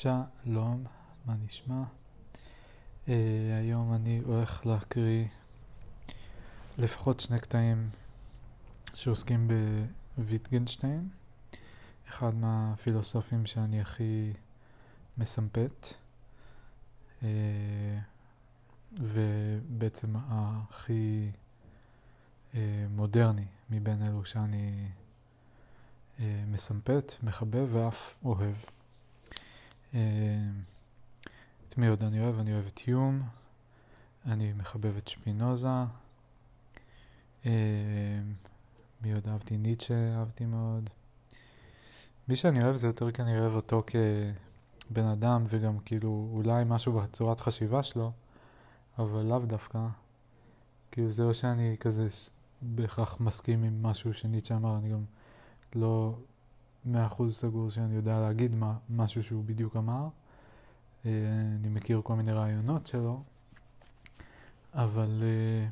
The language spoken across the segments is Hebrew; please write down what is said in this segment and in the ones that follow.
שלום, מה נשמע? Uh, היום אני הולך להקריא לפחות שני קטעים שעוסקים בוויטגנשטיין, אחד מהפילוסופים שאני הכי מסמפת, uh, ובעצם הכי uh, מודרני מבין אלו שאני uh, מסמפת, מחבב ואף אוהב. אה, את מי עוד אני אוהב? אני אוהב את יום, אני מחבב את שפינוזה. אה, מי עוד אהבתי? ניטשה אהבתי מאוד. מי שאני אוהב זה יותר כי אני אוהב אותו כבן אדם וגם כאילו אולי משהו בצורת חשיבה שלו, אבל לאו דווקא. כאילו זה לא שאני כזה בהכרח מסכים עם משהו שניטשה אמר, אני גם לא מאה אחוז סגור שאני יודע להגיד מה, משהו שהוא בדיוק אמר. אה, אני מכיר כל מיני רעיונות שלו, אבל אה,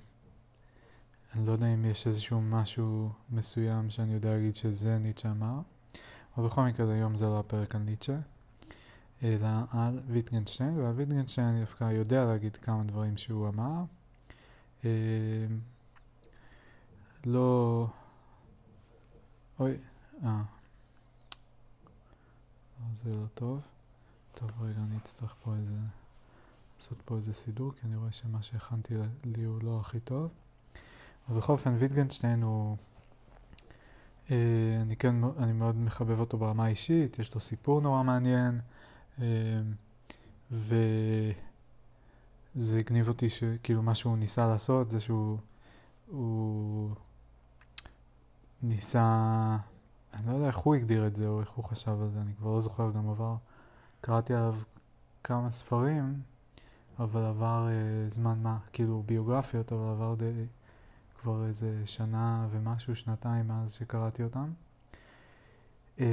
אני לא יודע אם יש איזשהו משהו מסוים שאני יודע להגיד שזה ניטשה אמר. אבל בכל מקרה היום זה לא הפרק על ניטשה, אלא על ויטגנשטיין, ועל ויטגנשטיין אני דווקא יודע להגיד כמה דברים שהוא אמר. אה, לא... אוי, אה. זה לא טוב. טוב, רגע, אני אצטרך פה איזה... לעשות פה איזה סידור, כי אני רואה שמה שהכנתי לי הוא לא הכי טוב. אבל בכל אופן, ויטגנשטיין הוא... אה, אני כן, אני מאוד מחבב אותו ברמה האישית, יש לו סיפור נורא מעניין, אה, וזה הגניב אותי שכאילו מה שהוא ניסה לעשות זה שהוא הוא ניסה אני לא יודע איך הוא הגדיר את זה או איך הוא חשב על זה, אני כבר לא זוכר, גם עבר, קראתי עליו כמה ספרים, אבל עבר אה, זמן מה, כאילו ביוגרפיות, אבל עבר די, כבר איזה שנה ומשהו, שנתיים מאז שקראתי אותם. אה,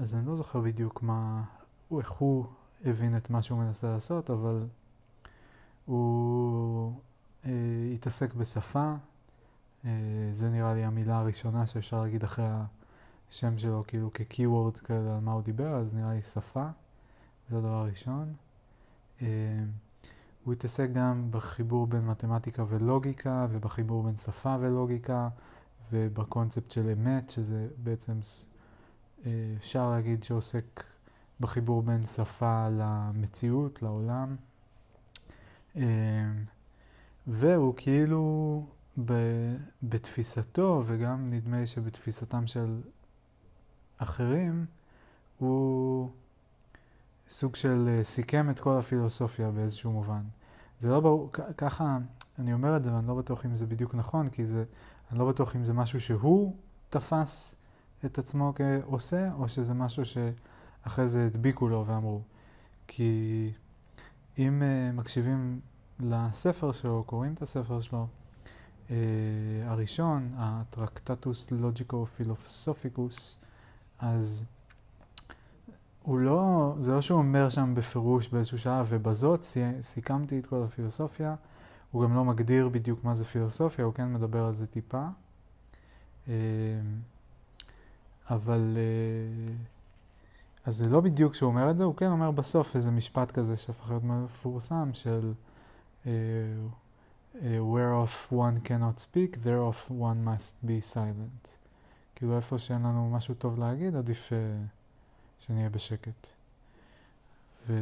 אז אני לא זוכר בדיוק מה, איך הוא הבין את מה שהוא מנסה לעשות, אבל הוא אה, התעסק בשפה, אה, זה נראה לי המילה הראשונה שאפשר להגיד אחרי ה... השם שלו כאילו כ-keywords כאלה על מה הוא דיבר, אז נראה לי שפה, זה הדבר הראשון. אה, הוא התעסק גם בחיבור בין מתמטיקה ולוגיקה, ובחיבור בין שפה ולוגיקה, ובקונספט של אמת, שזה בעצם, אה, אפשר להגיד שעוסק בחיבור בין שפה למציאות, לעולם. אה, והוא כאילו בתפיסתו, וגם נדמה לי שבתפיסתם של אחרים, הוא סוג של אה, סיכם את כל הפילוסופיה באיזשהו מובן. זה לא ברור, ככה אני אומר את זה ואני לא בטוח אם זה בדיוק נכון, כי זה, אני לא בטוח אם זה משהו שהוא תפס את עצמו כעושה, או שזה משהו שאחרי זה הדביקו לו ואמרו. כי אם uh, מקשיבים לספר שלו, קוראים את הספר שלו, uh, הראשון, הטרקטטוס לוג'יקו פילוסופיקוס, אז הוא לא, זה לא שהוא אומר שם בפירוש באיזשהו שעה, ובזאת סיכמתי את כל הפילוסופיה. הוא גם לא מגדיר בדיוק מה זה פילוסופיה, הוא כן מדבר על זה טיפה. אמ, אבל, אה, אז זה לא בדיוק שהוא אומר את זה, הוא כן אומר בסוף איזה משפט כזה שהפך להיות מפורסם של uh, whereof one cannot speak, thereof one must be silent. כאילו איפה שאין לנו משהו טוב להגיד, עדיף uh, שנהיה בשקט. ו...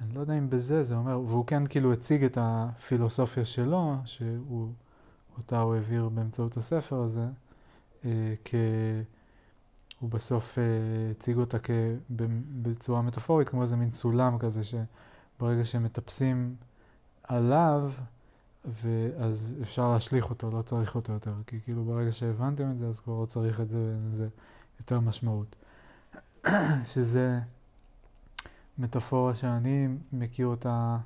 אני לא יודע אם בזה זה אומר, והוא כן כאילו הציג את הפילוסופיה שלו, שהוא, אותה הוא העביר באמצעות הספר הזה, uh, כ... הוא בסוף uh, הציג אותה כ... בצורה מטאפורית, כמו איזה מין סולם כזה, שברגע שמטפסים עליו, ואז אפשר להשליך אותו, לא צריך אותו יותר, כי כאילו ברגע שהבנתם את זה, אז כבר לא צריך את זה ואין לזה יותר משמעות. שזה מטאפורה שאני מכיר אותה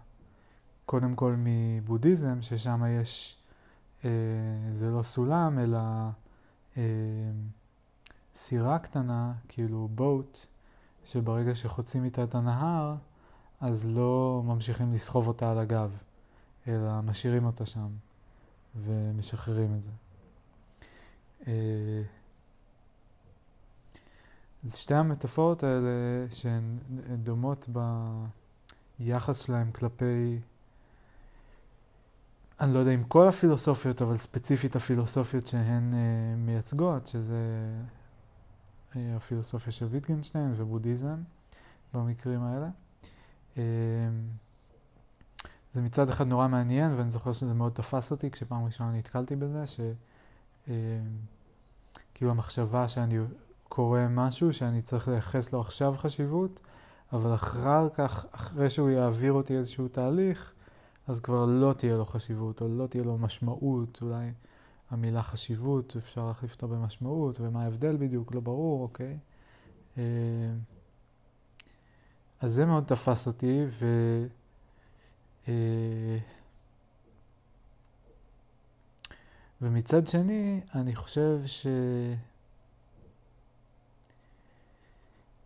קודם כל מבודהיזם, ששם יש, אה, זה לא סולם, אלא אה, סירה קטנה, כאילו בוט, שברגע שחוצים איתה את הנהר, אז לא ממשיכים לסחוב אותה על הגב. אלא משאירים אותה שם ומשחררים את זה. אה, אז שתי המטאפורות האלה שהן דומות ביחס שלהם כלפי, אני לא יודע אם כל הפילוסופיות, אבל ספציפית הפילוסופיות שהן uh, מייצגות, שזה uh, הפילוסופיה של ויטגנשטיין ובודהיזם במקרים האלה. Uh, זה מצד אחד נורא מעניין, ואני זוכר שזה מאוד תפס אותי כשפעם ראשונה נתקלתי בזה, שכאילו uh, המחשבה שאני קורה משהו שאני צריך לייחס לו עכשיו חשיבות, אבל אחר כך, אחרי שהוא יעביר אותי איזשהו תהליך, אז כבר לא תהיה לו חשיבות, או לא תהיה לו משמעות, אולי המילה חשיבות, אפשר להחליף אותה במשמעות, ומה ההבדל בדיוק, לא ברור, אוקיי? אה, אז זה מאוד תפס אותי, ו... אה, ומצד שני, אני חושב ש...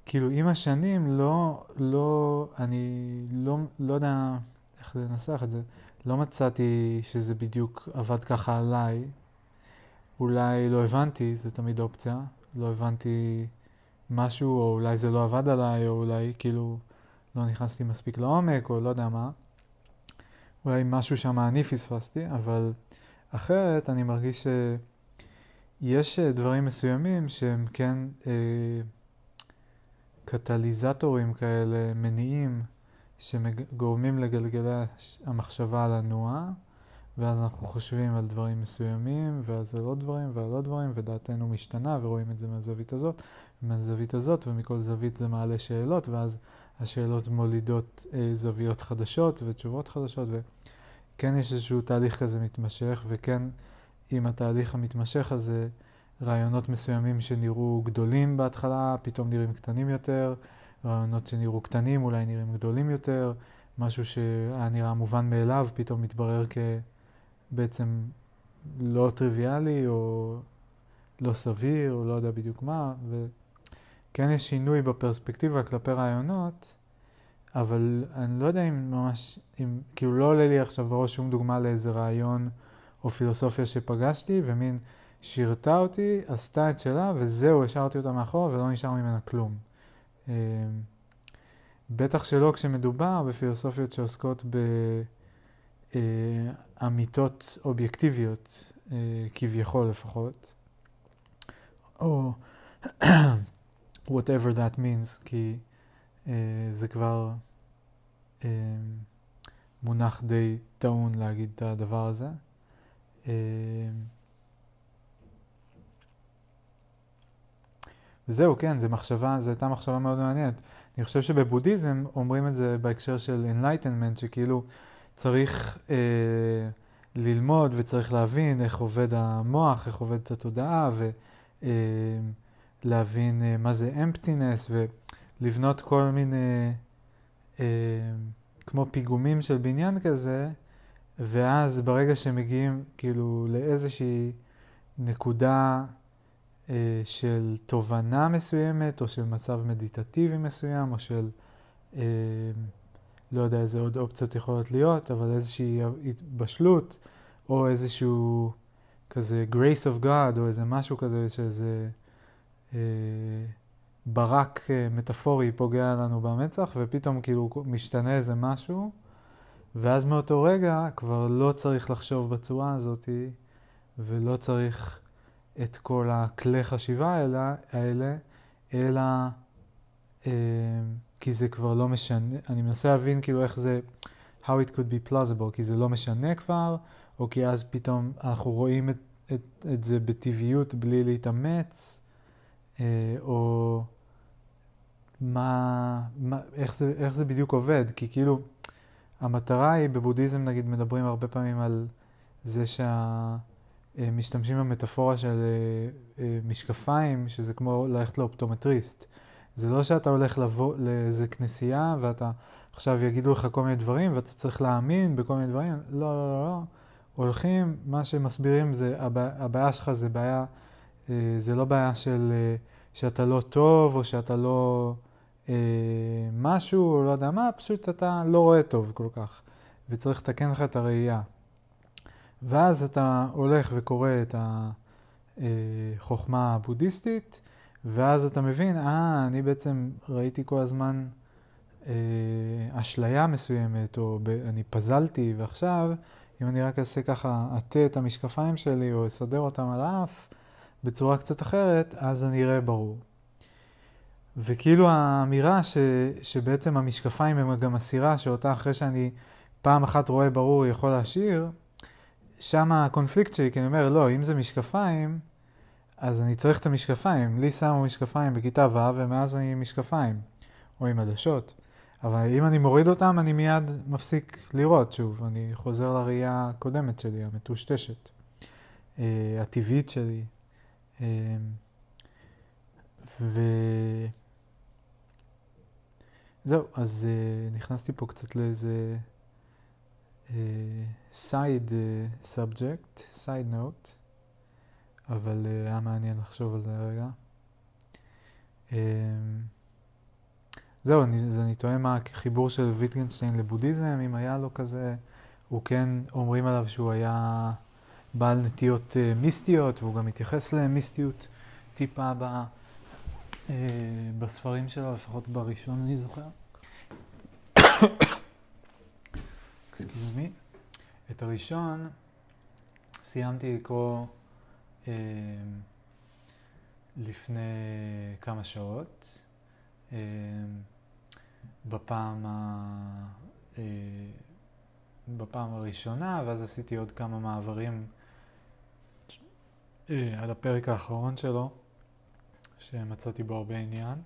כאילו עם השנים לא, לא, אני לא, לא יודע איך לנסח את זה, לא מצאתי שזה בדיוק עבד ככה עליי. אולי לא הבנתי, זה תמיד אופציה, לא הבנתי משהו, או אולי זה לא עבד עליי, או אולי כאילו לא נכנסתי מספיק לעומק, או לא יודע מה. אולי משהו שם אני פספסתי, אבל אחרת אני מרגיש שיש דברים מסוימים שהם כן... אה, קטליזטורים כאלה, מניעים, שגורמים לגלגלי המחשבה לנוע, ואז אנחנו חושבים על דברים מסוימים, ואז על עוד דברים ועל עוד דברים, ודעתנו משתנה, ורואים את זה מהזווית הזאת, מהזווית הזאת, ומכל זווית זה מעלה שאלות, ואז השאלות מולידות אה, זוויות חדשות ותשובות חדשות, וכן יש איזשהו תהליך כזה מתמשך, וכן עם התהליך המתמשך הזה, רעיונות מסוימים שנראו גדולים בהתחלה, פתאום נראים קטנים יותר, רעיונות שנראו קטנים אולי נראים גדולים יותר, משהו שהיה נראה מובן מאליו פתאום מתברר כבעצם לא טריוויאלי או לא סביר או לא יודע בדיוק מה, וכן יש שינוי בפרספקטיבה כלפי רעיונות, אבל אני לא יודע אם ממש, אם, כאילו לא עולה לי עכשיו בראש שום דוגמה לאיזה רעיון או פילוסופיה שפגשתי, ומין שירתה אותי, עשתה את שלה, וזהו, השארתי אותה מאחורה ולא נשאר ממנה כלום. אמ, בטח שלא כשמדובר בפילוסופיות שעוסקות באמיתות אובייקטיביות, אה, כביכול לפחות, או whatever that means, כי אה, זה כבר אמ, מונח די טעון להגיד את הדבר הזה. אמ, וזהו, כן, זו מחשבה, זו הייתה מחשבה מאוד מעניינת. אני חושב שבבודהיזם אומרים את זה בהקשר של Enlightenment, שכאילו צריך אה, ללמוד וצריך להבין איך עובד המוח, איך עובדת התודעה, אה, אה, מה זה emptiness, ולבנות כל מיני, אה, כמו פיגומים של בניין כזה, ואז ברגע שמגיעים כאילו לאיזושהי נקודה אה, של תובנה מסוימת, או של מצב מדיטטיבי מסוים, או של, אה, לא יודע איזה עוד אופציות יכולות להיות, אבל איזושהי התבשלות, או איזשהו כזה grace of God, או איזה משהו כזה, שזה ברק אה, מטאפורי פוגע לנו במצח, ופתאום כאילו משתנה איזה משהו, ואז מאותו רגע כבר לא צריך לחשוב בצורה הזאת, ולא צריך... את כל הכלי חשיבה האלה, האלה אלא אה, כי זה כבר לא משנה, אני מנסה להבין כאילו איך זה, how it could be plausible, כי זה לא משנה כבר, או כי אז פתאום אנחנו רואים את, את, את זה בטבעיות בלי להתאמץ, אה, או מה, מה, איך, זה, איך זה בדיוק עובד, כי כאילו המטרה היא, בבודהיזם נגיד מדברים הרבה פעמים על זה שה... אה, במטאפורה של אה, אה, משקפיים, שזה כמו ללכת לאופטומטריסט. זה לא שאתה הולך לבוא לאיזה כנסייה ואתה עכשיו יגידו לך כל מיני דברים ואתה צריך להאמין בכל מיני דברים. לא, לא, לא, לא. הולכים, מה שמסבירים זה, הבע... הבעיה שלך זה בעיה, זה לא בעיה של שאתה לא טוב או שאתה לא אה, משהו או לא יודע מה, פשוט אתה לא רואה טוב כל כך וצריך לתקן לך את הראייה. ואז אתה הולך וקורא את החוכמה הבודהיסטית, ואז אתה מבין, אה, אני בעצם ראיתי כל הזמן אה, אשליה מסוימת, או ב, אני פזלתי, ועכשיו, אם אני רק אעשה ככה, אטה את המשקפיים שלי, או אסדר אותם על האף, בצורה קצת אחרת, אז אני אראה ברור. וכאילו האמירה ש, שבעצם המשקפיים הם גם הסירה שאותה אחרי שאני פעם אחת רואה ברור יכול להשאיר, שם הקונפליקט שלי, כי אני אומר, לא, אם זה משקפיים, אז אני צריך את המשקפיים. לי שמו משקפיים בכיתה ו' ומאז אני עם משקפיים, או עם עדשות. אבל אם אני מוריד אותם, אני מיד מפסיק לראות שוב. אני חוזר לראייה הקודמת שלי, המטושטשת, uh, הטבעית שלי. Uh, ו... זהו, אז uh, נכנסתי פה קצת לאיזה uh, subject, side note, אבל uh, היה מעניין לחשוב על זה רגע. Uh, זהו, אני, אז אני טועה מה החיבור של ויטגנשטיין לבודהיזם, אם היה לו כזה, הוא כן, אומרים עליו שהוא היה בעל נטיות uh, מיסטיות, והוא גם מתייחס למיסטיות טיפה ב... uh, בספרים שלו, לפחות בראשון אני זוכר. excuse me. את הראשון סיימתי לקרוא uh, לפני כמה שעות. uh, בפעם, ה... uh, בפעם הראשונה, ואז עשיתי עוד כמה מעברים על הפרק האחרון שלו. שמצאתי בו הרבה עניין.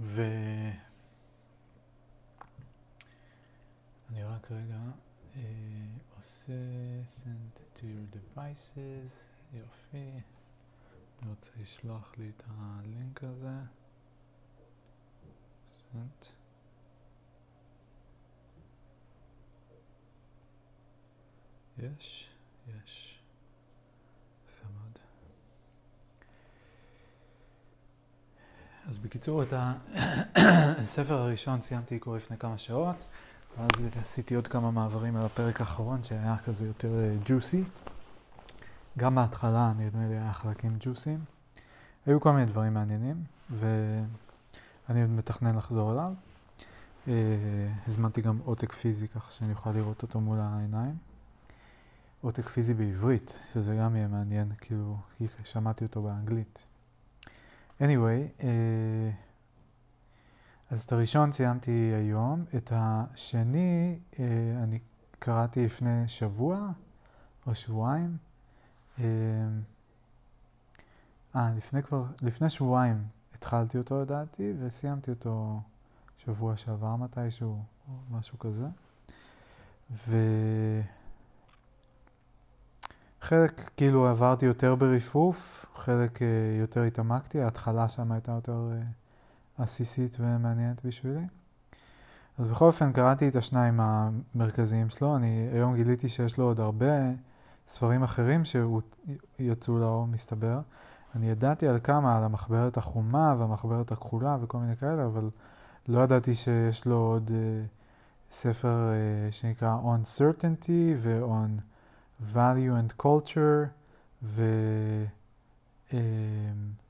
ו... אני רק רגע אה, עושה send to your devices, יופי. אני רוצה לשלוח לי את הלינק הזה. send. יש, יש. אז בקיצור, את הספר הראשון סיימתי לקרוא לפני כמה שעות, ואז עשיתי עוד כמה מעברים על הפרק האחרון שהיה כזה יותר ג'וסי. אה, גם בהתחלה נדמה לי היה חלקים ג'וסיים. היו כל מיני דברים מעניינים, ואני עוד מתכנן לחזור אליו. Uh, הזמנתי גם עותק פיזי ככה שאני אוכל לראות אותו מול העיניים. עותק פיזי בעברית, שזה גם יהיה מעניין, כאילו, כי שמעתי אותו באנגלית. anyway, uh, אז את הראשון סיימתי היום, את השני uh, אני קראתי לפני שבוע או שבועיים. אה, uh, לפני כבר, לפני שבועיים התחלתי אותו לדעתי וסיימתי אותו שבוע שעבר מתישהו או משהו כזה. ו... חלק כאילו עברתי יותר ברפרוף, חלק uh, יותר התעמקתי, ההתחלה שם הייתה יותר uh, עסיסית ומעניינת בשבילי. אז בכל אופן קראתי את השניים המרכזיים שלו, אני היום גיליתי שיש לו עוד הרבה ספרים אחרים שיצאו לאור, מסתבר. אני ידעתי על כמה, על המחברת החומה והמחברת הכחולה וכל מיני כאלה, אבל לא ידעתי שיש לו עוד uh, ספר uh, שנקרא On Certainty ו-On... value and culture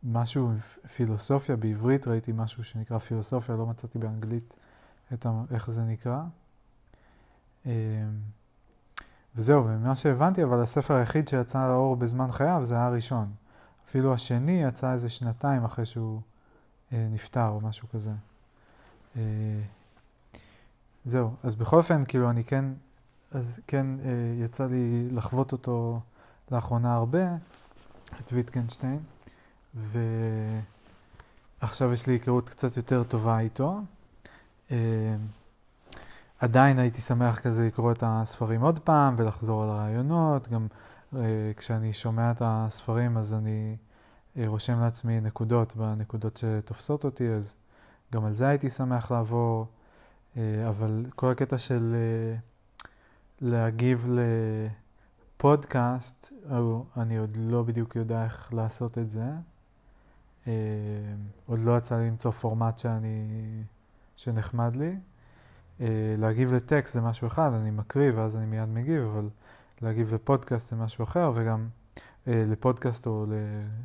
ומשהו, פילוסופיה, בעברית ראיתי משהו שנקרא פילוסופיה, לא מצאתי באנגלית את ה... איך זה נקרא. אמ, וזהו, וממה שהבנתי, אבל הספר היחיד שיצא לאור בזמן חייו זה היה הראשון. אפילו השני יצא איזה שנתיים אחרי שהוא אה, נפטר או משהו כזה. אה, זהו, אז בכל אופן, כאילו, אני כן אז כן, אה, יצא לי לחוות אותו לאחרונה הרבה, את ויטקנשטיין, ועכשיו יש לי היכרות קצת יותר טובה איתו. אה, עדיין הייתי שמח כזה לקרוא את הספרים עוד פעם ולחזור על הרעיונות. גם אה, כשאני שומע את הספרים אז אני רושם לעצמי נקודות בנקודות שתופסות אותי, אז גם על זה הייתי שמח לעבור. אבל כל הקטע של... להגיב לפודקאסט, אני עוד לא בדיוק יודע איך לעשות את זה. אה, עוד לא יצא לי למצוא פורמט שאני, שנחמד לי. אה, להגיב לטקסט זה משהו אחד, אני מקריא ואז אני מיד מגיב, אבל להגיב לפודקאסט זה משהו אחר, וגם אה, לפודקאסט או, ל,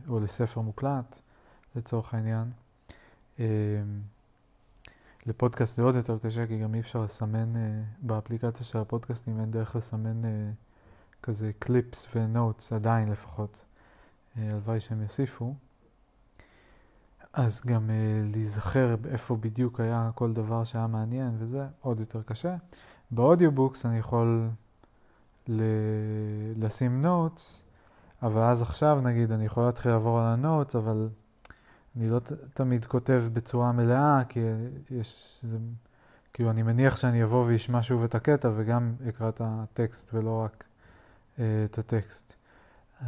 או לספר מוקלט, לצורך העניין. אה, לפודקאסט זה עוד יותר קשה, כי גם אי אפשר לסמן, אה, באפליקציה של הפודקאסטים אין דרך לסמן אה, כזה קליפס ונוטס, עדיין לפחות. אה, הלוואי שהם יוסיפו. אז גם uh, להיזכר איפה בדיוק היה כל דבר שהיה מעניין וזה עוד יותר קשה. ב audiobooks אני יכול ל- לשים notes, אבל אז עכשיו נגיד אני יכול להתחיל לעבור על ה notes, אבל אני לא תמיד כותב בצורה מלאה, כי יש, זה, כאילו אני מניח שאני אבוא ואשמע שוב את הקטע וגם אקרא את הטקסט ולא רק uh, את הטקסט. Uh,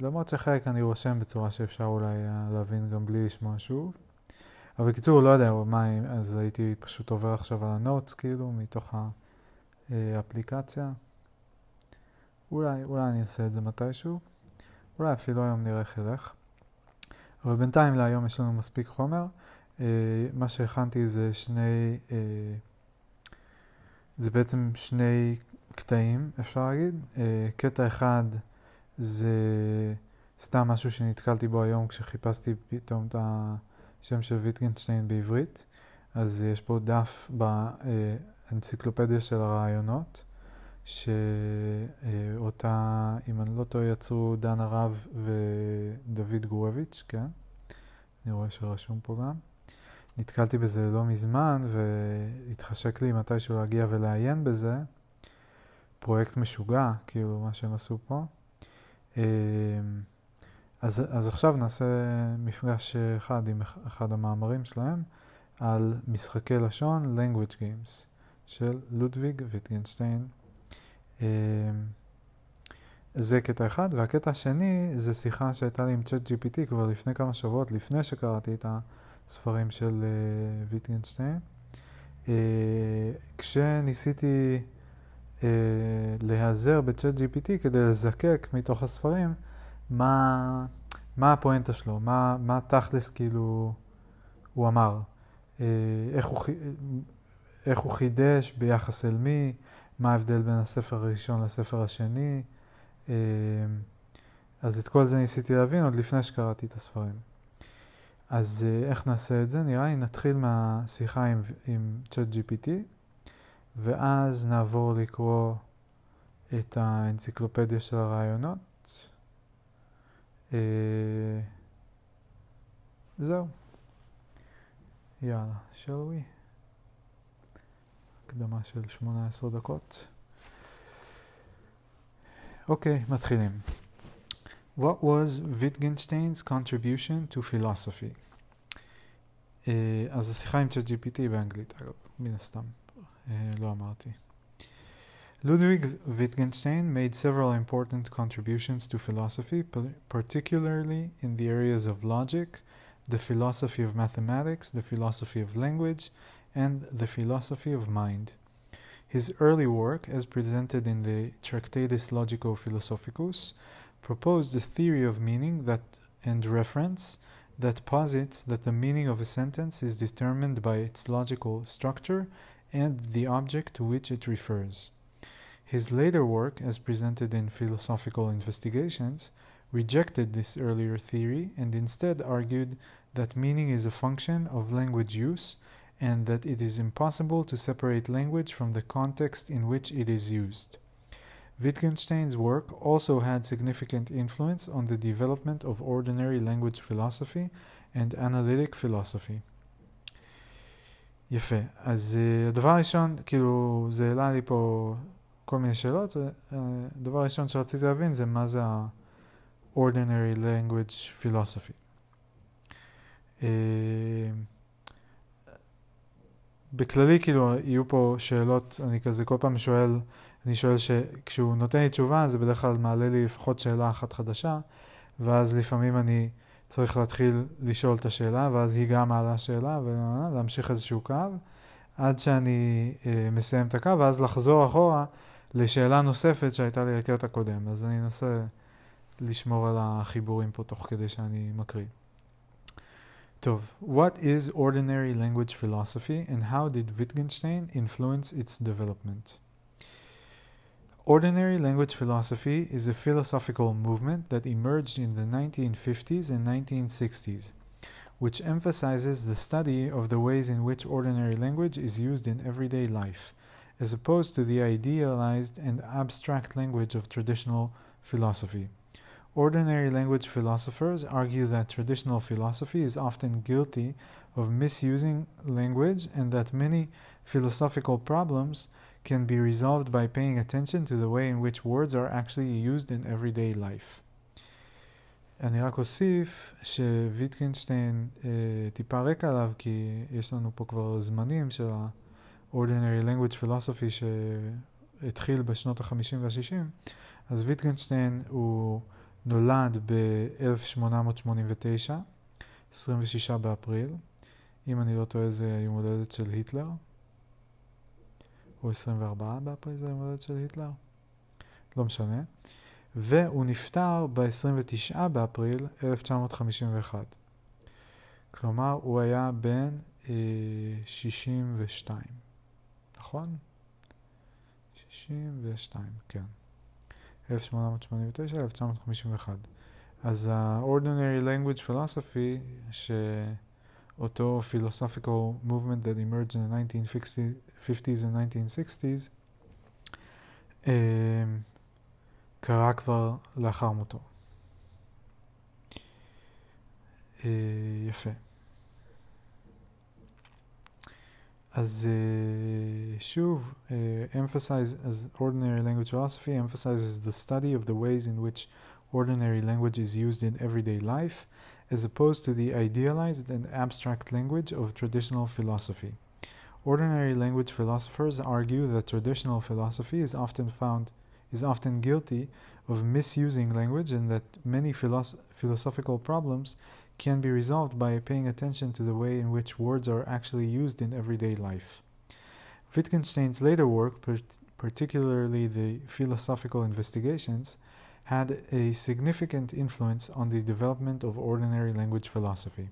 למרות שחלק אני רושם בצורה שאפשר אולי uh, להבין גם בלי לשמוע שוב. אבל בקיצור, לא יודע מה, אז הייתי פשוט עובר עכשיו על הנוטס, כאילו, מתוך האפליקציה. אולי, אולי אני אעשה את זה מתישהו. אולי אפילו היום נראה איך ילך. אבל בינתיים להיום יש לנו מספיק חומר. Uh, מה שהכנתי זה שני, uh, זה בעצם שני קטעים, אפשר להגיד. Uh, קטע אחד זה סתם משהו שנתקלתי בו היום כשחיפשתי פתאום את השם של ויטגנשטיין בעברית. אז יש פה דף באנציקלופדיה של הרעיונות, שאותה, אם אני לא טועה, יצרו דן הרב ודוד גורביץ', כן? אני רואה שרשום פה גם. נתקלתי בזה לא מזמן, והתחשק לי מתישהו להגיע ולעיין בזה. פרויקט משוגע, כאילו, מה שהם עשו פה. אז, אז עכשיו נעשה מפגש אחד עם אחד המאמרים שלהם על משחקי לשון, language games, של לודוויג ויטגנשטיין. זה קטע אחד, והקטע השני זה שיחה שהייתה לי עם צ'אט GPT כבר לפני כמה שבועות, לפני שקראתי את הספרים של ויטגנשטיין. כשניסיתי אה, להיעזר בצ'אט GPT כדי לזקק מתוך הספרים מה, מה הפואנטה שלו, מה, מה תכלס כאילו הוא אמר, אה, איך הוא, איך הוא חידש? ביחס אל מי, מה ההבדל בין הספר הראשון לספר השני. אה, אז את כל זה ניסיתי להבין עוד לפני שקראתי את הספרים. אז איך נעשה את זה? נראה לי נתחיל מהשיחה עם, עם ChatGPT. ואז נעבור לקרוא את האנציקלופדיה של הרעיונות. אה, זהו. יאללה, shall we? הקדמה של 18 דקות. אוקיי, מתחילים. What was Wittgenstein's contribution to philosophy? Uh, אז השיחה עם ChatGPT באנגלית, אגב, מן הסתם. לא אמרתי. Ludwig Wittgenstein made several important contributions to philosophy, particularly in the areas of logic, the philosophy of mathematics, the philosophy of language, and the philosophy of mind. His early work, as presented in the Tractatus Logico Philosophicus, proposed a theory of meaning that and reference that posits that the meaning of a sentence is determined by its logical structure and the object to which it refers. His later work, as presented in Philosophical Investigations, rejected this earlier theory and instead argued that meaning is a function of language use and that it is impossible to separate language from the context in which it is used. Wittgenstein's work also had significant influence on the development of ordinary language philosophy and analytic philosophy. יפה. אז uh, הדבר הראשון, כאילו, זה העלה לי פה כל מיני שאלות. הדבר uh, הראשון שרציתי להבין זה מה זה ה-ordinary language philosophy. בכללי, כאילו, יהיו פה שאלות, אני כזה כל פעם שואל, אני שואל שכשהוא נותן לי תשובה, זה בדרך כלל מעלה לי לפחות שאלה אחת חדשה, ואז לפעמים אני... צריך להתחיל לשאול את השאלה, ואז היא גם מעלה שאלה, ולהמשיך איזשהו קו, עד שאני אה, מסיים את הקו, ואז לחזור אחורה לשאלה נוספת שהייתה לי לקטע הקודם. אז אני אנסה לשמור על החיבורים פה תוך כדי שאני מקריא. Tov, what is ordinary language philosophy and how did Wittgenstein influence its development? Ordinary language philosophy is a philosophical movement that emerged in the 1950s and 1960s, which emphasizes the study of the ways in which ordinary language is used in everyday life, as opposed to the idealized and abstract language of traditional philosophy. Ordinary language philosophers argue that traditional philosophy is often guilty of misusing language and that many philosophical problems can be resolved by paying attention to the way in which words are actually used in everyday life. אני רק אוסיף שוויטקינשטיין אה, טיפה רקע עליו, כי יש לנו פה כבר זמנים של ה-ordinary language philosophy שהתחיל בשנות ה-50 וה-60, אז ויטגנשטיין הוא נולד ב-1889, 26 באפריל, אם אני לא טועה זה היום הולדת של היטלר. או 24 באפריל זה יום הולדת של היטלר? לא משנה. והוא נפטר ב-29 באפריל 1951. כלומר, הוא היה בן אה, 62, נכון? 62, כן. 1889-1951. אז ה-ordinary language philosophy, ש... אותו philosophical movement that emerged in the 1950s and 1960s, um, קרה כבר לאחר מותו. Uh, יפה. אז uh, שוב, uh, emphasize, as ordinary language philosophy emphasizes the study of the ways in which ordinary language is used in everyday life as opposed to the idealized and abstract language of traditional philosophy. Ordinary language philosophers argue that traditional philosophy is often found is often guilty of misusing language and that many philosoph philosophical problems can be resolved by paying attention to the way in which words are actually used in everyday life. Wittgenstein's later work, particularly the philosophical investigations, had a significant influence on the development of ordinary language philosophy.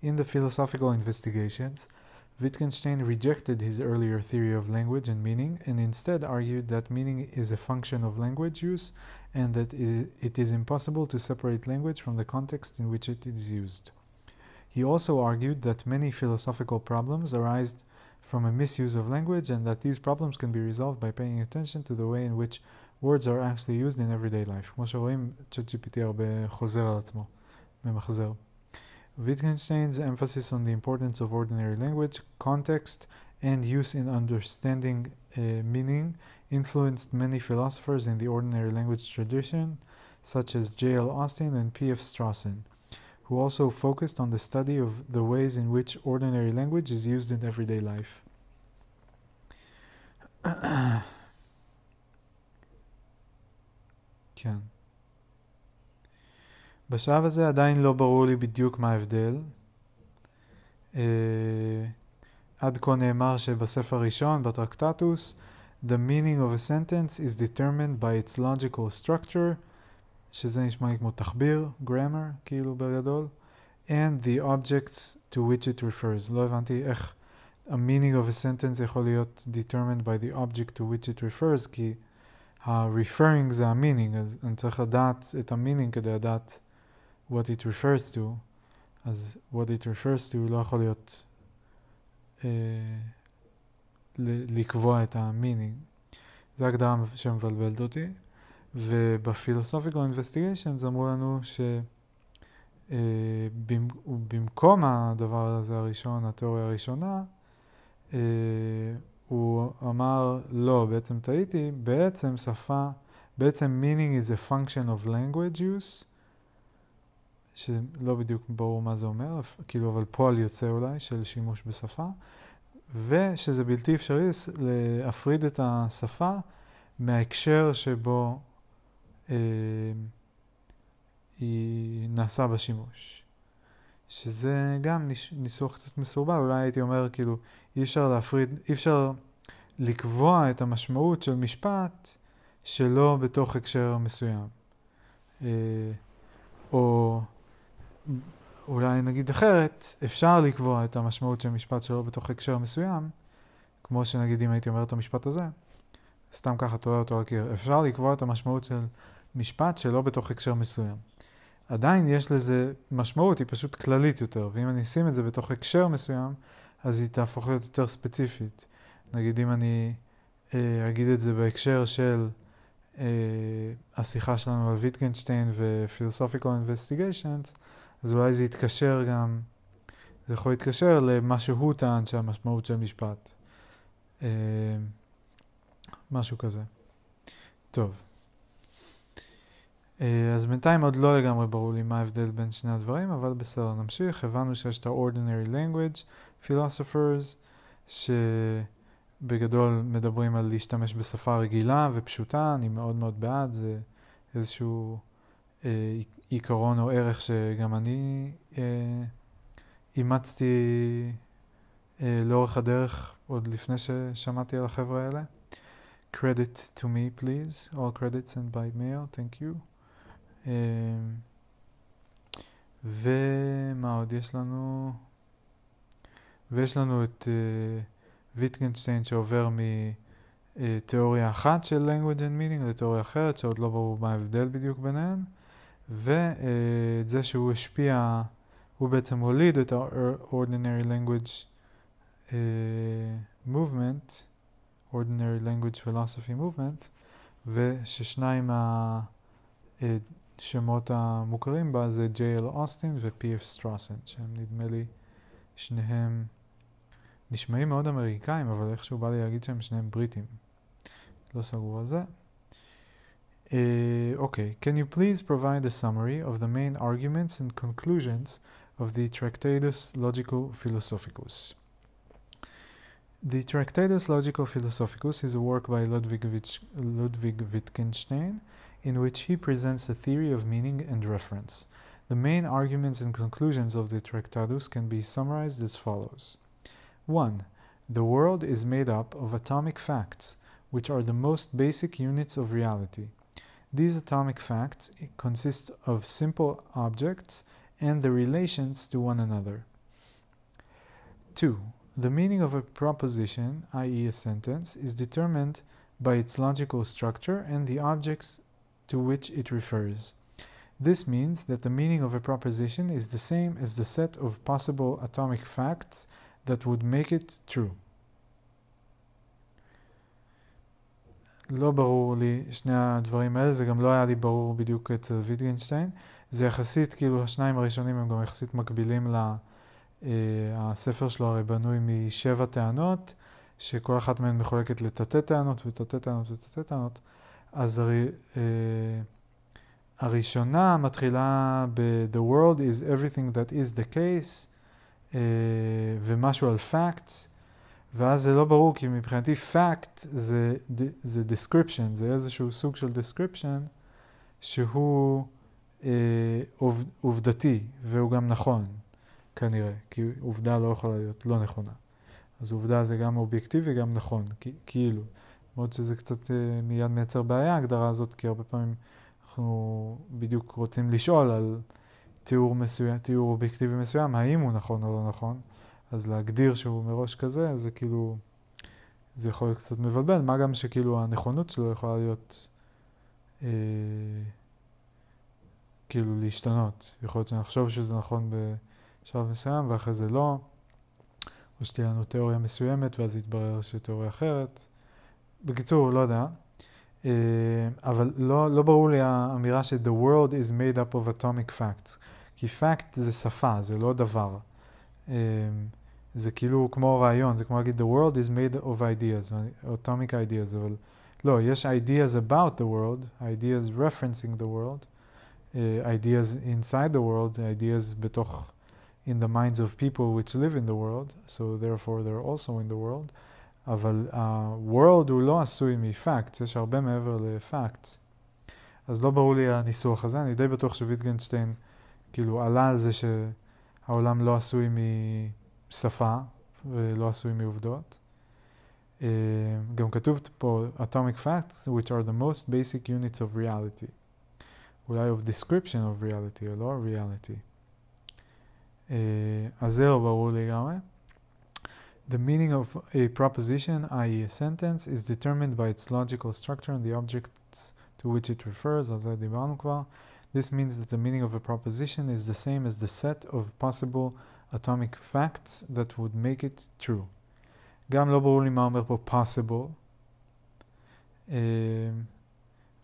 In the philosophical investigations, Wittgenstein rejected his earlier theory of language and meaning and instead argued that meaning is a function of language use and that it is impossible to separate language from the context in which it is used. He also argued that many philosophical problems arise from a misuse of language and that these problems can be resolved by paying attention to the way in which words are actually used in everyday life. כמו שרואים, ChatGPT הרבה חוזר על עצמו, ממחזר. Wittgenstein's emphasis on the importance of ordinary language, context, and use in understanding uh, meaning influenced many philosophers in the ordinary language tradition, such as J.L. Austin and P.F. Strawson, who also focused on the study of the ways in which ordinary language is used in everyday life. כן. בשלב הזה עדיין לא ברור לי בדיוק מה ההבדל. Uh, עד כה נאמר שבספר הראשון, בטרקטטוס, The meaning of a sentence is determined by its logical structure, שזה נשמע לי כמו תחביר, grammar, כאילו בגדול, and the objects to which it refers. לא הבנתי איך a meaning of a sentence יכול להיות determined by the object to which it refers, כי ה-referring זה ה-meaning, אז אני צריך לדעת את ה-meaning כדי לדעת what it refers to, אז what it refers to לא יכול להיות אה, לקבוע את ה-meaning. זו הגדרה שמבלבלת אותי. ובפילוסופיקל אינבסטיגיישנס אמרו לנו שבמקום אה, הדבר הזה הראשון, התיאוריה הראשונה, אה, הוא אמר, לא, בעצם טעיתי, בעצם שפה, בעצם meaning is a function of language use, שלא בדיוק ברור מה זה אומר, כאילו אבל פועל יוצא אולי של שימוש בשפה, ושזה בלתי אפשרי להפריד את השפה מההקשר שבו אה, היא נעשה בשימוש. שזה גם ניסוח קצת מסורבל, אולי הייתי אומר כאילו אי אפשר להפריד, אי אפשר לקבוע את המשמעות של משפט שלא בתוך הקשר מסוים. אה, או אולי נגיד אחרת, אפשר לקבוע את המשמעות של משפט שלא בתוך הקשר מסוים, כמו שנגיד אם הייתי אומר את המשפט הזה, סתם ככה תולה אותו על קיר. אפשר לקבוע את המשמעות של משפט שלא בתוך הקשר מסוים. עדיין יש לזה משמעות, היא פשוט כללית יותר, ואם אני אשים את זה בתוך הקשר מסוים, אז היא תהפוך להיות יותר ספציפית. נגיד אם אני אה, אגיד את זה בהקשר של אה, השיחה שלנו על ויטגנשטיין ו-philosophical investigations, אז אולי זה יתקשר גם, זה יכול להתקשר למה שהוא טען שהמשמעות של משפט. אה, משהו כזה. טוב. אה, אז בינתיים עוד לא לגמרי ברור לי מה ההבדל בין שני הדברים, אבל בסדר, נמשיך. הבנו שיש את ה-ordinary language philosophers, שבגדול מדברים על להשתמש בשפה רגילה ופשוטה, אני מאוד מאוד בעד, זה איזשהו עיקרון או ערך שגם אני אה, אימצתי אה, לאורך הדרך, עוד לפני ששמעתי על החבר'ה האלה. Credit to me please, all credits and by mail, thank you. ומה עוד יש לנו? ויש לנו את uh, ויטגנשטיין שעובר מתיאוריה אחת של language and meaning לתיאוריה אחרת שעוד לא ברור מה ההבדל בדיוק ביניהן ואת זה שהוא השפיע, הוא בעצם הוליד את ה-ordinary language uh, movement, ordinary language philosophy movement וששניים השמות המוכרים בה זה ג'יי.אל אוסטין ופי.אף סטרוסן, שהם נדמה לי שניהם נשמעים מאוד אמריקאים, אבל איכשהו בא לי להגיד שהם שניהם בריטים. לא סגור על זה. Uh, okay, can you please provide a summary of the main arguments and conclusions of the Tractatus Logico Philosophicus? The Tractatus Logico Philosophicus is a work by Ludwig, Ludwig Wittgenstein in which he presents a theory of meaning and reference. The main arguments and conclusions of the Tractatus can be summarized as follows 1. The world is made up of atomic facts, which are the most basic units of reality. These atomic facts consist of simple objects and the relations to one another. 2. The meaning of a proposition, i.e., a sentence, is determined by its logical structure and the objects to which it refers. This means that the meaning of a proposition is the same as the set of possible atomic facts that would make it true. לא ברור לי שני הדברים האלה, זה גם לא היה לי ברור בדיוק אצל ויטגנשטיין. זה יחסית, כאילו השניים הראשונים הם גם יחסית מקבילים לספר שלו הרי בנוי משבע טענות, שכל אחת מהן מחולקת לתתי טענות ותתי טענות ותתי טענות. אז הרי, uh, הראשונה מתחילה ב- The world is everything that is the case uh, ומשהו על facts ואז זה לא ברור כי מבחינתי fact זה, זה description, זה איזשהו סוג של description שהוא uh, עובד, עובדתי והוא גם נכון כנראה, כי עובדה לא יכולה להיות לא נכונה. אז עובדה זה גם אובייקטיבי גם נכון, כאילו. למרות שזה קצת uh, מיד מייצר בעיה ההגדרה הזאת, כי הרבה פעמים אנחנו בדיוק רוצים לשאול על תיאור מסוים, תיאור אובייקטיבי מסוים, האם הוא נכון או לא נכון, אז להגדיר שהוא מראש כזה, זה כאילו, זה יכול להיות קצת מבלבל, מה גם שכאילו הנכונות שלו יכולה להיות אה, כאילו להשתנות. יכול להיות שנחשוב שזה נכון בשלב מסוים ואחרי זה לא, או שתהיה לנו תיאוריה מסוימת ואז יתברר שתיאוריה אחרת. בקיצור, לא יודע. אה, אבל לא, לא ברור לי האמירה ש- the world is made up of atomic facts. כי fact זה שפה, זה לא דבר. אה, זה כאילו כמו רעיון, זה כמו להגיד the world is made of ideas, atomic ideas, אבל לא, יש ideas about the world, ideas referencing the world, uh, ideas inside the world, ideas בתוך, in the minds of people which live in the world, so therefore they're also in the world. אבל ה-world הוא לא עשוי מ-facts, יש הרבה מעבר ל-facts. אז לא ברור לי הניסוח הזה, אני די בטוח שוויטגנשטיין כאילו עלה על זה שהעולם לא עשוי משפה ולא עשוי מעובדות. Uh, גם כתוב פה atomic facts which are the most basic units of reality. אולי of description of reality או לא reality. Uh, אז זה לא ברור לגמרי. The meaning of a proposition, i.e. a sentence, is determined by its logical structure and the objects to which it refers, על זה דיברנו כבר. This means that the meaning of a proposition is the same as the set of possible atomic facts that would make it true. גם לא ברור לי מה אומר פה possible,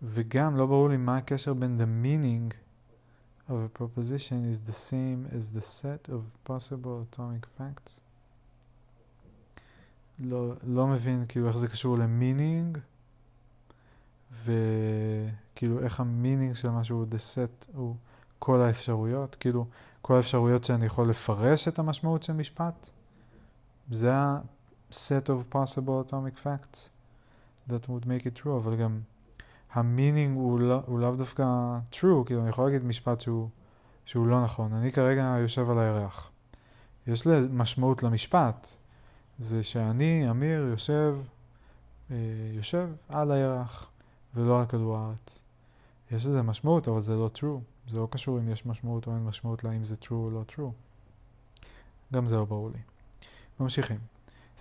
וגם לא ברור לי מה הקשר בין the meaning of a proposition is the same as the set of possible atomic facts. לא, לא מבין כאילו איך זה קשור ל meaning, וכאילו איך ה meaning של משהו הוא the set הוא כל האפשרויות, כאילו כל האפשרויות שאני יכול לפרש את המשמעות של משפט. זה ה-set of possible atomic facts that would make it true, אבל גם המינינג הוא, לא, הוא לאו דווקא true, כאילו אני יכול להגיד משפט שהוא, שהוא לא נכון. אני כרגע יושב על הירח. יש לי משמעות למשפט, זה שאני, אמיר, יושב, אה, יושב על הירח ולא על כדור הארץ. יש לזה משמעות, אבל זה לא true. זה לא קשור אם יש משמעות או אין משמעות לאם זה true או לא true. גם זה לא ברור לי. ממשיכים.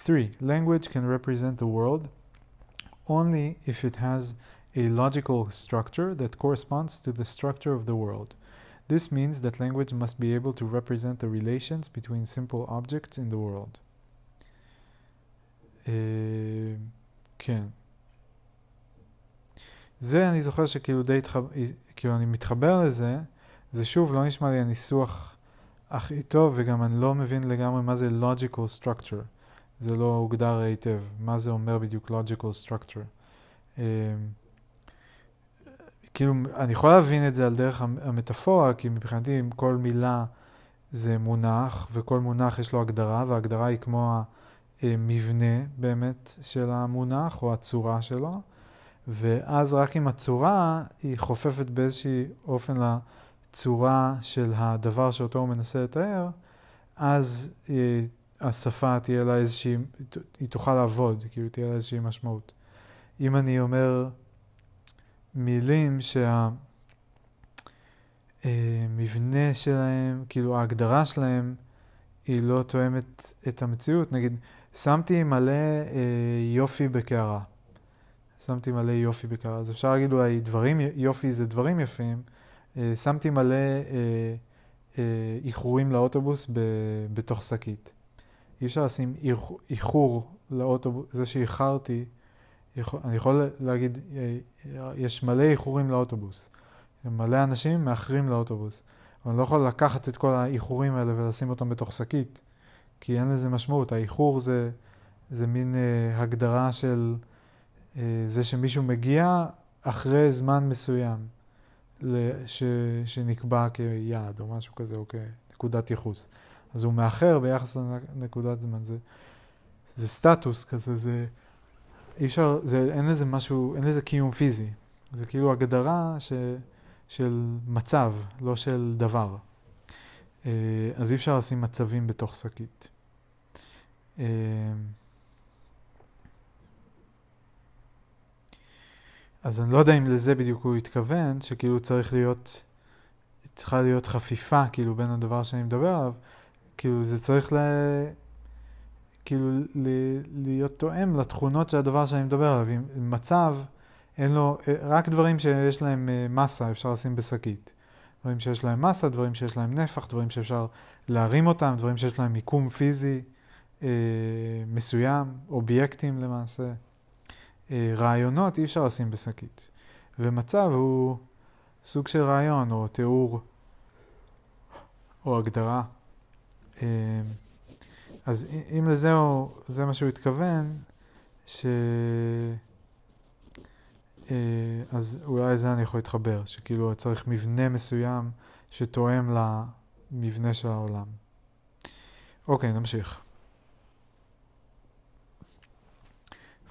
3. Language can represent the world only if it has a logical structure that corresponds to the structure of the world. This means that language must be able to represent the relations between simple objects in the world. כן. זה אני זוכר שכאילו די התחבר, כאילו אני מתחבר לזה, זה שוב לא נשמע לי הניסוח הכי טוב וגם אני לא מבין לגמרי מה זה logical structure. זה לא הוגדר היטב, מה זה אומר בדיוק logical structure. כאילו, אני יכול להבין את זה על דרך המטאפורה, כי מבחינתי כל מילה זה מונח, וכל מונח יש לו הגדרה, וההגדרה היא כמו המבנה באמת של המונח, או הצורה שלו, ואז רק עם הצורה, היא חופפת באיזשהי אופן לצורה של הדבר שאותו הוא מנסה לתאר, אז היא, השפה תהיה לה איזושהי, היא תוכל לעבוד, כאילו תהיה לה איזושהי משמעות. אם אני אומר מילים שהמבנה אה, שלהם, כאילו ההגדרה שלהם, היא לא תואמת את המציאות. נגיד, שמתי מלא אה, יופי בקערה. שמתי מלא יופי בקערה. אז אפשר להגיד אולי דברים, יופי זה דברים יפים. אה, שמתי מלא אה, אה, איחורים לאוטובוס ב, בתוך שקית. אי אפשר לשים איחור לאוטובוס, זה שאיחרתי, אני יכול להגיד, יש מלא איחורים לאוטובוס. מלא אנשים מאחרים לאוטובוס. אבל אני לא יכול לקחת את כל האיחורים האלה ולשים אותם בתוך שקית, כי אין לזה משמעות. האיחור זה, זה מין אה, הגדרה של אה, זה שמישהו מגיע אחרי זמן מסוים ש, שנקבע כיעד או משהו כזה, או כנקודת ייחוס. אז הוא מאחר ביחס לנקודת זמן. זה, זה סטטוס כזה, זה... אי אפשר, זה, אין לזה משהו, אין לזה קיום פיזי. זה כאילו הגדרה ש, של מצב, לא של דבר. אה, אז אי אפשר לשים מצבים בתוך שקית. אז אני לא יודע אם לזה בדיוק הוא התכוון, שכאילו צריך להיות, צריכה להיות חפיפה כאילו בין הדבר שאני מדבר עליו, כאילו זה צריך ל... כאילו ל- להיות תואם לתכונות של הדבר שאני מדבר עליו. אם מצב, אין לו, רק דברים שיש להם אה, מסה אפשר לשים בשקית. דברים שיש להם מסה, דברים שיש להם נפח, דברים שאפשר להרים אותם, דברים שיש להם מיקום פיזי אה, מסוים, אובייקטים למעשה. אה, רעיונות אי אפשר לשים בשקית. ומצב הוא סוג של רעיון או תיאור או הגדרה. אה, אז אם לזה הוא, זה מה שהוא התכוון, ש... אה, אז אולי לזה אני יכול להתחבר, שכאילו צריך מבנה מסוים שתואם למבנה של העולם. אוקיי, נמשיך.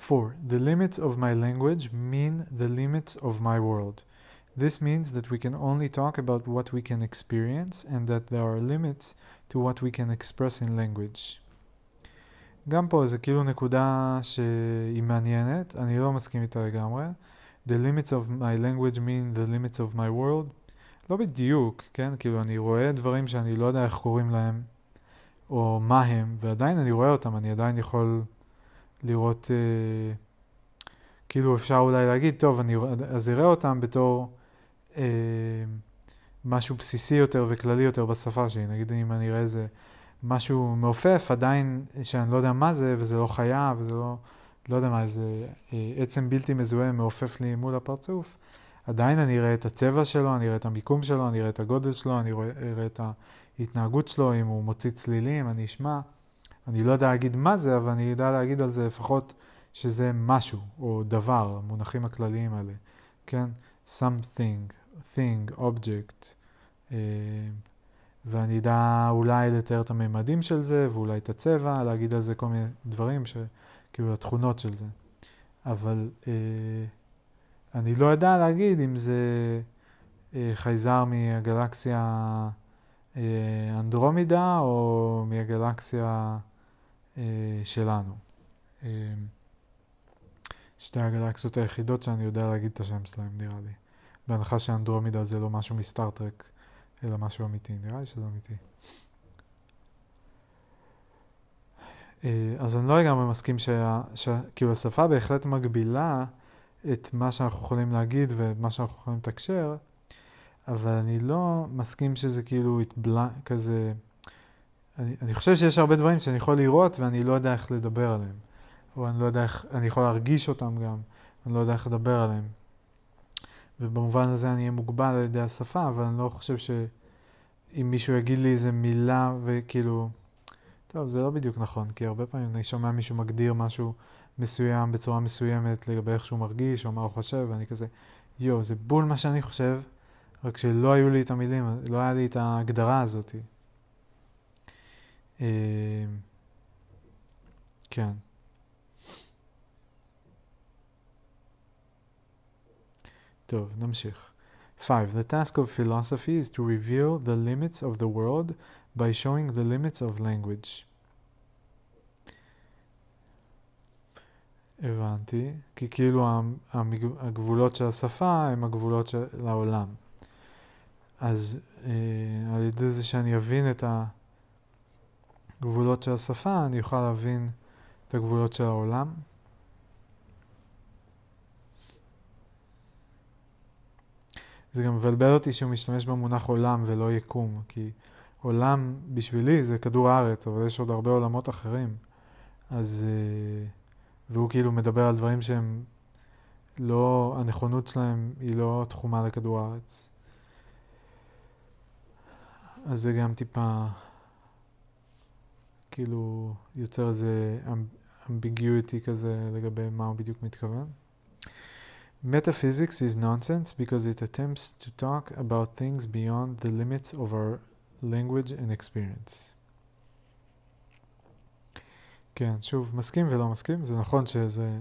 4. The limits of my language mean the limits of my world. This means that we can only talk about what we can experience and that there are limits to what we can express in language. גם פה זה כאילו נקודה שהיא מעניינת, אני לא מסכים איתה לגמרי. The limits of my language mean the limits of my world. לא בדיוק, כן? כאילו אני רואה דברים שאני לא יודע איך קוראים להם, או מה הם, ועדיין אני רואה אותם, אני עדיין יכול לראות, אה, כאילו אפשר אולי להגיד, טוב, אני אז אראה אותם בתור אה, משהו בסיסי יותר וכללי יותר בשפה שלי. נגיד אם אני אראה איזה משהו מעופף, עדיין שאני לא יודע מה זה, וזה לא חיה, וזה לא, לא יודע מה, איזה אה, עצם בלתי מזוהה מעופף לי מול הפרצוף, עדיין אני אראה את הצבע שלו, אני אראה את המיקום שלו, אני אראה את הגודל שלו, אני אראה את ההתנהגות שלו, אם הוא מוציא צלילים, אני אשמע. אני לא יודע להגיד מה זה, אבל אני יודע להגיד על זה לפחות שזה משהו, או דבר, המונחים הכלליים האלה, כן? something, thing, object, אה, ואני אדע אולי לתאר את הממדים של זה, ואולי את הצבע, להגיד על זה כל מיני דברים, ש... כאילו התכונות של זה. אבל אה, אני לא יודע להגיד אם זה אה, חייזר מהגלקסיה אה, אנדרומידה או מהגלקסיה שלנו. אה, שתי הגלקסיות היחידות שאני יודע להגיד את השם שלהם, נראה לי. בהנחה שאנדרומידה זה לא משהו מסטארטרק, אלא משהו אמיתי. נראה לי שזה אמיתי. אה, אז אני לא לגמרי מסכים שכאילו השפה בהחלט מגבילה את מה שאנחנו יכולים להגיד ואת מה שאנחנו יכולים לתקשר, אבל אני לא מסכים שזה כאילו יתבלע, כזה... אני, אני חושב שיש הרבה דברים שאני יכול לראות ואני לא יודע איך לדבר עליהם. או אני לא יודע איך, אני יכול להרגיש אותם גם, אני לא יודע איך לדבר עליהם. ובמובן הזה אני אהיה מוגבל על ידי השפה, אבל אני לא חושב שאם מישהו יגיד לי איזה מילה וכאילו... טוב, זה לא בדיוק נכון, כי הרבה פעמים אני שומע מישהו מגדיר משהו מסוים בצורה מסוימת לגבי איך שהוא מרגיש או מה הוא חושב, ואני כזה, יואו, זה בול מה שאני חושב, רק שלא היו לי את המילים, לא היה לי את ההגדרה הזאת. אה, כן. טוב, נמשיך. 5. The task of philosophy is to reveal the limits of the world by showing the limits of language. הבנתי, כי כאילו הגבולות של השפה הם הגבולות של העולם. אז אה, על ידי זה שאני אבין את הגבולות של השפה, אני אוכל להבין את הגבולות של העולם. זה גם מבלבל אותי שהוא משתמש במונח עולם ולא יקום, כי עולם בשבילי זה כדור הארץ, אבל יש עוד הרבה עולמות אחרים. אז... אה, והוא כאילו מדבר על דברים שהם לא, הנכונות שלהם היא לא תחומה לכדור הארץ. אז זה גם טיפה, כאילו, יוצר איזה אמביגיוטי כזה לגבי מה הוא בדיוק מתכוון. Metaphysics is nonsense because it attempts to talk about things beyond the limits of our language and experience. כן, שוב, מסכים ולא מסכים, זה נכון שזה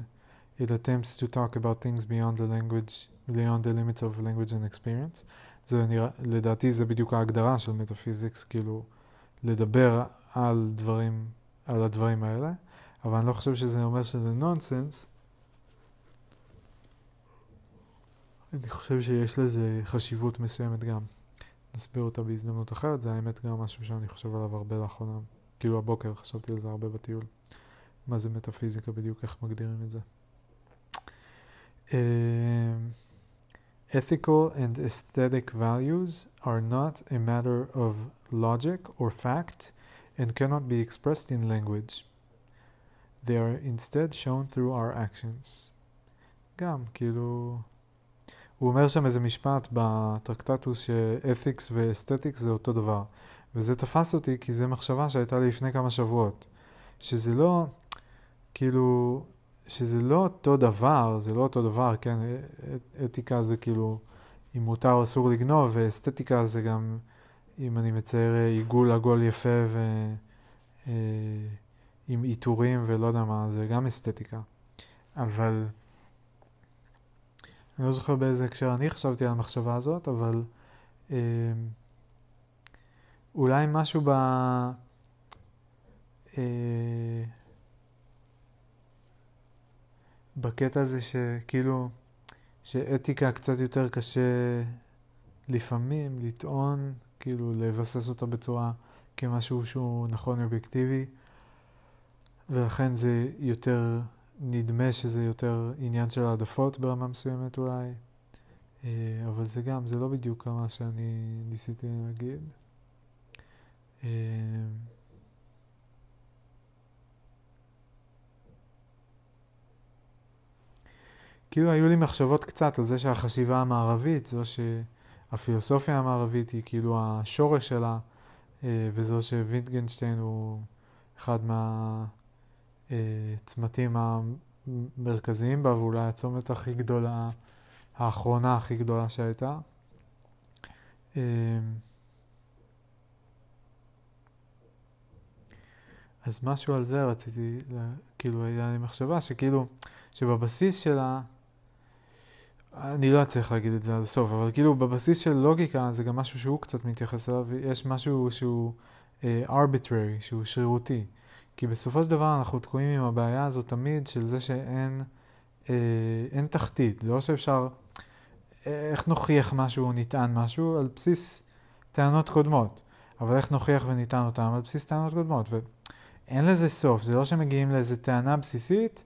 it attempts to talk about things beyond the language, beyond the limits of language and experience. זה נראה, לדעתי זה בדיוק ההגדרה של מטאפיזיקס, כאילו לדבר על דברים, על הדברים האלה, אבל אני לא חושב שזה אומר שזה נונסנס. אני חושב שיש לזה חשיבות מסוימת גם. נסביר אותה בהזדמנות אחרת, זה האמת גם משהו שאני חושב עליו הרבה לאחרונה. כאילו הבוקר חשבתי על זה הרבה בטיול. מה זה מטאפיזיקה בדיוק, איך מגדירים את זה. Uh, ethical and aesthetic values are not a matter of logic or fact and cannot be expressed in language. They are instead shown through our actions. גם, כאילו... הוא אומר שם איזה משפט בטרקטטוס שאתיקס ואסתטיקס זה אותו דבר. וזה תפס אותי כי זו מחשבה שהייתה לי לפני כמה שבועות. שזה לא, כאילו, שזה לא אותו דבר, זה לא אותו דבר, כן, אתיקה זה כאילו, אם מותר או אסור לגנוב, ואסתטיקה זה גם, אם אני מצייר עיגול עגול יפה ועם אה, עיטורים ולא יודע מה, זה גם אסתטיקה. אבל, אני לא זוכר באיזה הקשר אני חשבתי על המחשבה הזאת, אבל אה, אולי משהו ב... אה, בקטע הזה שכאילו, שאתיקה קצת יותר קשה לפעמים לטעון, כאילו לבסס אותה בצורה, כמשהו שהוא נכון אובייקטיבי, ולכן זה יותר, נדמה שזה יותר עניין של העדפות ברמה מסוימת אולי, אה, אבל זה גם, זה לא בדיוק מה שאני ניסיתי להגיד. אה, כאילו היו לי מחשבות קצת על זה שהחשיבה המערבית, זו שהפילוסופיה המערבית היא כאילו השורש שלה, אה, וזו שווינטגנשטיין הוא אחד מהצמתים המרכזיים בה, ואולי הצומת הכי גדולה, האחרונה הכי גדולה שהייתה. אה, אז משהו על זה רציתי, כאילו, היה לי מחשבה שכאילו, שבבסיס שלה, אני לא אצליח להגיד את זה עד הסוף, אבל כאילו בבסיס של לוגיקה זה גם משהו שהוא קצת מתייחס אליו, יש משהו שהוא uh, arbitrary, שהוא שרירותי. כי בסופו של דבר אנחנו תקועים עם הבעיה הזאת תמיד של זה שאין uh, אין תחתית. זה לא שאפשר, איך נוכיח משהו או נטען משהו על בסיס טענות קודמות, אבל איך נוכיח ונטען אותם על בסיס טענות קודמות. ואין לזה סוף, זה לא שמגיעים לאיזה טענה בסיסית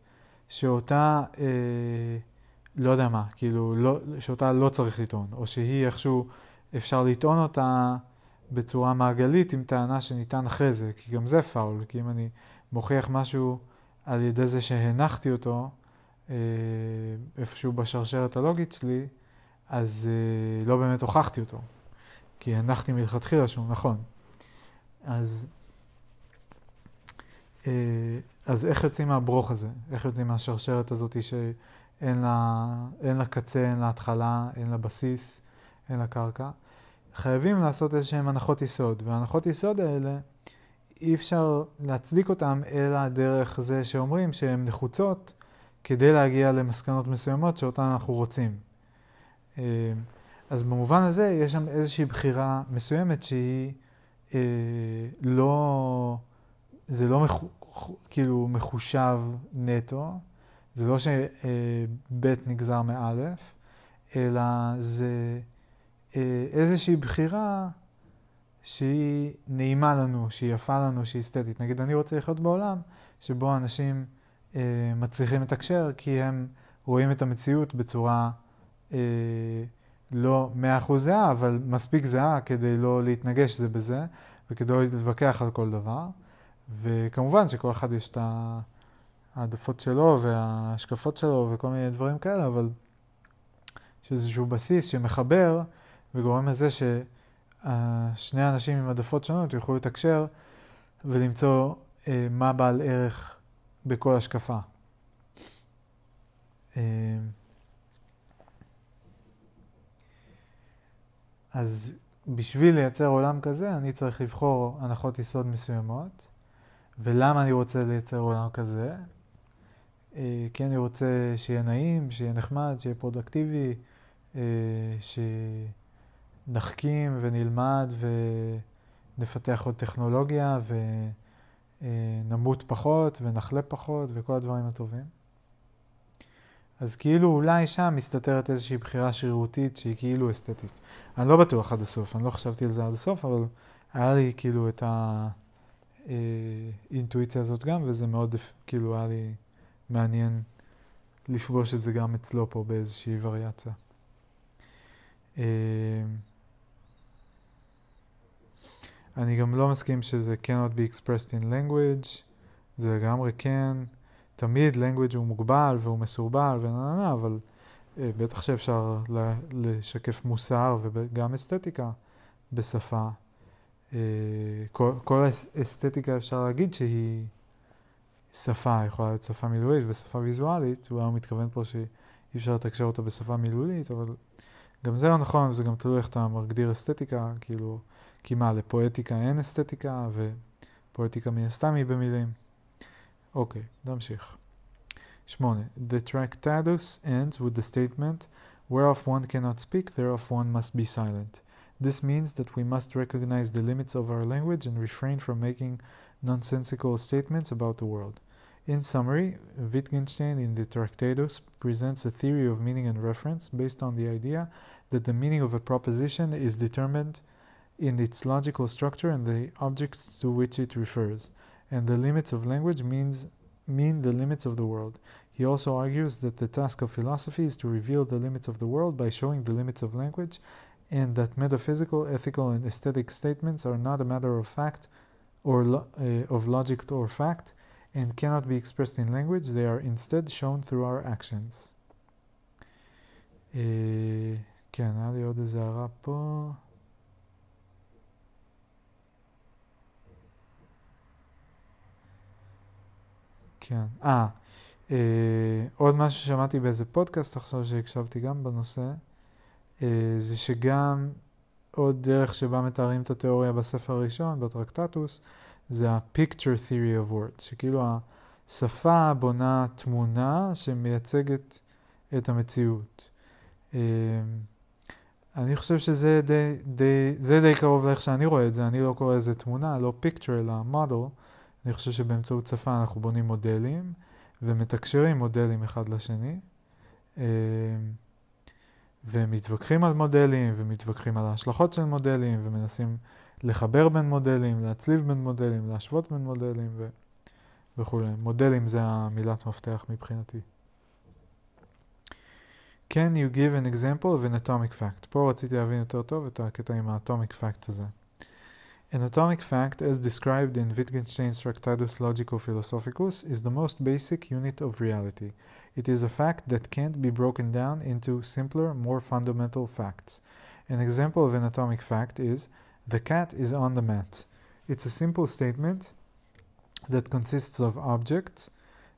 שאותה... Uh, לא יודע מה, כאילו, לא, שאותה לא צריך לטעון, או שהיא איכשהו, אפשר לטעון אותה בצורה מעגלית עם טענה שניתן אחרי זה, כי גם זה פאול, כי אם אני מוכיח משהו על ידי זה שהנחתי אותו אה, איפשהו בשרשרת הלוגית שלי, אז אה, לא באמת הוכחתי אותו, כי הנחתי מלכתחילה שהוא נכון. אז, אה, אז איך יוצאים מהברוך הזה? איך יוצאים מהשרשרת הזאת ש... אין לה, אין לה קצה, אין לה התחלה, אין לה בסיס, אין לה קרקע. חייבים לעשות איזשהן הנחות יסוד, והנחות יסוד האלה, אי אפשר להצדיק אותן אלא דרך זה שאומרים שהן נחוצות כדי להגיע למסקנות מסוימות שאותן אנחנו רוצים. אה, אז במובן הזה יש שם איזושהי בחירה מסוימת שהיא אה, לא, זה לא מחו, כאילו מחושב נטו, זה לא שב' נגזר מא', אלא זה אה, איזושהי בחירה שהיא נעימה לנו, שהיא יפה לנו, שהיא אסתטית. נגיד, אני רוצה לחיות בעולם שבו אנשים אה, מצליחים לתקשר כי הם רואים את המציאות בצורה אה, לא מאה אחוז זהה, אבל מספיק זהה כדי לא להתנגש זה בזה, וכדי לא להתווכח על כל דבר. וכמובן שכל אחד יש את ה... העדפות שלו וההשקפות שלו וכל מיני דברים כאלה, אבל יש איזשהו בסיס שמחבר וגורם לזה ששני אנשים עם העדפות שונות יוכלו לתקשר ולמצוא אה, מה בעל ערך בכל השקפה. אה, אז בשביל לייצר עולם כזה, אני צריך לבחור הנחות יסוד מסוימות. ולמה אני רוצה לייצר עולם כזה? אה, כי אני רוצה שיהיה נעים, שיהיה נחמד, שיהיה פרודקטיבי, אה, שנחכים ונלמד ונפתח עוד טכנולוגיה ונמות פחות ונחלה פחות וכל הדברים הטובים. אז כאילו אולי שם מסתתרת איזושהי בחירה שרירותית שהיא כאילו אסתטית. אני לא בטוח עד הסוף, אני לא חשבתי על זה עד הסוף, אבל היה לי כאילו את האינטואיציה הזאת גם, וזה מאוד כאילו היה לי... מעניין לפגוש את זה גם אצלו פה באיזושהי וריאציה. אה, אני גם לא מסכים שזה cannot be expressed in language, זה לגמרי כן. תמיד language הוא מוגבל והוא מסורבל ונה אבל אה, בטח שאפשר לשקף מוסר וגם אסתטיקה בשפה. אה, כל, כל אסתטיקה אפשר להגיד שהיא שפה, יכולה להיות שפה מילולית ושפה ויזואלית, הוא היה מתכוון פה שאי אפשר לתקשר אותה בשפה מילולית, אבל גם זה לא נכון, זה גם תלוי איך אתה מגדיר אסתטיקה, כאילו, כי מה, לפואטיקה אין אסתטיקה, ופואטיקה מן הסתם היא במילים. אוקיי, נמשיך. שמונה. The tractatus ends with the statement whereof one cannot speak, thereof one must be silent. This means that we must recognize the limits of our language and refrain from making nonsensical statements about the world. In summary, Wittgenstein in the Tractatus presents a theory of meaning and reference based on the idea that the meaning of a proposition is determined in its logical structure and the objects to which it refers, and the limits of language means mean the limits of the world. He also argues that the task of philosophy is to reveal the limits of the world by showing the limits of language, and that metaphysical, ethical, and aesthetic statements are not a matter of fact or lo- uh, of logic or fact, and cannot be expressed in language, they are instead shown through our actions. Uh, כן, היה לי עוד איזה הערה פה. כן. אה, אה, עוד משהו ששמעתי באיזה פודקאסט עכשיו שהקשבתי גם בנושא, אה, זה שגם עוד דרך שבה מתארים את התיאוריה בספר הראשון, בטרקטטוס, זה ה-picture theory of words, שכאילו השפה בונה תמונה שמייצגת את המציאות. אה, אני חושב שזה די, די, זה די קרוב לאיך שאני רואה את זה, אני לא קורא לזה תמונה, לא picture אלא model. אני חושב שבאמצעות שפה אנחנו בונים מודלים ומתקשרים מודלים אחד לשני ומתווכחים על מודלים ומתווכחים על ההשלכות של מודלים ומנסים לחבר בין מודלים, להצליב בין מודלים, להשוות בין מודלים ו... וכולי. מודלים זה המילת מפתח מבחינתי. Can you give an example of an atomic fact? פה רציתי להבין יותר טוב את הקטע עם האטומיק פקט הזה. An atomic fact, as described in Wittgenstein's Tractatus Logico Philosophicus, is the most basic unit of reality. It is a fact that can't be broken down into simpler, more fundamental facts. An example of an atomic fact is the cat is on the mat. It's a simple statement that consists of objects,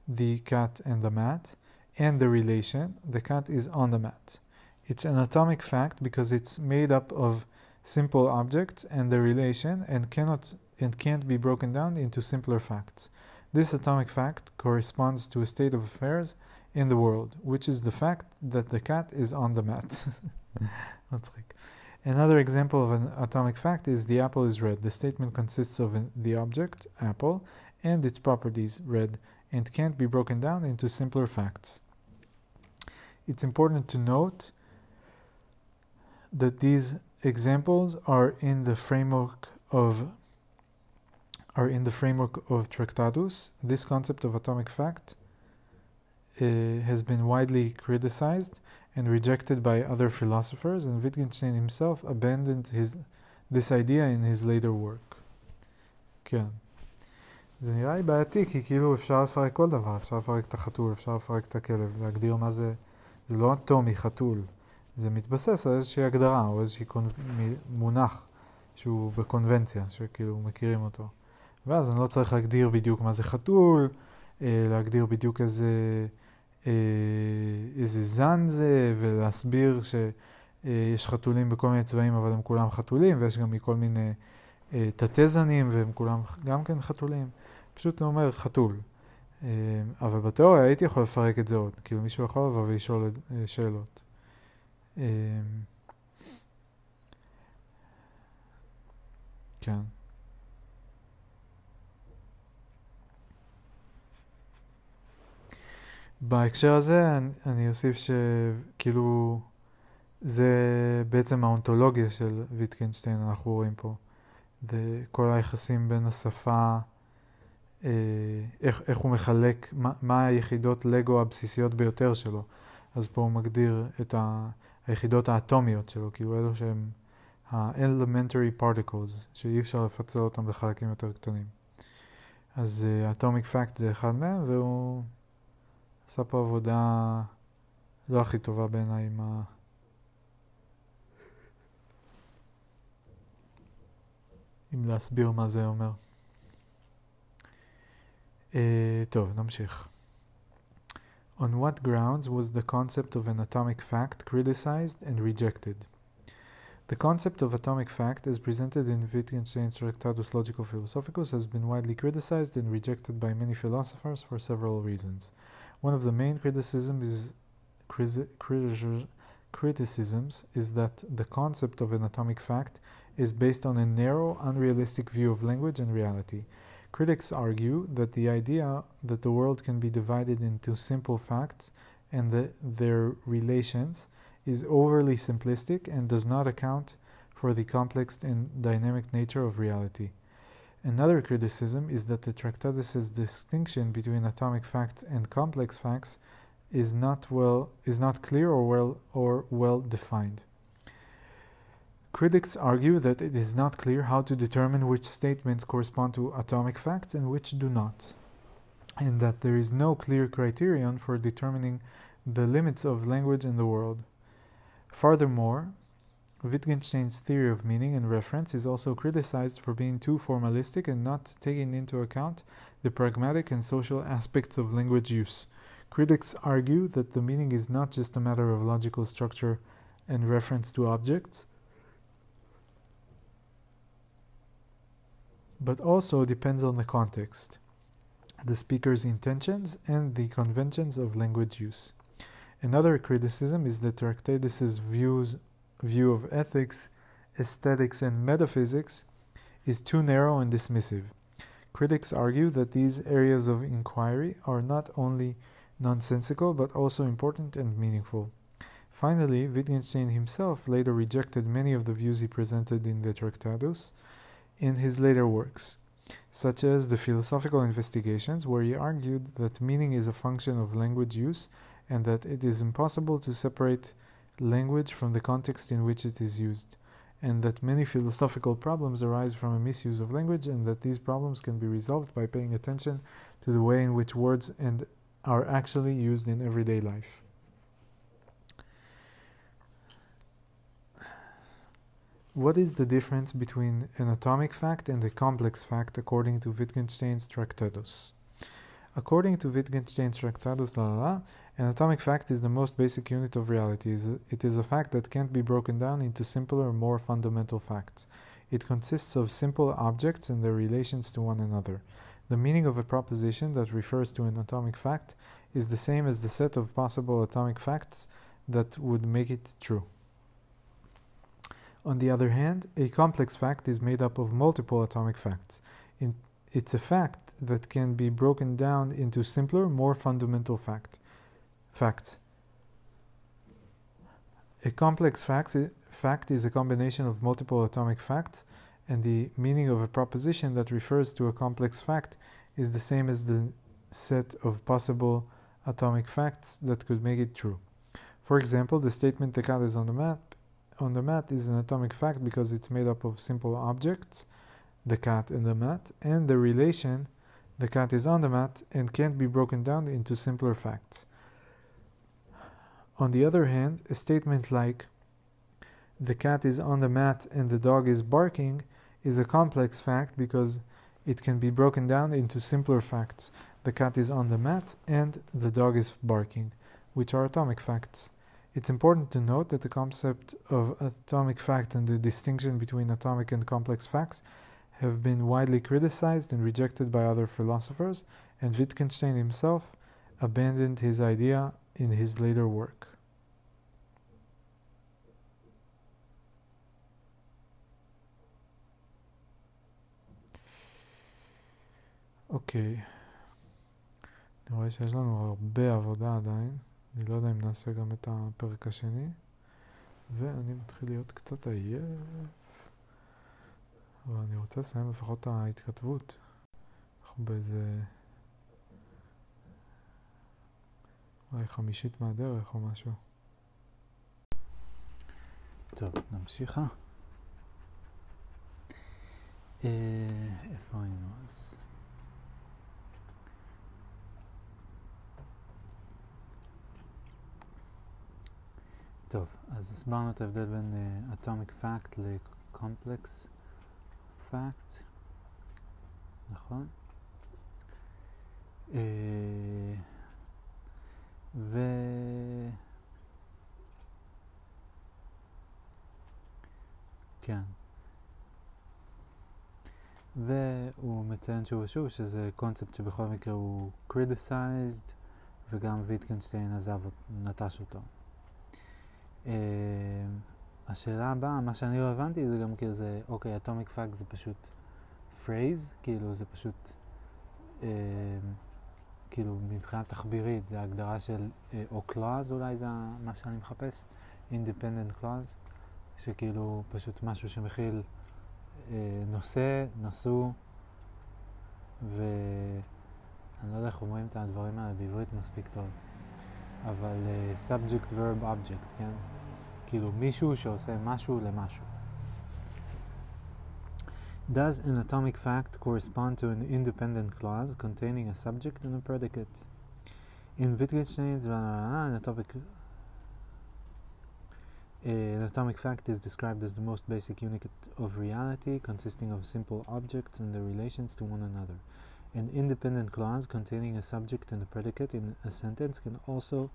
the cat and the mat, and the relation, the cat is on the mat. It's an atomic fact because it's made up of simple objects and the relation and cannot and can't be broken down into simpler facts. This atomic fact corresponds to a state of affairs in the world, which is the fact that the cat is on the mat. Another example of an atomic fact is the apple is red. The statement consists of an, the object, apple, and its properties, red, and can't be broken down into simpler facts. It's important to note that these examples are in the framework of are in the framework of Tractatus. This concept of atomic fact uh, has been widely criticized and rejected by other philosophers, and Wittgenstein himself abandoned his this idea in his later work. כן. זה נראה לי בעייתי, כי כאילו אפשר לפרק כל דבר, אפשר לפרק את החתול, אפשר לפרק את הכלב, להגדיר מה זה, זה לא אטומי חתול, זה מתבסס על איזושהי הגדרה או איזשהי קונ... מונח שהוא בקונבנציה, שכאילו מכירים אותו. ואז אני לא צריך להגדיר בדיוק מה זה חתול, אה, להגדיר בדיוק איזה, איזה זן זה, ולהסביר שיש חתולים בכל מיני צבעים, אבל הם כולם חתולים, ויש גם מכל מיני אה, תתי זנים, והם כולם גם כן חתולים. פשוט אומר חתול. אבל בתיאוריה הייתי יכול לפרק את זה עוד, כאילו מישהו יכול לבוא ולשאול שאלות. כן. בהקשר הזה אני, אני אוסיף שכאילו זה בעצם האונתולוגיה של ויטקנשטיין, אנחנו רואים פה. זה כל היחסים בין השפה, אה, איך, איך הוא מחלק, מה, מה היחידות לגו הבסיסיות ביותר שלו. אז פה הוא מגדיר את ה... היחידות האטומיות שלו, כאילו אלו שהם ה-elementary particles, שאי אפשר לפצל אותם לחלקים יותר קטנים. אז uh, atomic זה אחד מהם, והוא עשה פה עבודה לא הכי טובה בעיניי עם ה... עם להסביר מה זה אומר. Uh, טוב, נמשיך. On what grounds was the concept of an atomic fact criticized and rejected? The concept of atomic fact, as presented in Wittgenstein's Tractatus Logico Philosophicus, has been widely criticized and rejected by many philosophers for several reasons. One of the main criticisms is, criticisms is that the concept of an atomic fact is based on a narrow, unrealistic view of language and reality. Critics argue that the idea that the world can be divided into simple facts and the, their relations is overly simplistic and does not account for the complex and dynamic nature of reality. Another criticism is that the Tractatus's distinction between atomic facts and complex facts is not well is not clear or well or well defined. Critics argue that it is not clear how to determine which statements correspond to atomic facts and which do not, and that there is no clear criterion for determining the limits of language in the world. Furthermore, Wittgenstein's theory of meaning and reference is also criticized for being too formalistic and not taking into account the pragmatic and social aspects of language use. Critics argue that the meaning is not just a matter of logical structure and reference to objects, but also depends on the context, the speaker's intentions, and the conventions of language use. Another criticism is that Tractatus's views, view of ethics, aesthetics, and metaphysics is too narrow and dismissive. Critics argue that these areas of inquiry are not only nonsensical but also important and meaningful. Finally, Wittgenstein himself later rejected many of the views he presented in the Tractatus in his later works, such as the Philosophical Investigations, where he argued that meaning is a function of language use and that it is impossible to separate language from the context in which it is used, and that many philosophical problems arise from a misuse of language, and that these problems can be resolved by paying attention to the way in which words and are actually used in everyday life. What is the difference between an atomic fact and a complex fact according to Wittgenstein's Tractatus? According to Wittgenstein's Tractatus, la, la, la, an atomic fact is the most basic unit of reality. It is a fact that can't be broken down into simpler, more fundamental facts. It consists of simple objects and their relations to one another. The meaning of a proposition that refers to an atomic fact is the same as the set of possible atomic facts that would make it true. On the other hand, a complex fact is made up of multiple atomic facts. It's a fact that can be broken down into simpler, more fundamental fact facts. A complex fact, fact is a combination of multiple atomic facts, and the meaning of a proposition that refers to a complex fact is the same as the set of possible atomic facts that could make it true. For example, the statement the cat is on the mat on the mat is an atomic fact because it's made up of simple objects, the cat and the mat, and the relation the cat is on the mat and can't be broken down into simpler facts. On the other hand, a statement like the cat is on the mat and the dog is barking is a complex fact because it can be broken down into simpler facts. The cat is on the mat and the dog is barking, which are atomic facts. It's important to note that the concept of atomic fact and the distinction between atomic and complex facts have been widely criticized and rejected by other philosophers, and Wittgenstein himself abandoned his idea in his later work. אוקיי. אני רואה שיש לנו הרבה עבודה עדיין. אני לא יודע אם נעשה גם את הפרק השני. ואני מתחיל להיות קצת עייף. אבל אני רוצה לסיים לפחות את ההתכתבות. אנחנו באיזה... אולי חמישית מהדרך או משהו. טוב, נמשיכה. אה, איפה היינו אז? טוב, אז הסברנו את ההבדל בין uh, Atomic Fact ל-Complex Fact, נכון? Uh, ו... כן. והוא מציין שוב ושוב שזה קונספט שבכל מקרה הוא criticized וגם ויטגנשטיין עזב, נטש אותו. Uh, השאלה הבאה, מה שאני לא הבנתי זה גם כאילו זה, אוקיי, atomic fact זה פשוט phrase, כאילו זה פשוט, uh, כאילו מבחינה תחבירית זה הגדרה של, uh, או clause אולי זה מה שאני מחפש, independent clause, שכאילו פשוט משהו שמכיל אה, נושא, נשוא, ואני לא יודע איך אומרים את הדברים האלה בעברית מספיק טוב, אבל אה, subject, verb, object, כן? כאילו מישהו שעושה משהו למשהו. Does an atomic fact correspond to an independent clause containing a subject and a predicate? In Wittgenstein's an atomic, an atomic fact is described as the most basic unit of reality, consisting of simple objects and their relations to one another. An independent clause containing a subject and a predicate in a sentence can also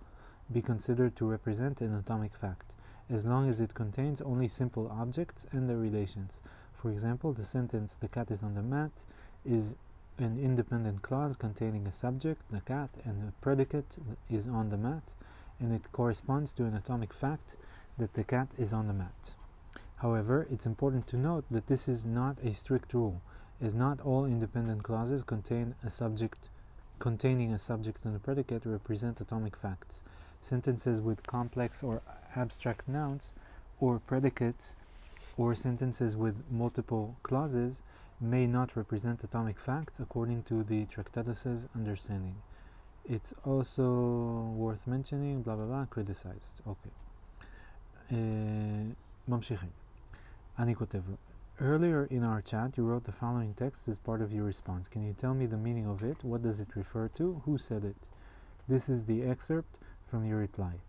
be considered to represent an atomic fact, as long as it contains only simple objects and their relations. For example, the sentence, the cat is on the mat, is an independent clause containing a subject, the cat, and a predicate is on the mat, and it corresponds to an atomic fact that the cat is on the mat. However, it's important to note that this is not a strict rule, as not all independent clauses contain a subject containing a subject and a predicate represent atomic facts. Sentences with complex or abstract nouns or predicates or sentences with multiple clauses may not represent atomic facts according to the Tractatus's understanding. It's also worth mentioning, blah blah blah, criticized. אוקיי. Uh, ממשיכים. אני כותב לו. Earlier in our chat, you wrote the following text as part of your response. Can you tell me the meaning of it? What does it refer to? Who said it? This is the excerpt from your reply.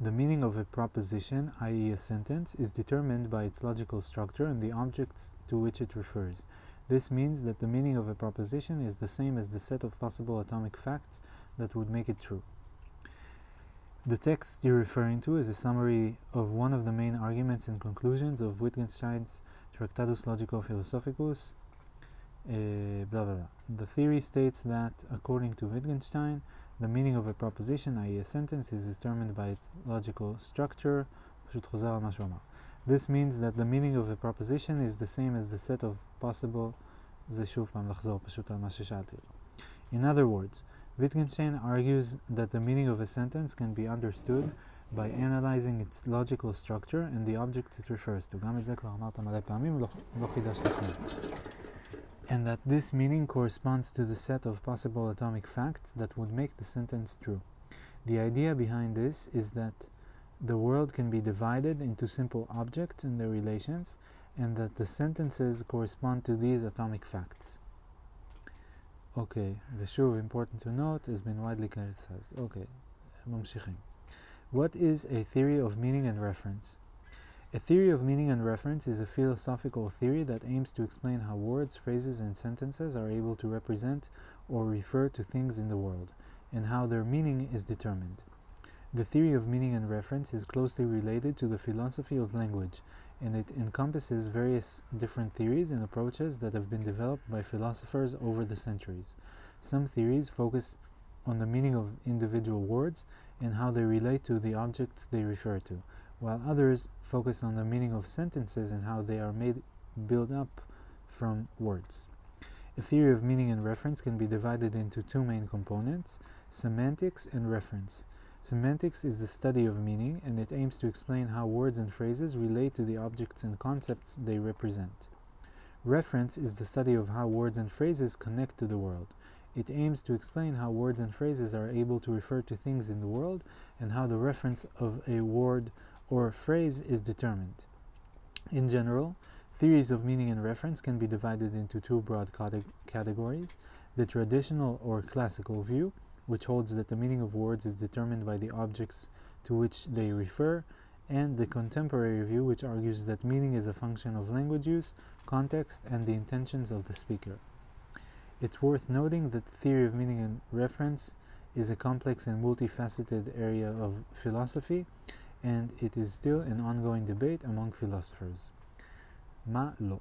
The meaning of a proposition, i.e., a sentence, is determined by its logical structure and the objects to which it refers. This means that the meaning of a proposition is the same as the set of possible atomic facts that would make it true. The text you're referring to is a summary of one of the main arguments and conclusions of Wittgenstein's Tractatus Logico Philosophicus, uh, blah, blah, blah. The theory states that, according to Wittgenstein, the meaning of a proposition, i.e. a sentence, is determined by its logical structure. This means that the meaning of a proposition is the same as the set of possible In other words, Wittgenstein argues that the meaning of a sentence can be understood by analyzing its logical structure and the objects it refers to. and that this meaning corresponds to the set of possible atomic facts that would make the sentence true. The idea behind this is that the world can be divided into simple objects and their relations, and that the sentences correspond to these atomic facts. Okay, ושוב, important to note, has been widely criticized. Okay, ממשיכים. What is a theory of meaning and reference? A theory of meaning and reference is a philosophical theory that aims to explain how words, phrases, and sentences are able to represent or refer to things in the world, and how their meaning is determined. The theory of meaning and reference is closely related to the philosophy of language, and it encompasses various different theories and approaches that have been developed by philosophers over the centuries. Some theories focus on the meaning of individual words and how they relate to the objects they refer to while others focus on the meaning of sentences and how they are made build up from words. A theory of meaning and reference can be divided into two main components semantics and reference. Semantics is the study of meaning, and it aims to explain how words and phrases relate to the objects and concepts they represent. Reference is the study of how words and phrases connect to the world. It aims to explain how words and phrases are able to refer to things in the world and how the reference of a word or phrase is determined. In general, theories of meaning and reference can be divided into two broad categories the traditional or classical view, which holds that the meaning of words is determined by the objects to which they refer, and the contemporary view, which argues that meaning is a function of language use, context, and the intentions of the speaker. It's worth noting that the theory of meaning and reference is a complex and multifaceted area of philosophy and it is still an ongoing debate among philosophers. Ma lo.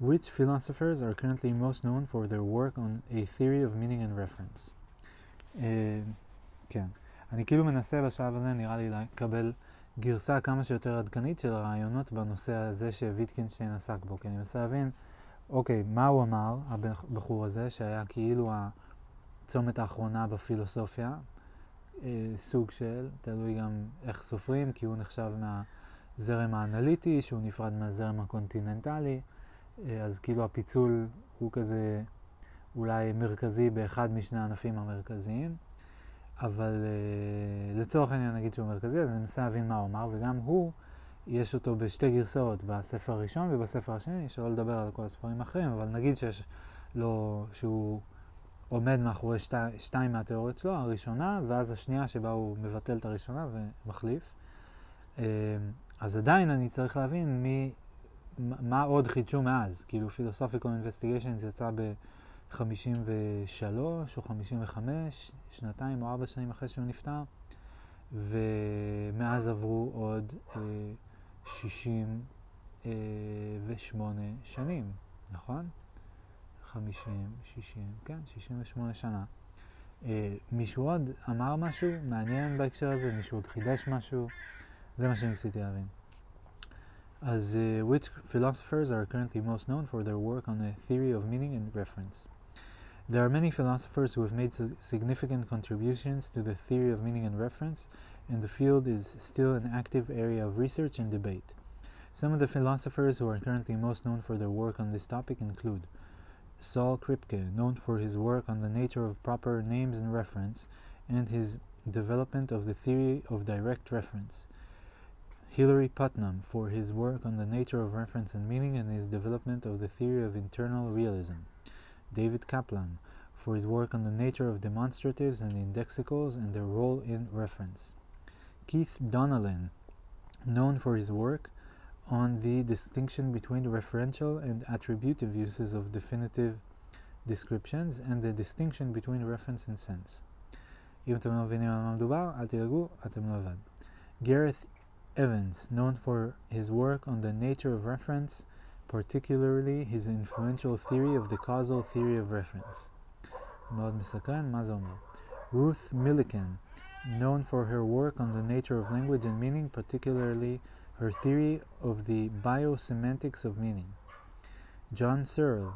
Which philosophers are currently most known for their work on a theory of meaning and reference? כן. אני כאילו מנסה בשלב הזה, נראה לי, לקבל גרסה כמה שיותר עדכנית של הרעיונות בנושא הזה שוויטקינשטיין עסק בו, כי אני מנסה להבין, אוקיי, מה הוא אמר, הבחור הזה, שהיה כאילו הצומת האחרונה בפילוסופיה, אה, סוג של, תלוי גם איך סופרים, כי הוא נחשב הזרם האנליטי שהוא נפרד מהזרם הקונטיננטלי, אז כאילו הפיצול הוא כזה אולי מרכזי באחד משני הענפים המרכזיים, אבל לצורך העניין נגיד שהוא מרכזי, אז אני מנסה להבין מה הוא אמר, וגם הוא, יש אותו בשתי גרסאות, בספר הראשון ובספר השני, שלא לדבר על כל הספרים האחרים, אבל נגיד שיש לו, שהוא עומד מאחורי שתי, שתיים מהתיאוריות שלו, הראשונה, ואז השנייה שבה הוא מבטל את הראשונה ומחליף. אמ, אז עדיין אני צריך להבין מי, מה עוד חידשו מאז. כאילו Philosophical Investigations יצא ב-53 או 55, שנתיים או ארבע שנים אחרי שהוא נפטר, ומאז עברו עוד אה, 68 שנים, נכון? 50, 60, כן, 68 שנה. אה, מישהו עוד אמר משהו מעניין בהקשר הזה? מישהו עוד חידש משהו? זה מה שניסיתי להבין. אז uh, which philosophers are currently most known for their work on the theory of meaning and reference? There are many philosophers who have made significant contributions to the theory of meaning and reference, and the field is still an active area of research and debate. Some of the philosophers who are currently most known for their work on this topic include Saul Kripke, known for his work on the nature of proper names and reference, and his development of the theory of direct reference. Hilary Putnam, for his work on the nature of reference and meaning and his development of the theory of internal realism. David Kaplan, for his work on the nature of demonstratives and indexicals and their role in reference. Keith Donnellan, known for his work on the distinction between referential and attributive uses of definitive descriptions and the distinction between reference and sense. אם אתם לא מבינים על מה מדובר, אל תדאגו, אתם לא לבד. Gareth Evans, known for his work on the nature of reference, particularly his influential theory of the causal theory of reference. Ruth Millikan, known for her work on the nature of language and meaning, particularly her theory of the biosemantics of meaning. John Searle,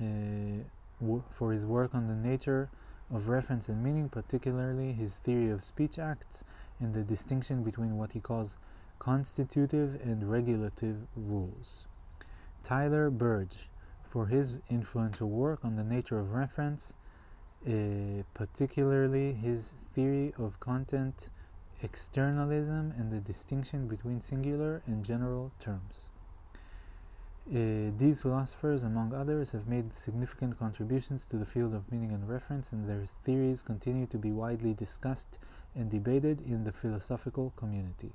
eh, uh, w- for his work on the nature of reference and meaning, particularly his theory of speech acts and the distinction between what he calls constitutive and regulative rules. Tyler Burge, for his influential work on the nature of reference, uh, particularly his theory of content externalism and the distinction between singular and general terms. Uh, these philosophers, among others, have made significant contributions to the field of meaning and reference, and their theories continue to be widely discussed and debated in the philosophical community.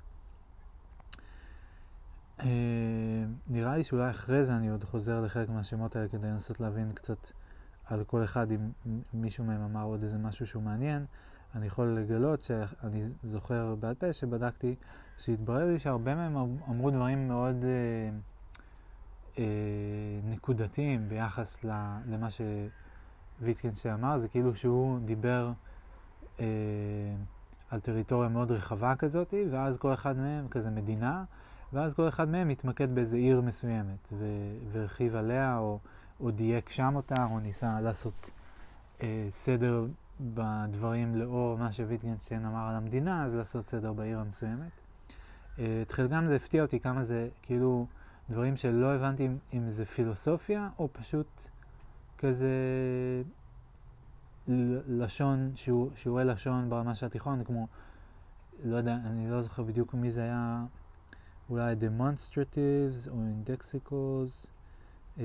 Uh, נראה לי שאולי אחרי זה אני עוד חוזר לחלק מהשמות האלה כדי לנסות להבין קצת על כל אחד אם מישהו מהם אמר עוד איזה משהו שהוא מעניין. אני יכול לגלות שאני זוכר בעל פה שבדקתי, שהתברר לי שהרבה מהם אמ-, אמרו דברים מאוד אה, אה, נקודתיים ביחס למה שוויטקנשטיין אמר, זה כאילו שהוא דיבר אה, על טריטוריה מאוד רחבה כזאת, ואז כל אחד מהם, כזה מדינה, ואז כל אחד מהם התמקד באיזה עיר מסוימת, והרחיב עליה, או, או דייק שם אותה, או ניסה לעשות אה, סדר בדברים לאור מה שוויטגנשטיין אמר על המדינה, אז לעשות סדר בעיר המסוימת. את חלקם זה הפתיע אותי כמה זה כאילו דברים שלא הבנתי אם, אם זה פילוסופיה או פשוט כזה לשון, שיעור, שיעורי לשון ברמה של התיכון, כמו, לא יודע, אני לא זוכר בדיוק מי זה היה, אולי demonstratives או indexicals. אה,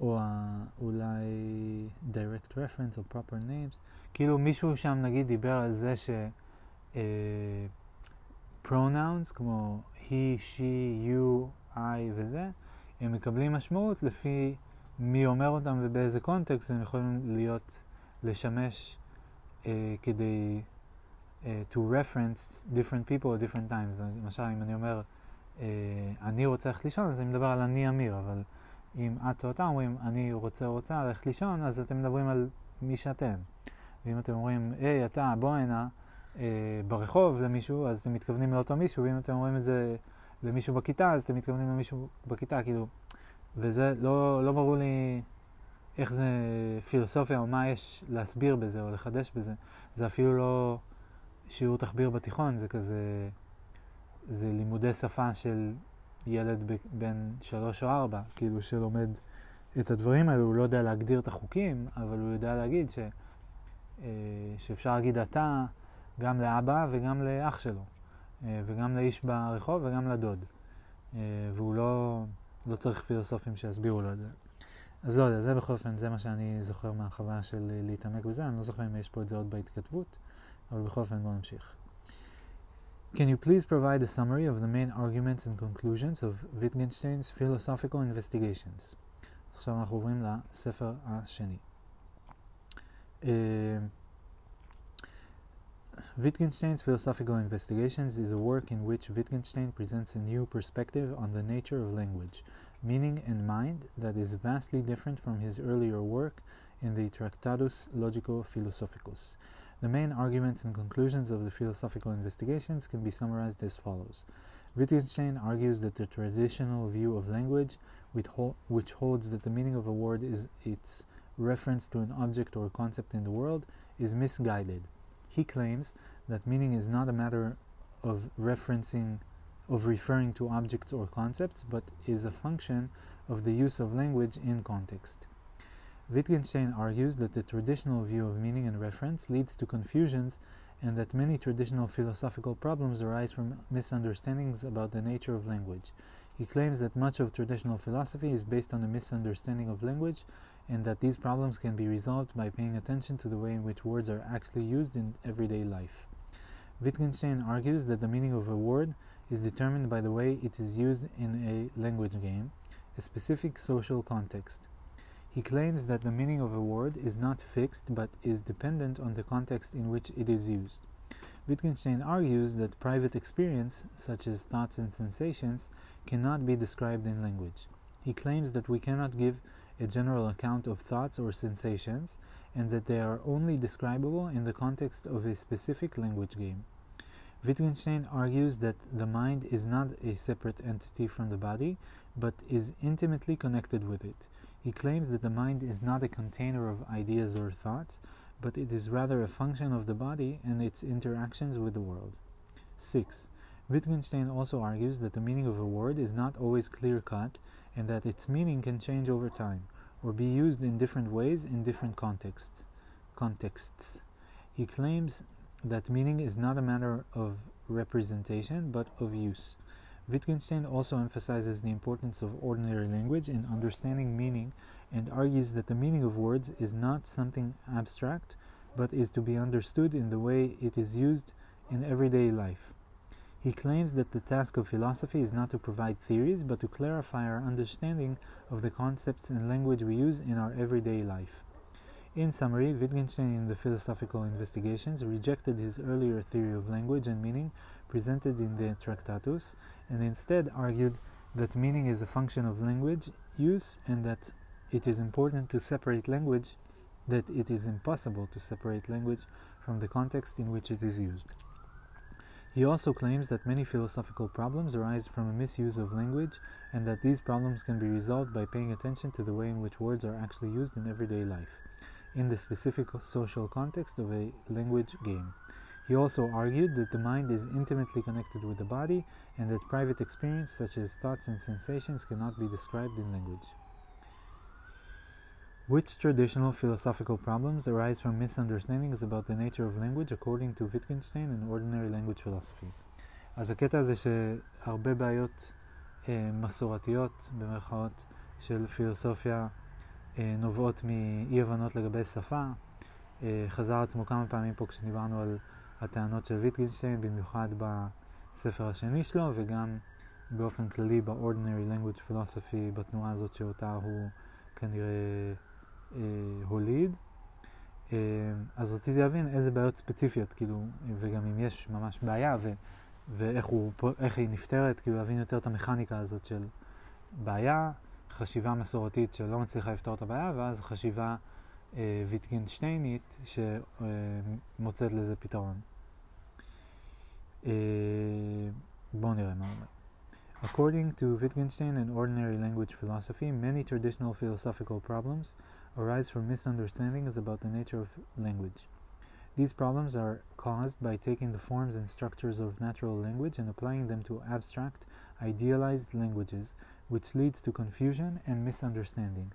או אולי direct reference או proper names, כאילו מישהו שם נגיד דיבר על זה ש... uh, pronouns כמו he, she, you, I וזה, הם מקבלים משמעות לפי מי אומר אותם ובאיזה קונטקסט, הם יכולים להיות, לשמש uh, כדי uh, to reference different people at different times. למשל, אם אני אומר, uh, אני רוצה ללכת לישון, אז אני מדבר על אני אמיר, אבל אם את או אתה אומרים, אני רוצה או רוצה ללכת לישון, אז אתם מדברים על מי שאתם. ואם אתם אומרים, היי, אתה, בוא הנה, אה, ברחוב למישהו, אז אתם מתכוונים לאותו מישהו, ואם אתם אומרים את זה למישהו בכיתה, אז אתם מתכוונים למישהו בכיתה, כאילו, וזה לא, לא ברור לי איך זה פילוסופיה, או מה יש להסביר בזה, או לחדש בזה. זה אפילו לא שיעור תחביר בתיכון זה כזה, זה לימודי שפה של ילד בן שלוש או ארבע, כאילו שלומד את הדברים האלו, הוא לא יודע להגדיר את החוקים, אבל הוא יודע להגיד ש, אה, שאפשר להגיד אתה גם לאבא וגם לאח שלו, אה, וגם לאיש ברחוב וגם לדוד. אה, והוא לא, לא צריך פילוסופים שיסבירו לו את זה. אז לא יודע, זה בכל אופן, זה מה שאני זוכר מהחוויה של להתעמק בזה, אני לא זוכר אם יש פה את זה עוד בהתכתבות, אבל בכל אופן בואו נמשיך. Can you please provide a summary of the main arguments and conclusions of Wittgenstein's philosophical investigations? עכשיו אנחנו עוברים לספר השני. Uh, Wittgenstein's Philosophical Investigations is a work in which Wittgenstein presents a new perspective on the nature of language, meaning and mind that is vastly different from his earlier work in the Tractatus Logico Philosophicus. The main arguments and conclusions of the philosophical investigations can be summarized as follows. Wittgenstein argues that the traditional view of language, which holds that the meaning of a word is its reference to an object or concept in the world, is misguided. He claims that meaning is not a matter of referencing of referring to objects or concepts, but is a function of the use of language in context. Wittgenstein argues that the traditional view of meaning and reference leads to confusions and that many traditional philosophical problems arise from misunderstandings about the nature of language. He claims that much of traditional philosophy is based on a misunderstanding of language and that these problems can be resolved by paying attention to the way in which words are actually used in everyday life. Wittgenstein argues that the meaning of a word is determined by the way it is used in a language game, a specific social context. He claims that the meaning of a word is not fixed but is dependent on the context in which it is used. Wittgenstein argues that private experience, such as thoughts and sensations, cannot be described in language. He claims that we cannot give a general account of thoughts or sensations, and that they are only describable in the context of a specific language game. Wittgenstein argues that the mind is not a separate entity from the body, but is intimately connected with it. He claims that the mind is not a container of ideas or thoughts, but it is rather a function of the body and its interactions with the world. 6. Wittgenstein also argues that the meaning of a word is not always clear cut and that its meaning can change over time or be used in different ways in different contexts. contexts. He claims that meaning is not a matter of representation but of use. Wittgenstein also emphasizes the importance of ordinary language in understanding meaning and argues that the meaning of words is not something abstract, but is to be understood in the way it is used in everyday life. He claims that the task of philosophy is not to provide theories, but to clarify our understanding of the concepts and language we use in our everyday life. In summary, Wittgenstein in the Philosophical Investigations rejected his earlier theory of language and meaning presented in the Tractatus and instead argued that meaning is a function of language use and that it is important to separate language, that it is impossible to separate language from the context in which it is used. He also claims that many philosophical problems arise from a misuse of language and that these problems can be resolved by paying attention to the way in which words are actually used in everyday life in the specific social context of a language game. He also argued that the mind is intimately connected with the body and that private experience, such as thoughts and sensations, cannot be described in language. Which traditional philosophical problems arise from misunderstandings about the nature of language according to Wittgenstein and ordinary language philosophy? אז הקטע הזה שהרבה בעיות אה, מסורתיות, במרכאות, של פילוסופיה אה, נובעות מאי הבנות לגבי שפה. אה, חזר עצמו כמה פעמים פה כשדיברנו על הטענות של ויטגנשטיין, במיוחד בספר השני שלו, וגם באופן כללי ב-ordinary language philosophy, בתנועה הזאת שאותה הוא כנראה אה, הוליד. אה, אז רציתי להבין איזה בעיות ספציפיות, כאילו, וגם אם יש ממש בעיה, ו, ואיך הוא, היא נפתרת, כאילו להבין יותר את המכניקה הזאת של בעיה, חשיבה מסורתית שלא מצליחה לפתור את הבעיה, ואז חשיבה אה, ויטגנשטיינית שמוצאת לזה פתרון. According to Wittgenstein and ordinary language philosophy, many traditional philosophical problems arise from misunderstandings about the nature of language. These problems are caused by taking the forms and structures of natural language and applying them to abstract, idealized languages, which leads to confusion and misunderstanding.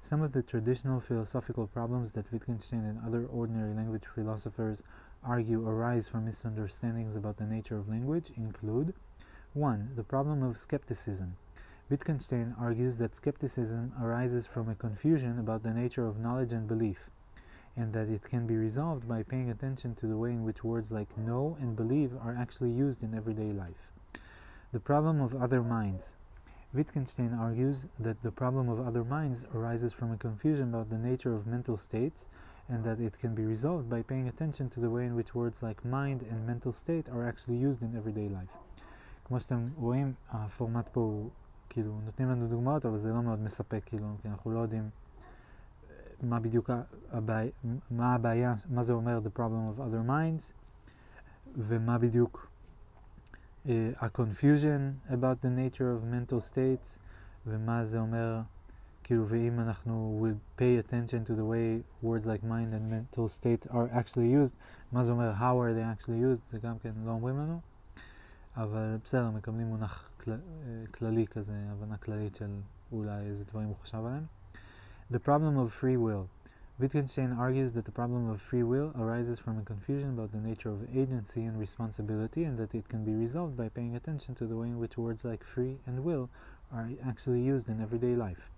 Some of the traditional philosophical problems that Wittgenstein and other ordinary language philosophers argue arise from misunderstandings about the nature of language include 1. The problem of skepticism. Wittgenstein argues that skepticism arises from a confusion about the nature of knowledge and belief, and that it can be resolved by paying attention to the way in which words like know and believe are actually used in everyday life. The problem of other minds. Wittgenstein argues that the problem of other minds arises from a confusion about the nature of mental states and that it can be resolved by paying attention to the way in which words like mind and mental state are actually used in everyday life. כמו שאתם רואים, הפורמט פה הוא, כאילו, נותנים לנו דוגמאות, אבל זה לא מאוד מספק, כאילו, כי אנחנו לא יודעים מה בדיוק הבעיה, מה הבעיה, מה זה אומר the problem of other minds, ומה בדיוק uh, ה-confusion about the nature of mental states, ומה זה אומר, כאילו, ואם אנחנו will pay attention to the way words like mind and mental state are actually used, מה זה אומר how are they actually used, זה גם כן לא אומרים לנו, אבל בסדר, מקבלים מונח כל, כללי כזה, הבנה כללית של אולי איזה דברים הוא חשב עליהם. The problem of free will. Wittgenstein argues that the problem of free will arises from a confusion about the nature of agency and responsibility and that it can be resolved by paying attention to the way in which words like free and will are actually used in everyday life.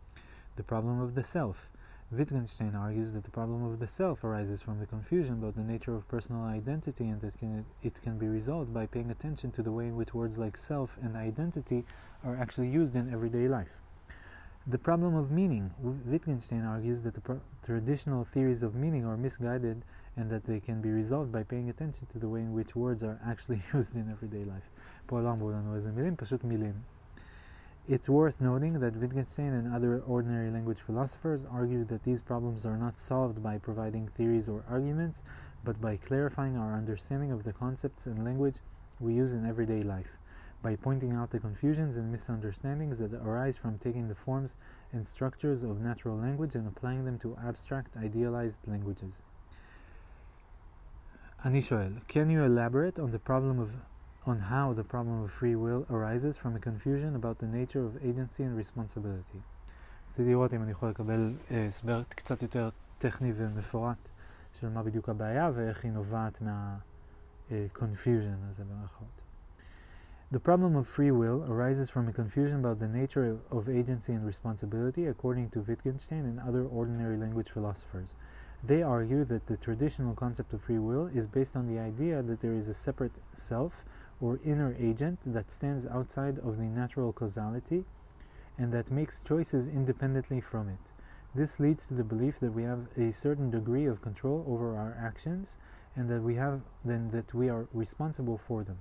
The problem of the self. Wittgenstein argues that the problem of the self arises from the confusion about the nature of personal identity and that can, it can be resolved by paying attention to the way in which words like self and identity are actually used in everyday life. The problem of meaning. Wittgenstein argues that the pro- traditional theories of meaning are misguided and that they can be resolved by paying attention to the way in which words are actually used in everyday life. פה לא אמרו לנו איזה מילים, פשוט מילים. It's worth noting that Wittgenstein and other ordinary language philosophers argue that these problems are not solved by providing theories or arguments, but by clarifying our understanding of the concepts and language we use in everyday life, by pointing out the confusions and misunderstandings that arise from taking the forms and structures of natural language and applying them to abstract, idealized languages. אני שואל, can you elaborate on the problem of on how the problem of free will arises from a confusion about the nature of agency and responsibility. רציתי לראות אם אני יכול לקבל הסבר קצת יותר טכני ומפורט של מה בדיוק הבעיה ואיך היא נובעת מה-confusion הזה במרכאות. The problem of free will arises from a confusion about the nature of, of agency and responsibility according to Wittgenstein and other ordinary language philosophers. They argue that the traditional concept of free will is based on the idea that there is a separate self or inner agent that stands outside of the natural causality and that makes choices independently from it. This leads to the belief that we have a certain degree of control over our actions and that we have then that we are responsible for them.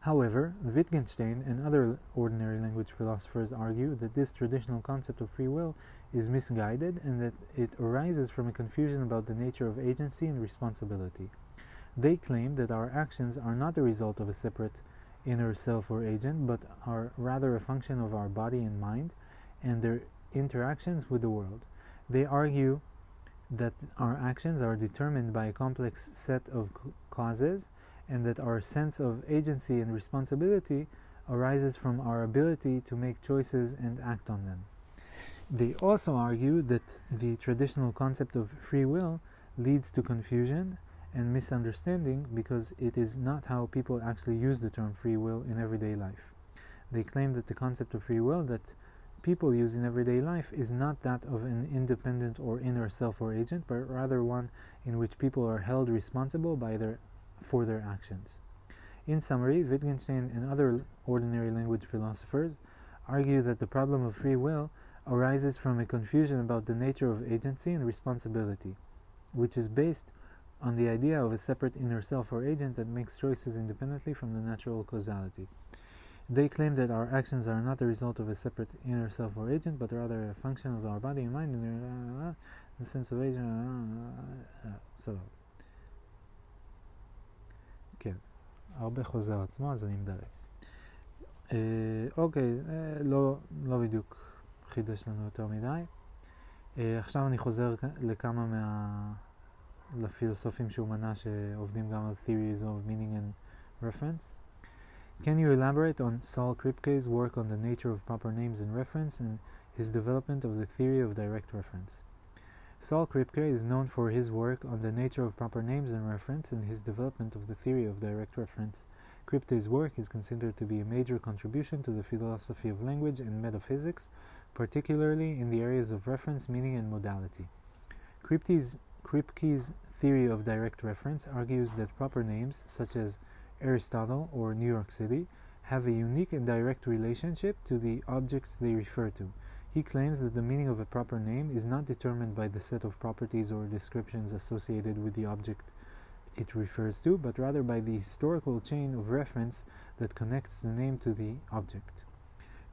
However, Wittgenstein and other ordinary language philosophers argue that this traditional concept of free will is misguided and that it arises from a confusion about the nature of agency and responsibility. They claim that our actions are not the result of a separate inner self or agent, but are rather a function of our body and mind and their interactions with the world. They argue that our actions are determined by a complex set of causes and that our sense of agency and responsibility arises from our ability to make choices and act on them. They also argue that the traditional concept of free will leads to confusion and misunderstanding because it is not how people actually use the term free will in everyday life. They claim that the concept of free will that people use in everyday life is not that of an independent or inner self or agent, but rather one in which people are held responsible by their, for their actions. In summary, Wittgenstein and other ordinary language philosophers argue that the problem of free will arises from a confusion about the nature of agency and responsibility, which is based on the idea of a separate inner self or agent that makes choices independently from the natural causality. They claim that our actions are not the result of a separate inner self or agent, but rather a function of our body and mind and the sense of agent. סבבה. כן, הרבה חוזר עצמו, אז אני מדלג. אוקיי, לא, לא בדיוק חידש לנו יותר מדי. עכשיו אני חוזר לכמה מה... לפילוסופים שהוא מנה שעובדים גם על theories of meaning and reference. Can you elaborate on Saul Kripke's work on the nature of proper names and reference and his development of the theory of direct reference? Saul Kripke is known for his work on the nature of proper names and reference and his development of the theory of direct reference. Kripke's work is considered to be a major contribution to the philosophy of language and metaphysics, particularly in the areas of reference, meaning, and modality. Kripke's, Kripke's theory of direct reference argues that proper names, such as Aristotle or New York City, have a unique and direct relationship to the objects they refer to. He claims that the meaning of a proper name is not determined by the set of properties or descriptions associated with the object it refers to, but rather by the historical chain of reference that connects the name to the object.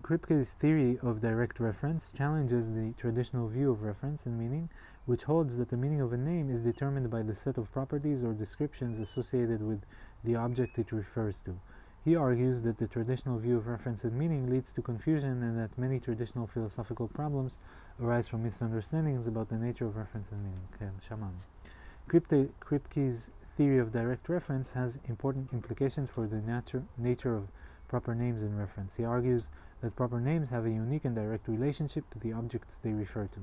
Kripke's theory of direct reference challenges the traditional view of reference and meaning, which holds that the meaning of a name is determined by the set of properties or descriptions associated with the object it refers to. He argues that the traditional view of reference and meaning leads to confusion and that many traditional philosophical problems arise from misunderstandings about the nature of reference and meaning. Shaman. Kripke, Kripke's theory of direct reference has important implications for the nature, nature of proper names and reference. He argues that proper names have a unique and direct relationship to the objects they refer to,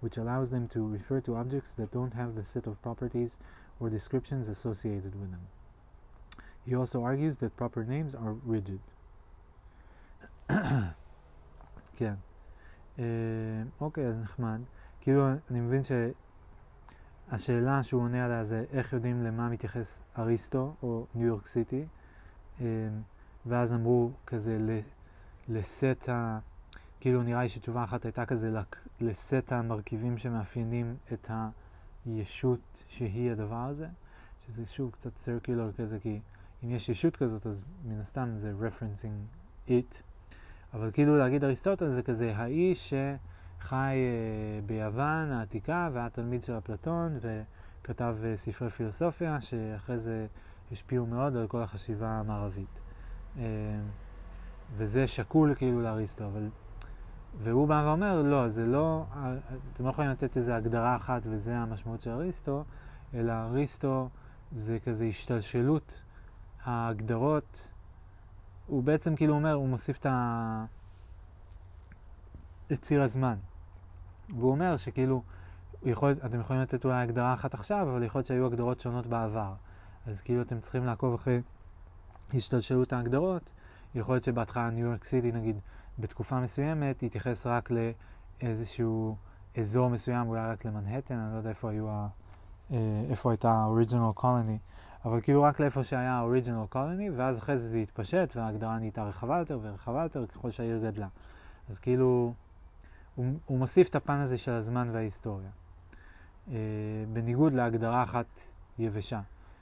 which allows them to refer to objects that don't have the set of properties or descriptions associated with them. He also argues that proper names are rigid. כן. אוקיי, אז נחמד. כאילו, אני מבין שהשאלה שהוא עונה עליה זה איך יודעים למה מתייחס אריסטו או ניו יורק סיטי, ואז אמרו כזה לסט ה... כאילו נראה לי שתשובה אחת הייתה כזה לסט המרכיבים שמאפיינים את הישות שהיא הדבר הזה, שזה שוב קצת סרקולר כזה, כי אם יש ישות כזאת, אז מן הסתם זה referencing it. אבל כאילו להגיד אריסטוטל זה כזה האיש שחי uh, ביוון העתיקה והיה תלמיד של אפלטון וכתב uh, ספרי פילוסופיה שאחרי זה השפיעו מאוד על כל החשיבה המערבית. וזה שקול כאילו לאריסטו, אבל... והוא בא ואומר, לא, זה לא, אתם לא יכולים לתת איזו הגדרה אחת וזה המשמעות של אריסטו, אלא אריסטו זה כזה השתלשלות ההגדרות, הוא בעצם כאילו אומר, הוא מוסיף את, ה... את ציר הזמן. והוא אומר שכאילו, יכול, אתם יכולים לתת אולי הגדרה אחת עכשיו, אבל יכול להיות שהיו הגדרות שונות בעבר. אז כאילו אתם צריכים לעקוב אחרי השתלשלות ההגדרות. יכול להיות שבהתחלה ניו יורק סיטי, נגיד, בתקופה מסוימת, יתייחס רק לאיזשהו אזור מסוים, אולי רק למנהטן, אני לא יודע איפה היו ה... אה, איפה הייתה ה-original colony. אבל כאילו רק לאיפה שהיה ה-original colony, ואז אחרי זה זה התפשט, וההגדרה נהייתה רחבה יותר ורחבה יותר ככל שהעיר גדלה. אז כאילו, הוא, הוא מוסיף את הפן הזה של הזמן וההיסטוריה. אה, בניגוד להגדרה אחת יבשה,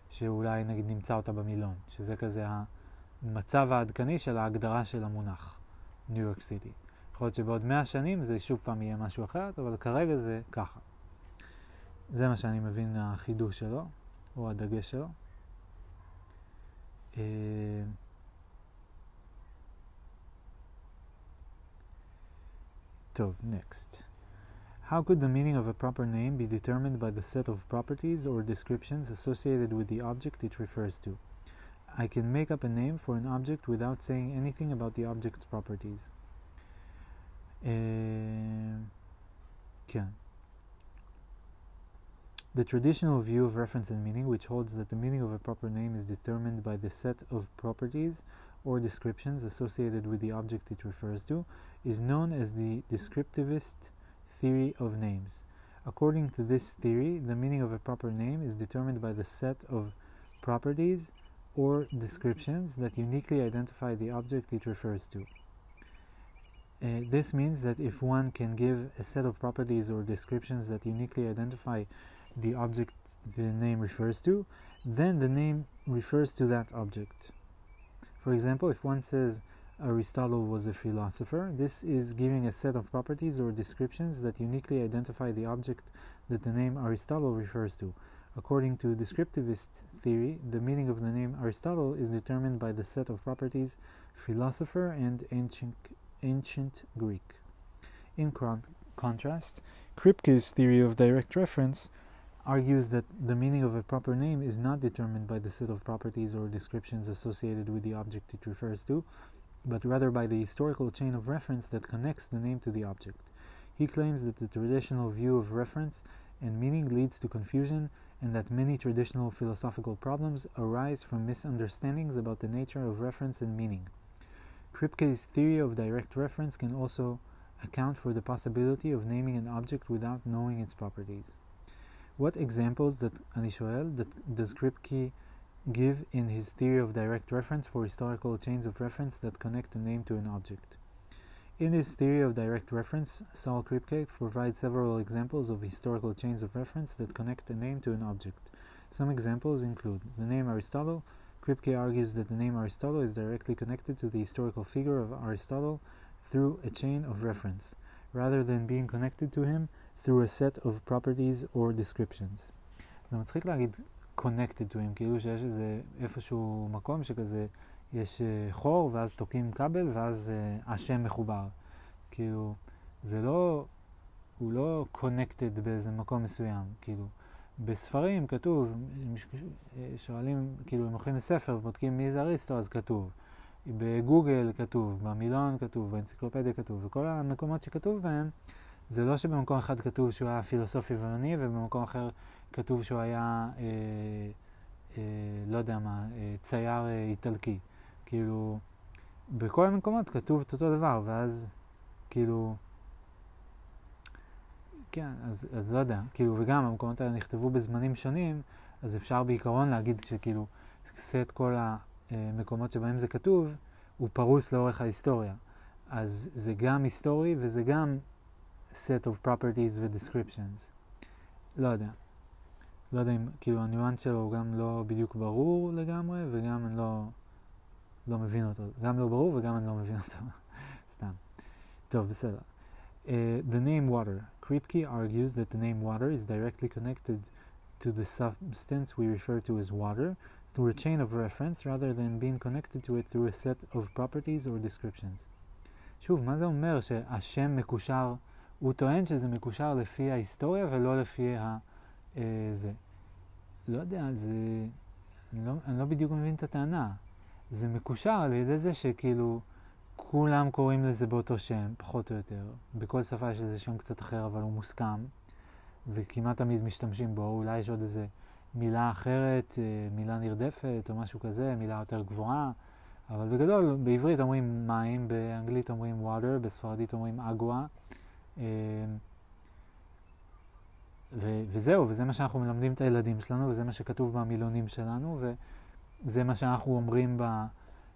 שאולי נגיד נמצא אותה במילון, שזה כזה המצב העדכני של ההגדרה של המונח, ניו יורק סיטי. יכול להיות שבעוד מאה שנים זה שוב פעם יהיה משהו אחר, אבל כרגע זה ככה. זה מה שאני מבין החידוש שלו, או הדגש שלו. Uh, so, next. How could the meaning of a proper name be determined by the set of properties or descriptions associated with the object it refers to? I can make up a name for an object without saying anything about the object's properties. Uh, The traditional view of reference and meaning, which holds that the meaning of a proper name is determined by the set of properties or descriptions associated with the object it refers to, is known as the descriptivist theory of names. According to this theory, the meaning of a proper name is determined by the set of properties or descriptions that uniquely identify the object it refers to. Uh, this means that if one can give a set of properties or descriptions that uniquely identify the object the name refers to, then the name refers to that object. For example, if one says Aristotle was a philosopher, this is giving a set of properties or descriptions that uniquely identify the object that the name Aristotle refers to. According to descriptivist theory, the meaning of the name Aristotle is determined by the set of properties philosopher and ancient, ancient Greek. In contrast, Kripke's theory of direct reference argues that the meaning of a proper name is not determined by the set of properties or descriptions associated with the object it refers to, but rather by the historical chain of reference that connects the name to the object. He claims that the traditional view of reference and meaning leads to confusion and that many traditional philosophical problems arise from misunderstandings about the nature of reference and meaning. Kripke's theory of direct reference can also account for the possibility of naming an object without knowing its properties. What examples that Anishoel that does Kripke give in his theory of direct reference for historical chains of reference that connect a name to an object? In his theory of direct reference, Saul Kripke provides several examples of historical chains of reference that connect a name to an object. Some examples include the name Aristotle. Kripke argues that the name Aristotle is directly connected to the historical figure of Aristotle through a chain of reference, rather than being connected to him through a set of properties or descriptions. זה מצחיק להגיד connected to him, כאילו שיש איזה איפשהו מקום שכזה יש חור, ואז תוקעים כבל, ואז השם מחובר. כאילו, זה לא, הוא לא connected באיזה מקום מסוים. כאילו, בספרים כתוב, שואלים, כאילו, אם הולכים לספר ובודקים מי זה אריסטו, אז כתוב. בגוגל כתוב, במילון כתוב, באנציקלופדיה כתוב, וכל המקומות שכתוב בהם, זה לא שבמקום אחד כתוב שהוא היה פילוסוף יווני, ובמקום אחר כתוב שהוא היה, אה, אה, לא יודע מה, אה, צייר אה, איטלקי. כאילו, בכל המקומות כתוב את אותו דבר, ואז, כאילו, כן, אז, אז לא יודע, כאילו, וגם המקומות האלה נכתבו בזמנים שונים, אז אפשר בעיקרון להגיד שכאילו, סט כל המקומות שבהם זה כתוב, הוא פרוס לאורך ההיסטוריה. אז זה גם היסטורי וזה גם set of properties ו-descriptions. לא יודע. לא יודע אם, כאילו, הניואנס שלו הוא גם לא בדיוק ברור לגמרי, וגם אני לא... לא מבין אותו. גם לא ברור וגם אני לא מבין אותו. סתם. טוב, בסדר. Uh, the name water. Kripke argues that the name water is directly connected to the substance we refer to as water through a chain of reference rather than being connected to it through a set of properties or descriptions. שוב, מה זה אומר שהשם מקושר, הוא טוען שזה מקושר לפי ההיסטוריה ולא לפי ה... Uh, זה. לא יודע, זה... אני לא, אני לא בדיוק מבין את הטענה. זה מקושר על ידי זה שכאילו כולם קוראים לזה באותו שם, פחות או יותר. בכל שפה יש לזה שם קצת אחר, אבל הוא מוסכם, וכמעט תמיד משתמשים בו. אולי יש עוד איזה מילה אחרת, אה, מילה נרדפת או משהו כזה, מילה יותר גבוהה. אבל בגדול, בעברית אומרים מים, באנגלית אומרים water, בספרדית אומרים אגווה. אה, וזהו, וזה מה שאנחנו מלמדים את הילדים שלנו, וזה מה שכתוב במילונים שלנו, זה מה שאנחנו אומרים ב,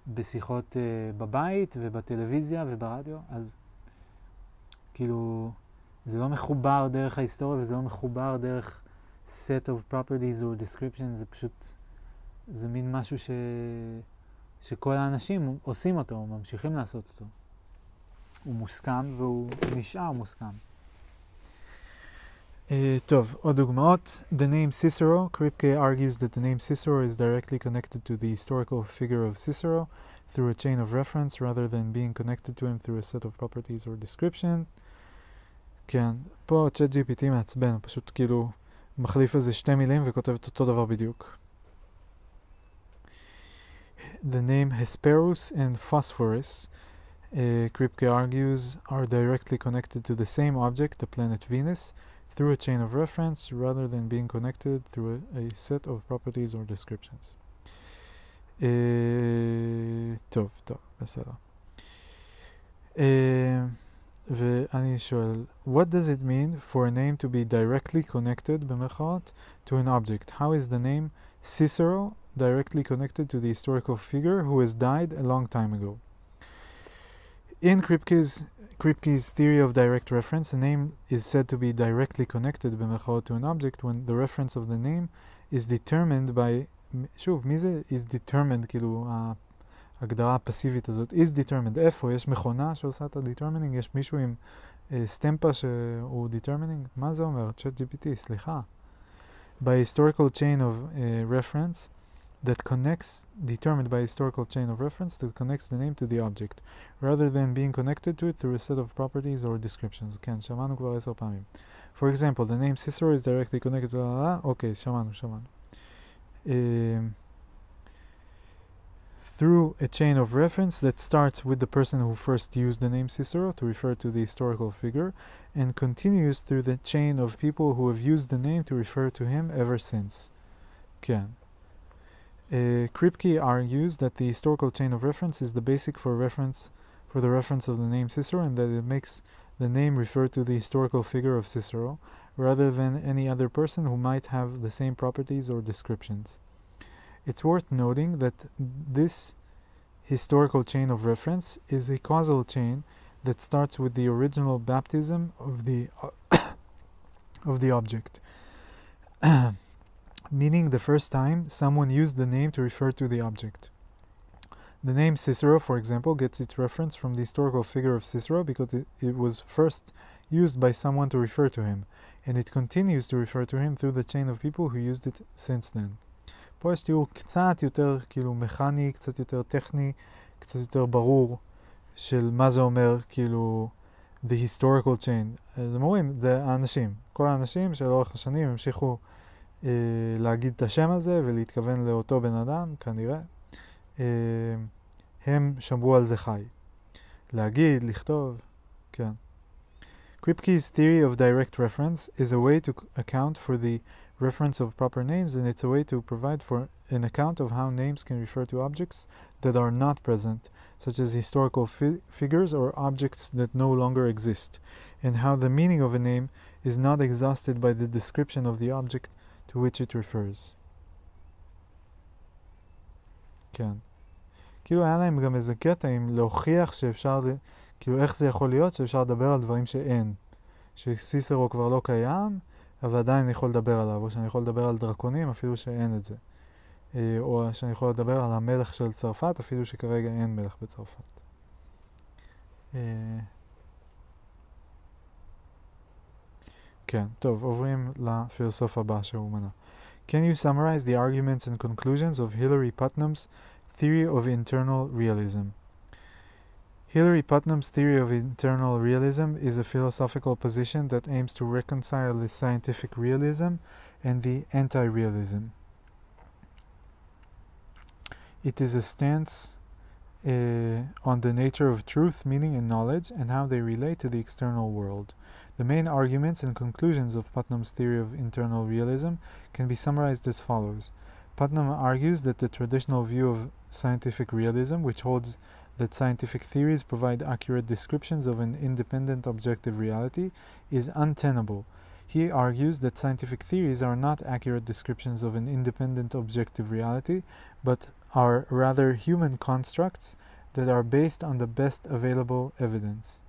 בשיחות uh, בבית ובטלוויזיה וברדיו, אז כאילו זה לא מחובר דרך ההיסטוריה וזה לא מחובר דרך set of properties or descriptions, זה פשוט, זה מין משהו ש, שכל האנשים עושים אותו, ממשיכים לעשות אותו. הוא מוסכם והוא נשאר מוסכם. Uh, טוב, עוד דוגמאות. The name Cicero, Kripke argues that the name Cicero is directly connected to the historical figure of Cicero through a chain of reference rather than being connected to him through a set of properties or description. כן, פה צ'אט GPT מעצבן, הוא פשוט כאילו מחליף איזה שתי מילים וכותב את אותו דבר בדיוק. The name Hesperus and Phosphorus, uh, Kripke argues, are directly connected to the same object, the planet Venus, through a chain of reference rather than being connected through a, a set of properties or descriptions. Uh, טוב, טוב, בסדר. Uh, ואני שואל, what does it mean for a name to be directly connected, במרכאות, to an object? How is the name Cicero directly connected to the historical figure who has died a long time ago? In Kripke's Kripke's theory of direct reference, a name is said to be directly connected to an object when the reference of the name is determined by, שוב, מי זה is determined, כאילו ההגדרה הפסיבית הזאת, is determined, איפה? יש מכונה שעושה את ה-determining? יש מישהו עם uh, סטמפה שהוא determining? מה זה אומר? chat GPT, סליחה. By historical chain of uh, reference, that connects, determined by a historical chain of reference that connects the name to the object, rather than being connected to it through a set of properties or descriptions. כן, שמענו כבר עשר פעמים. For example, the name Cicero is directly connected to... אוקיי, שמענו, שמענו. Um, through a chain of reference that starts with the person who first used the name Cicero to refer to the historical figure and continues through the chain of people who have used the name to refer to him ever since. כן. Uh, Kripke argues that the historical chain of reference is the basic for reference for the reference of the name Cicero and that it makes the name refer to the historical figure of Cicero rather than any other person who might have the same properties or descriptions. It's worth noting that this historical chain of reference is a causal chain that starts with the original baptism of the of the object. meaning the first time someone used the name to refer to the object. The name Cicero, for example, gets its reference from the historical figure of Cicero because it, it, was first used by someone to refer to him, and it continues to refer to him through the chain of people who used it since then. פה יש תיאור קצת יותר כאילו מכני, קצת יותר טכני, קצת יותר ברור של מה זה אומר כאילו the historical chain. אז הם אומרים, זה האנשים. כל האנשים שלאורך השנים המשיכו אה, להגיד את השם הזה ולהתכוון לאותו בן אדם, כנראה. אה, הם שמרו על זה חי. להגיד, לכתוב, כן. Kripke's theory of direct reference is a way to account for the reference of proper names and it's a way to provide for an account of how names can refer to objects that are not present, such as historical fi figures or objects that no longer exist, and how the meaning of a name is not exhausted by the description of the object to which it refers. כן. כאילו היה להם גם איזה קטע עם להוכיח שאפשר, כאילו איך זה יכול להיות שאפשר לדבר על דברים שאין. שסיסרו כבר לא קיים, אבל עדיין אני יכול לדבר עליו, או שאני יכול לדבר על דרקונים אפילו שאין את זה. או שאני יכול לדבר על המלך של צרפת אפילו שכרגע אין מלך בצרפת. כן, טוב, עוברים לפילוסוף הבא שהוא מנה. Can you summarize the arguments and conclusions of Hilary Putnam's theory of internal realism? Hilary Putnam's theory of internal realism is a philosophical position that aims to reconcile the scientific realism and the anti realism. It is a stance uh, on the nature of truth, meaning, and knowledge, and how they relate to the external world. The main arguments and conclusions of Putnam's theory of internal realism can be summarized as follows. Putnam argues that the traditional view of scientific realism, which holds that scientific theories provide accurate descriptions of an independent objective reality, is untenable. He argues that scientific theories are not accurate descriptions of an independent objective reality, but are rather human constructs that are based on the best available evidence.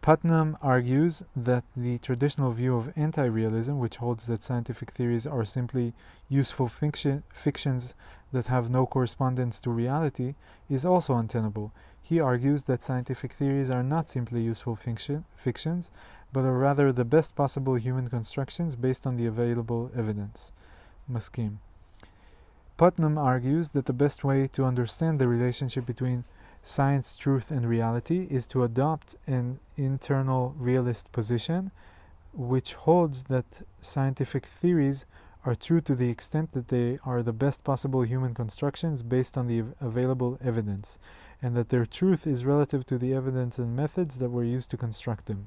Putnam argues that the traditional view of anti realism, which holds that scientific theories are simply useful fiction, fictions that have no correspondence to reality, is also untenable. He argues that scientific theories are not simply useful fiction, fictions, but are rather the best possible human constructions based on the available evidence. Maskim. Putnam argues that the best way to understand the relationship between science, truth, and reality is to adopt an internal realist position which holds that scientific theories are true to the extent that they are the best possible human constructions based on the available evidence, and that their truth is relative to the evidence and methods that were used to construct them.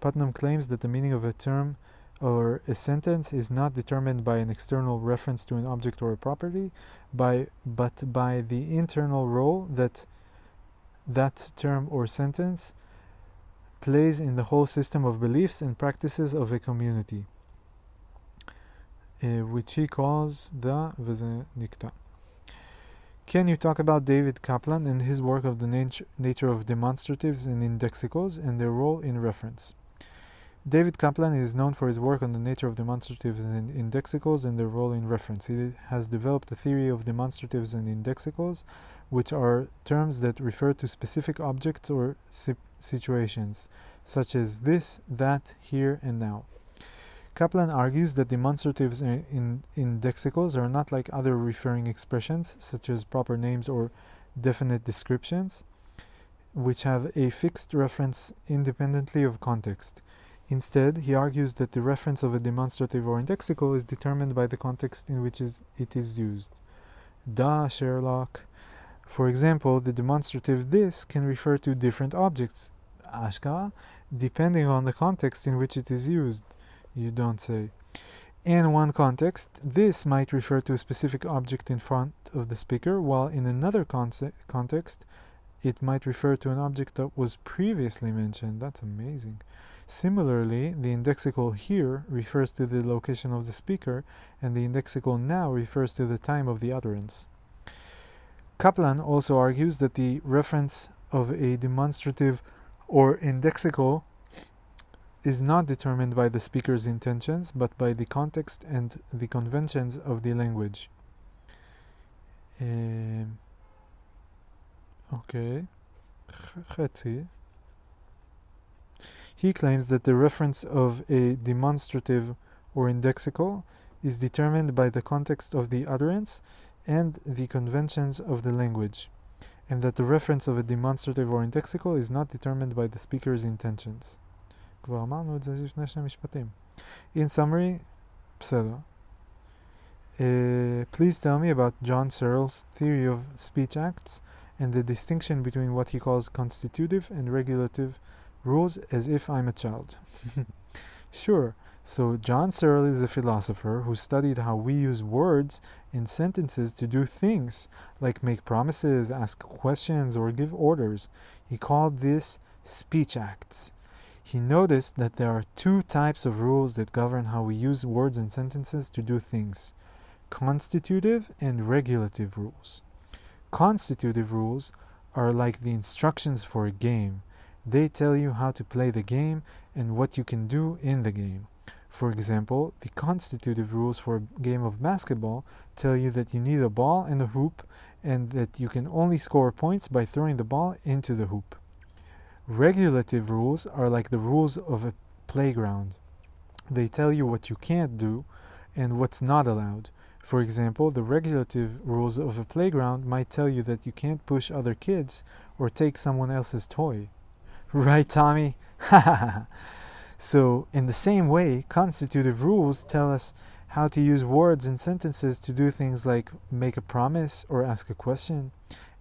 Putnam claims that the meaning of a term or a sentence is not determined by an external reference to an object or a property, by, but by the internal role that that term or sentence plays in the whole system of beliefs and practices of a community, uh, which he calls the nikta. Can you talk about David Kaplan and his work of the nat- nature of demonstratives and indexicals and their role in reference? David Kaplan is known for his work on the nature of demonstratives and indexicals and their role in reference. He has developed a theory of demonstratives and indexicals, which are terms that refer to specific objects or si- situations, such as this, that, here, and now. Kaplan argues that demonstratives and in indexicals are not like other referring expressions, such as proper names or definite descriptions, which have a fixed reference independently of context. Instead, he argues that the reference of a demonstrative or indexical is determined by the context in which it is used. Da Sherlock. For example, the demonstrative this can refer to different objects, ashka, depending on the context in which it is used. You don't say. In one context, this might refer to a specific object in front of the speaker, while in another context, it might refer to an object that was previously mentioned. That's amazing. Similarly, the indexical here refers to the location of the speaker, and the indexical now refers to the time of the utterance. Kaplan also argues that the reference of a demonstrative or indexical is not determined by the speaker's intentions, but by the context and the conventions of the language. Um, okay. He claims that the reference of a demonstrative or indexical is determined by the context of the utterance and the conventions of the language, and that the reference of a demonstrative or indexical is not determined by the speaker's intentions. In summary, בסדר. Uh, please tell me about John Searle's theory of speech acts and the distinction between what he calls constitutive and regulative rules as if I'm a child. sure. So, John Searle is a philosopher who studied how we use words in sentences to do things like make promises, ask questions, or give orders. He called this speech acts. He noticed that there are two types of rules that govern how we use words and sentences to do things constitutive and regulative rules. Constitutive rules are like the instructions for a game. They tell you how to play the game and what you can do in the game. For example, the constitutive rules for a game of basketball tell you that you need a ball and a hoop and that you can only score points by throwing the ball into the hoop. Regulative rules are like the rules of a playground. They tell you what you can't do and what's not allowed. For example, the regulative rules of a playground might tell you that you can't push other kids or take someone else's toy. Right, Tommy? so, in the same way, constitutive rules tell us how to use words and sentences to do things like make a promise or ask a question.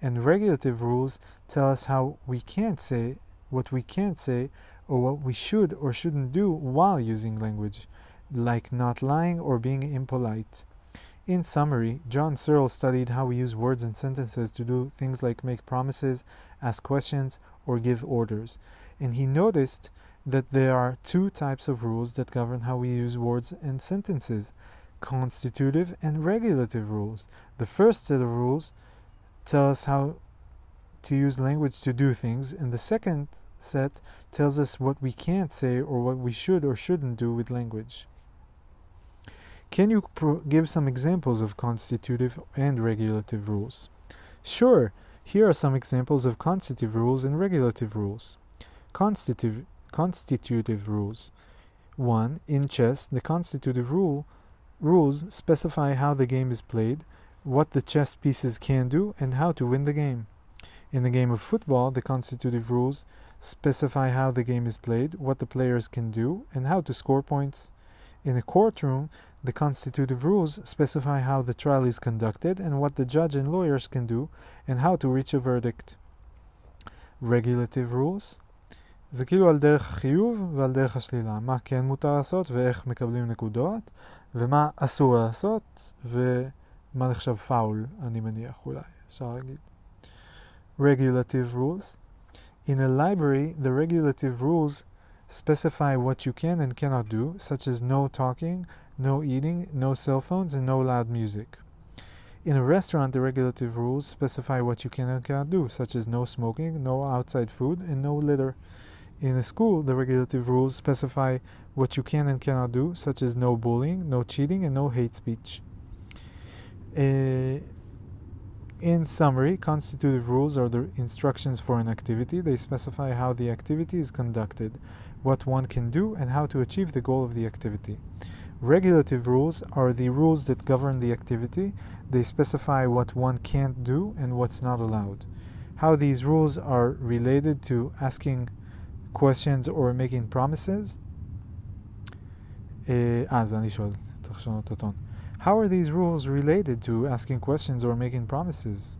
And regulative rules tell us how we can't say what we can't say or what we should or shouldn't do while using language, like not lying or being impolite. In summary, John Searle studied how we use words and sentences to do things like make promises, ask questions, or give orders. And he noticed that there are two types of rules that govern how we use words and sentences constitutive and regulative rules. The first set of rules tell us how to use language to do things, and the second set tells us what we can't say or what we should or shouldn't do with language. Can you pro- give some examples of constitutive and regulative rules? Sure, here are some examples of constitutive rules and regulative rules. Constitutive, constitutive rules. 1. In chess, the constitutive rule rules specify how the game is played, what the chess pieces can do, and how to win the game. In the game of football, the constitutive rules specify how the game is played, what the players can do, and how to score points. In a courtroom, the constitutive rules specify how the trial is conducted and what the judge and lawyers can do and how to reach a verdict. Regulative rules זה כאילו על דרך החיוב ועל דרך השלילה, מה כן מותר לעשות ואיך מקבלים נקודות ומה אסור לעשות ומה נחשב פאול, אני מניח אולי, אפשר להגיד. Regulative rules In a library, the regulative rules specify what you can and cannot do, such as no talking, no eating, no cell phones, and no loud music. In a restaurant, the regulative rules specify what you can and cannot do, such as no smoking, no outside food, and no litter. In a school, the regulative rules specify what you can and cannot do, such as no bullying, no cheating, and no hate speech. Uh, In summary, constitutive rules are the instructions for an activity. They specify how the activity is conducted, what one can do, and how to achieve the goal of the activity. Regulative rules are the rules that govern the activity. They specify what one can't do and what's not allowed. How these rules are related to asking questions or making promises. אה, זה אני שואל, צריך לשנות את הטון. How are these rules related to asking questions or making promises?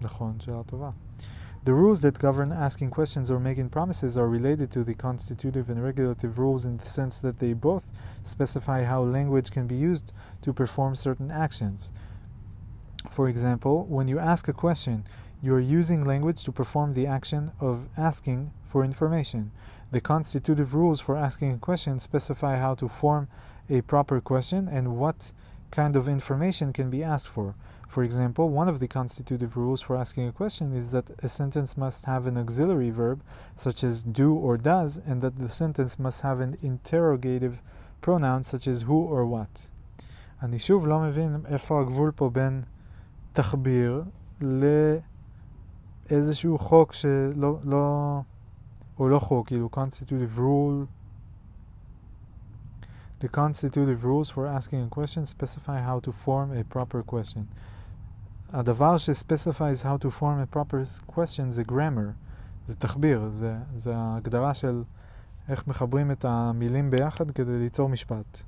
נכון, שאלה טובה. The rules that govern asking questions or making promises are related to the constitutive and regulative rules in the sense that they both specify how language can be used to perform certain actions. For example, when you ask a question, you are using language to perform the action of asking for information. The constitutive rules for asking a question specify how to form a proper question and what kind of information can be asked for. For example, one of the constitutive rules for asking a question is that a sentence must have an auxiliary verb, such as do or does, and that the sentence must have an interrogative pronoun, such as who or what. אני שוב לא מבין איפה הגבול פה בין תחביר לאיזשהו חוק שלא, לא, או לא חוק, כאילו constitutive rule The constitutive rules for asking a question specify how to form a proper question. הדבר ש-specifies how to form a proper question זה grammar, זה תחביר, זה, זה ההגדרה של איך מחברים את המילים ביחד כדי ליצור משפט.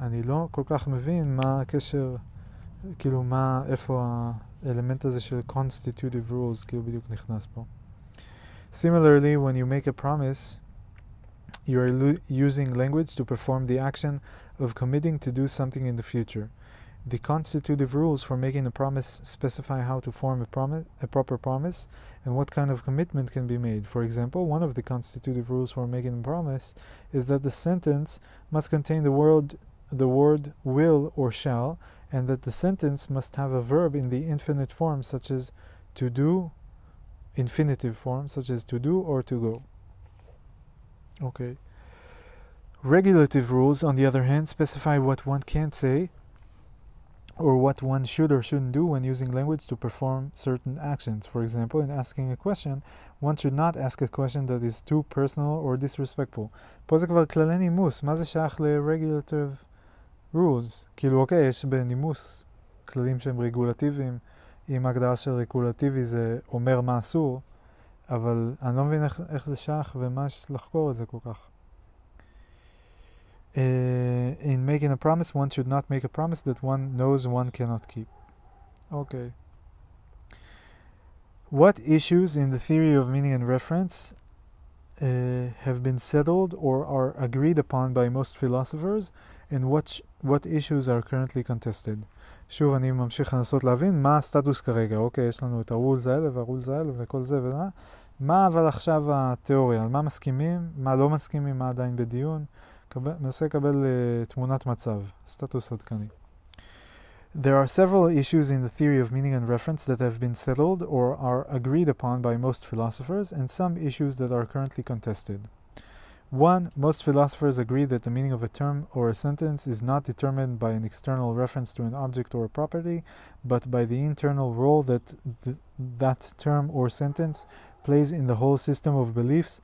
אני לא כל כך מבין מה הקשר, כאילו מה, איפה האלמנט הזה של constitutive rules כאילו בדיוק נכנס פה. Similarly, when you make a promise, you are using language to perform the action of committing to do something in the future. The constitutive rules for making a promise specify how to form a, promise, a proper promise and what kind of commitment can be made. For example, one of the constitutive rules for making a promise is that the sentence must contain the word, the word will or shall, and that the sentence must have a verb in the infinite form, such as to do, infinitive form, such as to do or to go. Okay. Regulative rules, on the other hand, specify what one can't say or what one should or shouldn't do when using language to perform certain actions. For example, in asking a question, one should not ask a question that is too personal or disrespectful. פה זה כבר כללי נימוס, מה זה שייך ל-regulative rules? כאילו, אוקיי, יש בנימוס כללים שהם רגולטיביים, אם ההגדרה של רגולטיבי זה אומר מה אסור, אבל אני לא מבין איך, איך זה שייך ומה יש לחקור את זה כל כך. Uh, in making a promise, one should not make a promise that one knows one cannot keep. Okay. What issues in the theory of meaning and reference uh, have been settled or are agreed upon by most philosophers, and what, what issues are currently contested? שוב, אני ממשיך לנסות להבין מה הסטטוס כרגע. אוקיי, יש לנו את הרולס האלה והרולס האלה וכל זה ומה. מה אבל עכשיו התיאוריה? על מה מסכימים? מה לא מסכימים? מה עדיין בדיון? מנסה לקבל uh, תמונת מצב, סטטוס עדכני. There are several issues in the theory of meaning and reference that have been settled or are agreed upon by most philosophers, and some issues that are currently contested. One, most philosophers agree that the meaning of a term or a sentence is not determined by an external reference to an object or a property, but by the internal role that th- that term or sentence plays in the whole system of beliefs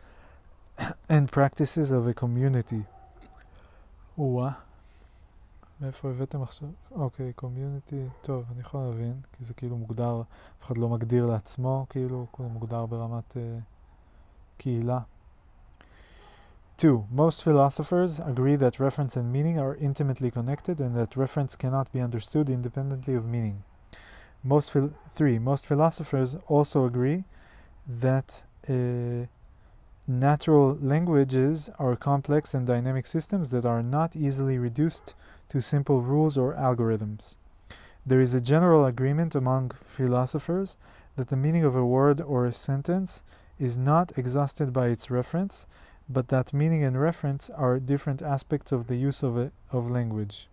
and practices of a community. או-אה, מאיפה הבאתם עכשיו? אוקיי, קומיוניטי, טוב, אני יכול להבין, כי זה כאילו מוגדר, אף אחד לא מגדיר לעצמו, כאילו, כולו מוגדר ברמת uh, קהילה. 2. Most philosophers agree that reference and meaning are intimately connected and that reference cannot be understood independently of meaning. Most 3. Most philosophers also agree that uh, natural languages are complex and dynamic systems that are not easily reduced to simple rules or algorithms. There is a general agreement among philosophers that the meaning of a word or a sentence is not exhausted by its reference, but that meaning and reference are different aspects of the use of, a, of language.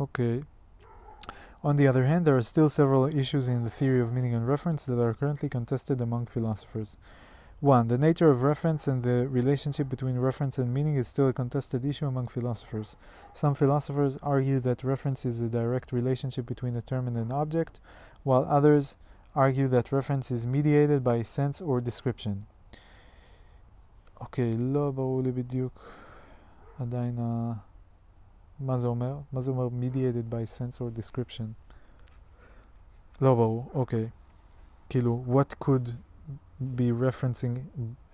Okay. On the other hand, there are still several issues in the theory of meaning and reference that are currently contested among philosophers. 1. The nature of reference and the relationship between reference and meaning is still a contested issue among philosophers. Some philosophers argue that reference is a direct relationship between a term and an object, while others argue that reference is mediated by sense or description. אוקיי, לא ברור לי בדיוק עדיין ה... מה זה אומר? מה זה אומר mediated by sense or description? לא ברור, אוקיי. כאילו, what could be referencing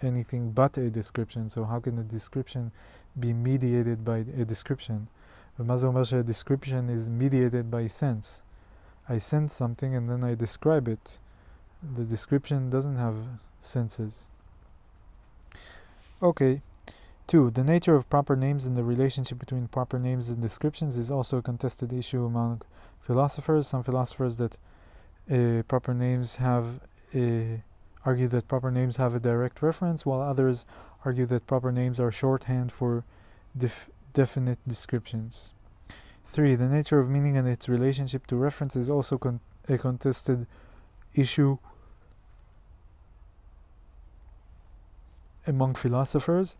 anything but a description, so how can a description be mediated by a description? ומה זה אומר description is mediated by sense? I sense something and then I describe it. The description doesn't have senses. Okay. Two, the nature of proper names and the relationship between proper names and descriptions is also a contested issue among philosophers. Some philosophers that uh, proper names have uh, argue that proper names have a direct reference, while others argue that proper names are shorthand for def definite descriptions. 3. The nature of meaning and its relationship to reference is also con a contested issue among philosophers.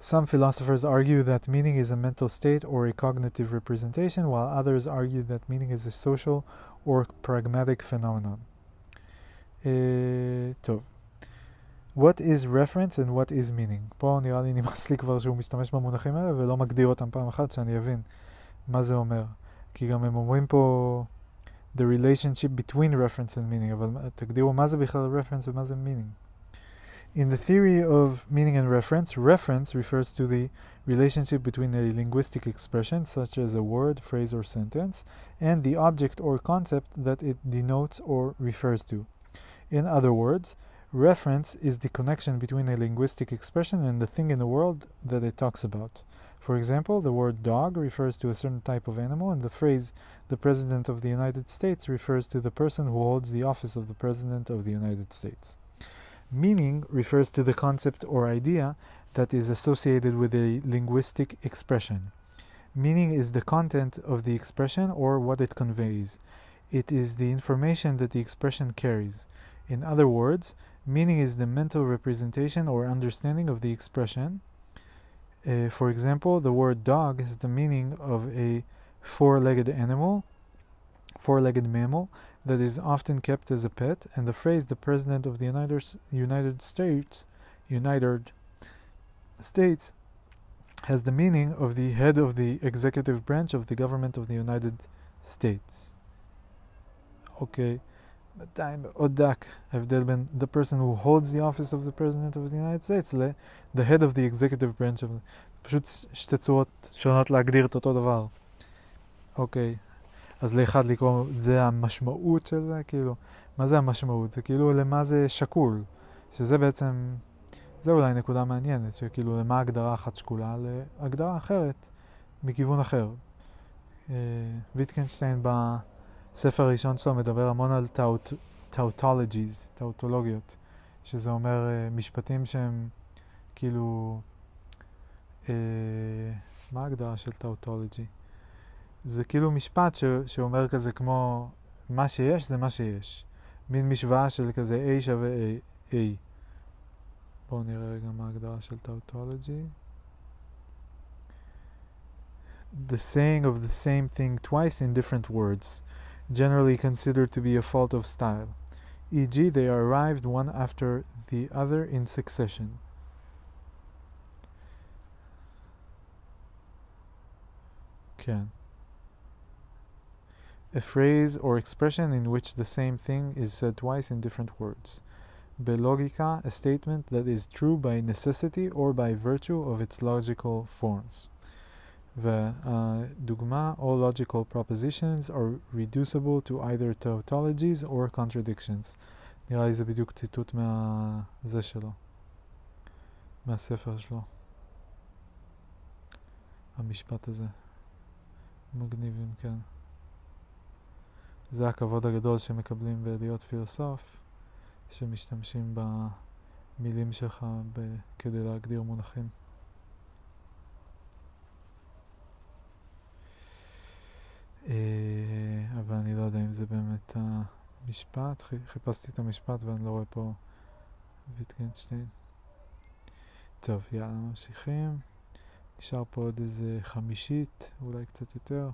Some philosophers argue that meaning is a mental state or a cognitive representation, while others argue that meaning is a social or pragmatic phenomenon. טוב. What is reference and what is meaning? פה נראה לי נמאס לי כבר שהוא משתמש במונחים האלה ולא מגדיר אותם פעם אחת שאני אבין מה זה אומר. כי גם הם אומרים פה the relationship between reference and meaning, אבל תגדירו מה זה בכלל reference ומה זה meaning. In the theory of meaning and reference, reference refers to the relationship between a linguistic expression, such as a word, phrase, or sentence, and the object or concept that it denotes or refers to. In other words, reference is the connection between a linguistic expression and the thing in the world that it talks about. For example, the word dog refers to a certain type of animal, and the phrase the President of the United States refers to the person who holds the office of the President of the United States. Meaning refers to the concept or idea that is associated with a linguistic expression. Meaning is the content of the expression or what it conveys. It is the information that the expression carries. In other words, meaning is the mental representation or understanding of the expression. Uh, for example, the word dog has the meaning of a four legged animal, four legged mammal, that is often kept as a pet, and the phrase the President of the United, United States, United States, has the meaning of the head of the executive branch of the government of the United States. Okay, בינתיים מאוד דק ההבדל בין the person who holds the office of the president of the United States ל- the head of the executive branch of פשוט שתי צורות שונות להגדיר את אותו דבר. אוקיי, אז לאחד לקרוא, זה המשמעות של זה, כאילו, מה זה המשמעות? זה כאילו למה זה שקול, שזה בעצם, זה אולי נקודה מעניינת, שכאילו למה הגדרה אחת שקולה להגדרה אחרת מכיוון אחר. אה, ויטקנשטיין בספר הראשון שלו מדבר המון על טאוטולוגיז, טאוטולוגיות, שזה אומר uh, משפטים שהם כאילו, uh, מה ההגדרה של טאוטולוגי? זה כאילו משפט ש, שאומר כזה כמו מה שיש זה מה שיש. מין משוואה של כזה A שווה A. A. בואו נראה רגע מה ההגדרה של טאוטולוגי. The saying of the same thing twice in different words, generally considered to be a fault of style. E.g., they are arrived one after the other in succession. כן. a phrase or expression in which the same thing is said twice in different words. Belogika, a statement that is true by necessity or by virtue of its logical forms. ודוגמה, all logical propositions are reducible to either tautologies or contradictions. נראה לי זה בדיוק ציטוט מהזה שלו, מהספר שלו. המשפט הזה. מגניבים, כן. זה הכבוד הגדול שמקבלים בלהיות פילוסוף, שמשתמשים במילים שלך ב- כדי להגדיר מונחים. אה, אבל אני לא יודע אם זה באמת המשפט, חיפשתי את המשפט ואני לא רואה פה ויטגנשטיין. טוב, יאללה, ממשיכים. נשאר פה עוד איזה חמישית, אולי קצת יותר.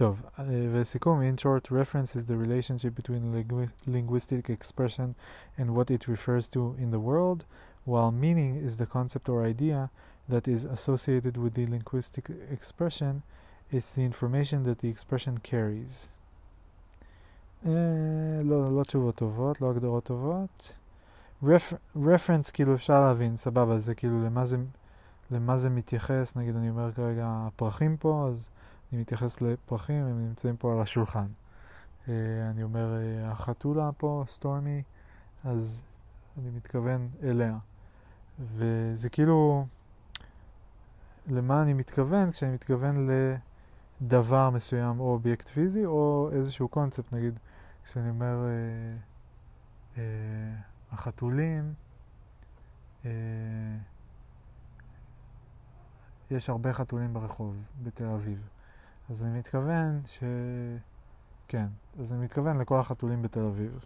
טוב, ולסיכום, in short, reference is the relationship between linguistic expression and what it refers to in the world, while meaning is the concept or idea that is associated with the linguistic expression. It's the information that the expression carries. לא, לא תשובות טובות, לא הגדרות טובות. רפרנס, כאילו אפשר להבין, סבבה, זה כאילו למה זה, מתייחס, נגיד אני אומר כרגע הפרחים פה, אז אני מתייחס לפרחים, הם נמצאים פה על השולחן. Uh, אני אומר uh, החתולה פה, סטורמי, אז אני מתכוון אליה. וזה כאילו, למה אני מתכוון? כשאני מתכוון לדבר מסוים, או אובייקט פיזי, או איזשהו קונספט, נגיד, כשאני אומר uh, uh, החתולים, uh, יש הרבה חתולים ברחוב בתל אביב. אז אני מתכוון ש... כן, אז אני מתכוון לכל החתולים בתל אביב.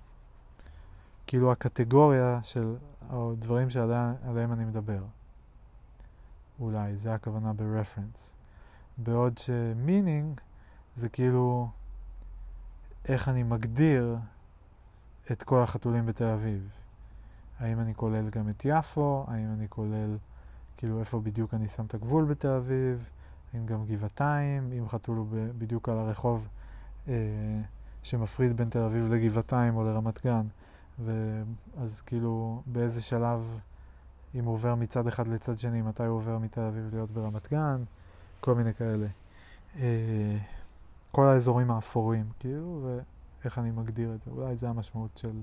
כאילו הקטגוריה של הדברים שעליהם אני מדבר. אולי, זה הכוונה ב-reference. בעוד ש-meaning זה כאילו איך אני מגדיר את כל החתולים בתל אביב. האם אני כולל גם את יפו? האם אני כולל, כאילו, איפה בדיוק אני שם את הגבול בתל אביב? עם גם גבעתיים, אם חתול הוא בדיוק על הרחוב אה, שמפריד בין תל אביב לגבעתיים או לרמת גן. ואז כאילו באיזה שלב, אם הוא עובר מצד אחד לצד שני, מתי הוא עובר מתל אביב להיות ברמת גן, כל מיני כאלה. אה, כל האזורים האפורים, כאילו, ואיך אני מגדיר את זה. אולי זה המשמעות של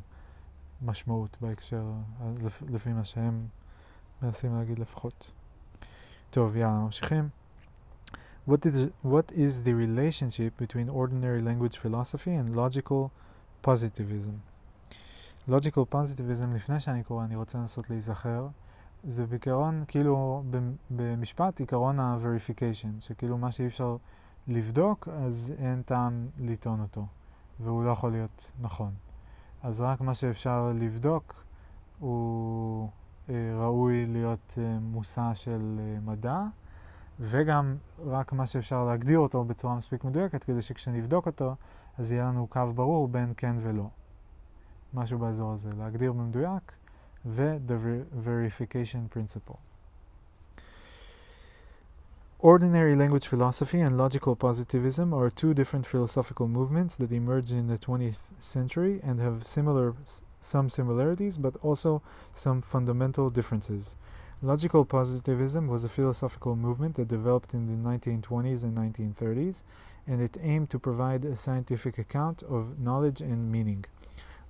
משמעות בהקשר, לפי מה שהם מנסים להגיד לפחות. טוב, יאללה, ממשיכים. What is, what is the relationship between ordinary language philosophy and logical positivism? logical positivism, לפני שאני קורא, אני רוצה לנסות להיזכר, זה בעיקרון, כאילו, במשפט, עיקרון ה-verification, שכאילו מה שאי אפשר לבדוק, אז אין טעם לטעון אותו, והוא לא יכול להיות נכון. אז רק מה שאפשר לבדוק הוא אה, ראוי להיות אה, מושא של אה, מדע, וגם רק מה שאפשר להגדיר אותו בצורה מספיק מדויקת, כדי שכשנבדוק אותו, אז יהיה לנו קו ברור בין כן ולא. משהו באזור הזה, להגדיר במדויק, ו-the verification principle. Ordinary language philosophy and logical positivism are two different philosophical movements that emerged in the 20th century and have similar, some similarities but also some fundamental differences. Logical positivism was a philosophical movement that developed in the 1920s and 1930s, and it aimed to provide a scientific account of knowledge and meaning.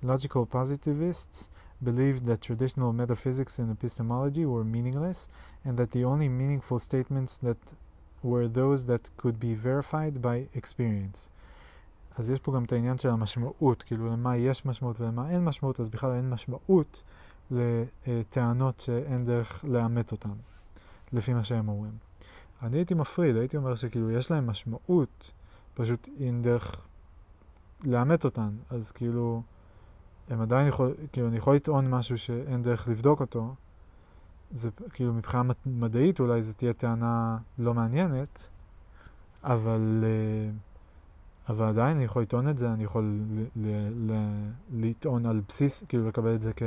Logical positivists believed that traditional metaphysics and epistemology were meaningless, and that the only meaningful statements that were those that could be verified by experience. אז יש פה גם את העניין של המשמעות, כאילו למה יש משמעות ולמה אין משמעות, אז בכלל אין משמעות לטענות שאין דרך לאמת אותן, לפי מה שהם אומרים. אני הייתי מפריד, הייתי אומר שכאילו יש להם משמעות, פשוט אין דרך לאמת אותן, אז כאילו, הם עדיין יכול, כאילו אני יכול לטעון משהו שאין דרך לבדוק אותו, זה כאילו מבחינה מדעית אולי זו תהיה טענה לא מעניינת, אבל, אבל עדיין אני יכול לטעון את זה, אני יכול לטעון על בסיס, כאילו לקבל את זה כ...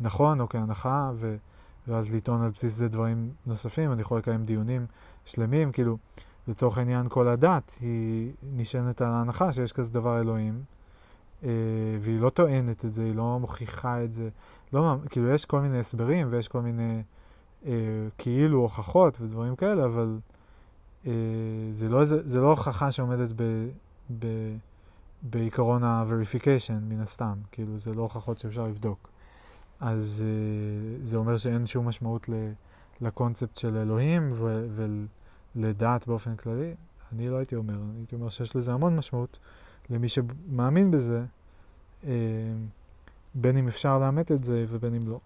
נכון או כהנחה, ו, ואז לטעון על בסיס זה דברים נוספים. אני יכול לקיים דיונים שלמים, כאילו, לצורך העניין כל הדת היא נשענת על ההנחה שיש כזה דבר אלוהים, אה, והיא לא טוענת את זה, היא לא מוכיחה את זה. לא, כאילו, יש כל מיני הסברים ויש כל מיני אה, כאילו הוכחות ודברים כאלה, אבל אה, זה, לא, זה, זה לא הוכחה שעומדת ב... ב בעיקרון ה-verification, מן הסתם, כאילו זה לא הוכחות שאפשר לבדוק. אז uh, זה אומר שאין שום משמעות לקונספט של אלוהים ולדת באופן כללי. אני לא הייתי אומר, הייתי אומר שיש לזה המון משמעות למי שמאמין בזה, uh, בין אם אפשר לאמת את זה ובין אם לא.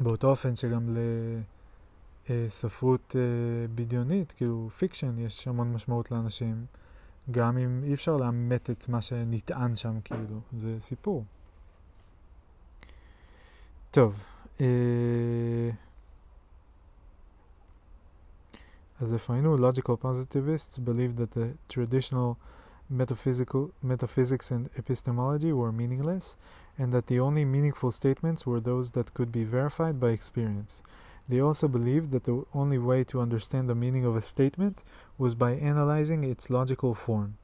באותו אופן שגם לספרות uh, בדיונית, כאילו fiction, יש המון משמעות לאנשים, גם אם אי אפשר לאמת את מה שנטען שם, כאילו, זה סיפור. טוב, אה... אז איפה היינו? Logical positivists believe that the traditional metaphysical, metaphysics and epistemology were meaningless, and that the only meaningful statements were those that could be verified by experience. They also believed that the only way to understand the meaning of a statement was by analyzing its logical form.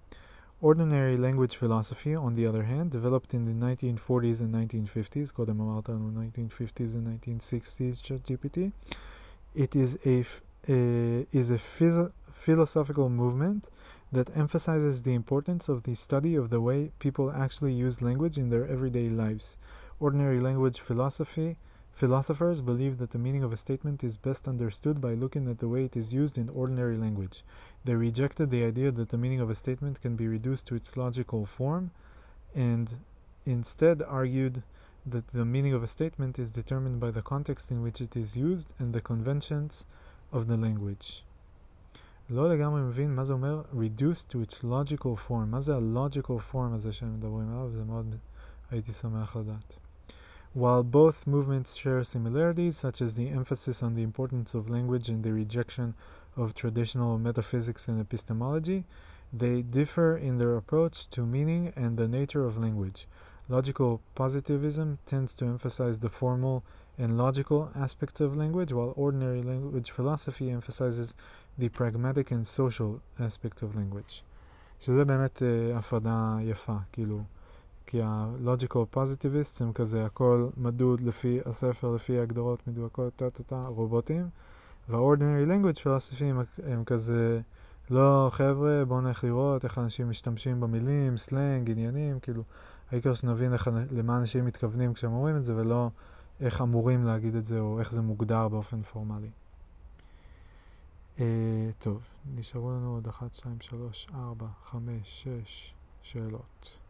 Ordinary language philosophy, on the other hand, developed in the 1940s and 1950s, Godemaralta in the 1950s and 1960s, ChatGPT, it is a, f- a is a phys- philosophical movement that emphasizes the importance of the study of the way people actually use language in their everyday lives. Ordinary language philosophy philosophers believe that the meaning of a statement is best understood by looking at the way it is used in ordinary language. They rejected the idea that the meaning of a statement can be reduced to its logical form and instead argued that the meaning of a statement is determined by the context in which it is used and the conventions of the language. לא לגמרי מבין מה זה אומר reduced to its logical form. מה זה ה-logical form הזה שהם מדברים עליו? זה מאוד הייתי שמח לדעת. While both movements share similarities, such as the emphasis on the importance of language and the rejection of traditional metaphysics and epistemology, they differ in their approach to meaning and the nature of language. Logical positivism tends to emphasize the formal and logical aspects of language, while ordinary language philosophy emphasizes the pragmatic and social aspects of language. שזה באמת uh, הפרדה יפה, כאילו, כי ה-logical positivists הם כזה הכל מדוד לפי הספר, לפי הגדרות מדויקות, טה-טה-טה, רובוטים, וה-ordinary language הם, הם כזה, לא, חבר'ה, בואו נלך לראות איך אנשים משתמשים במילים, סלנג, עניינים, כאילו, העיקר שנבין איך, למה אנשים מתכוונים כשהם אומרים את זה, ולא איך אמורים להגיד את זה, או איך זה מוגדר באופן פורמלי. Uh, טוב, נשארו לנו עוד 1, 2, 3, 4, 5, 6 שאלות.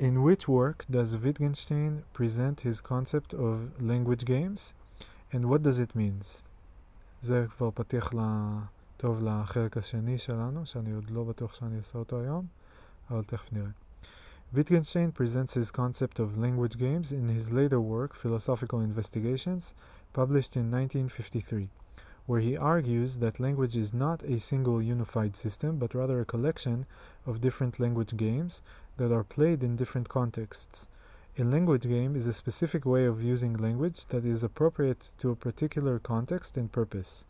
In which work does Wittgenstein present his concept of language games, and what does it mean? זה כבר פתיח טוב לחלק השני שלנו, שאני עוד לא בטוח שאני אעשה אותו היום, אבל תכף נראה. Wittgenstein presents his concept of language games in his later work, Philosophical Investigations, published in 1953, where he argues that language is not a single unified system, but rather a collection of different language games that are played in different contexts. A language game is a specific way of using language that is appropriate to a particular context and purpose.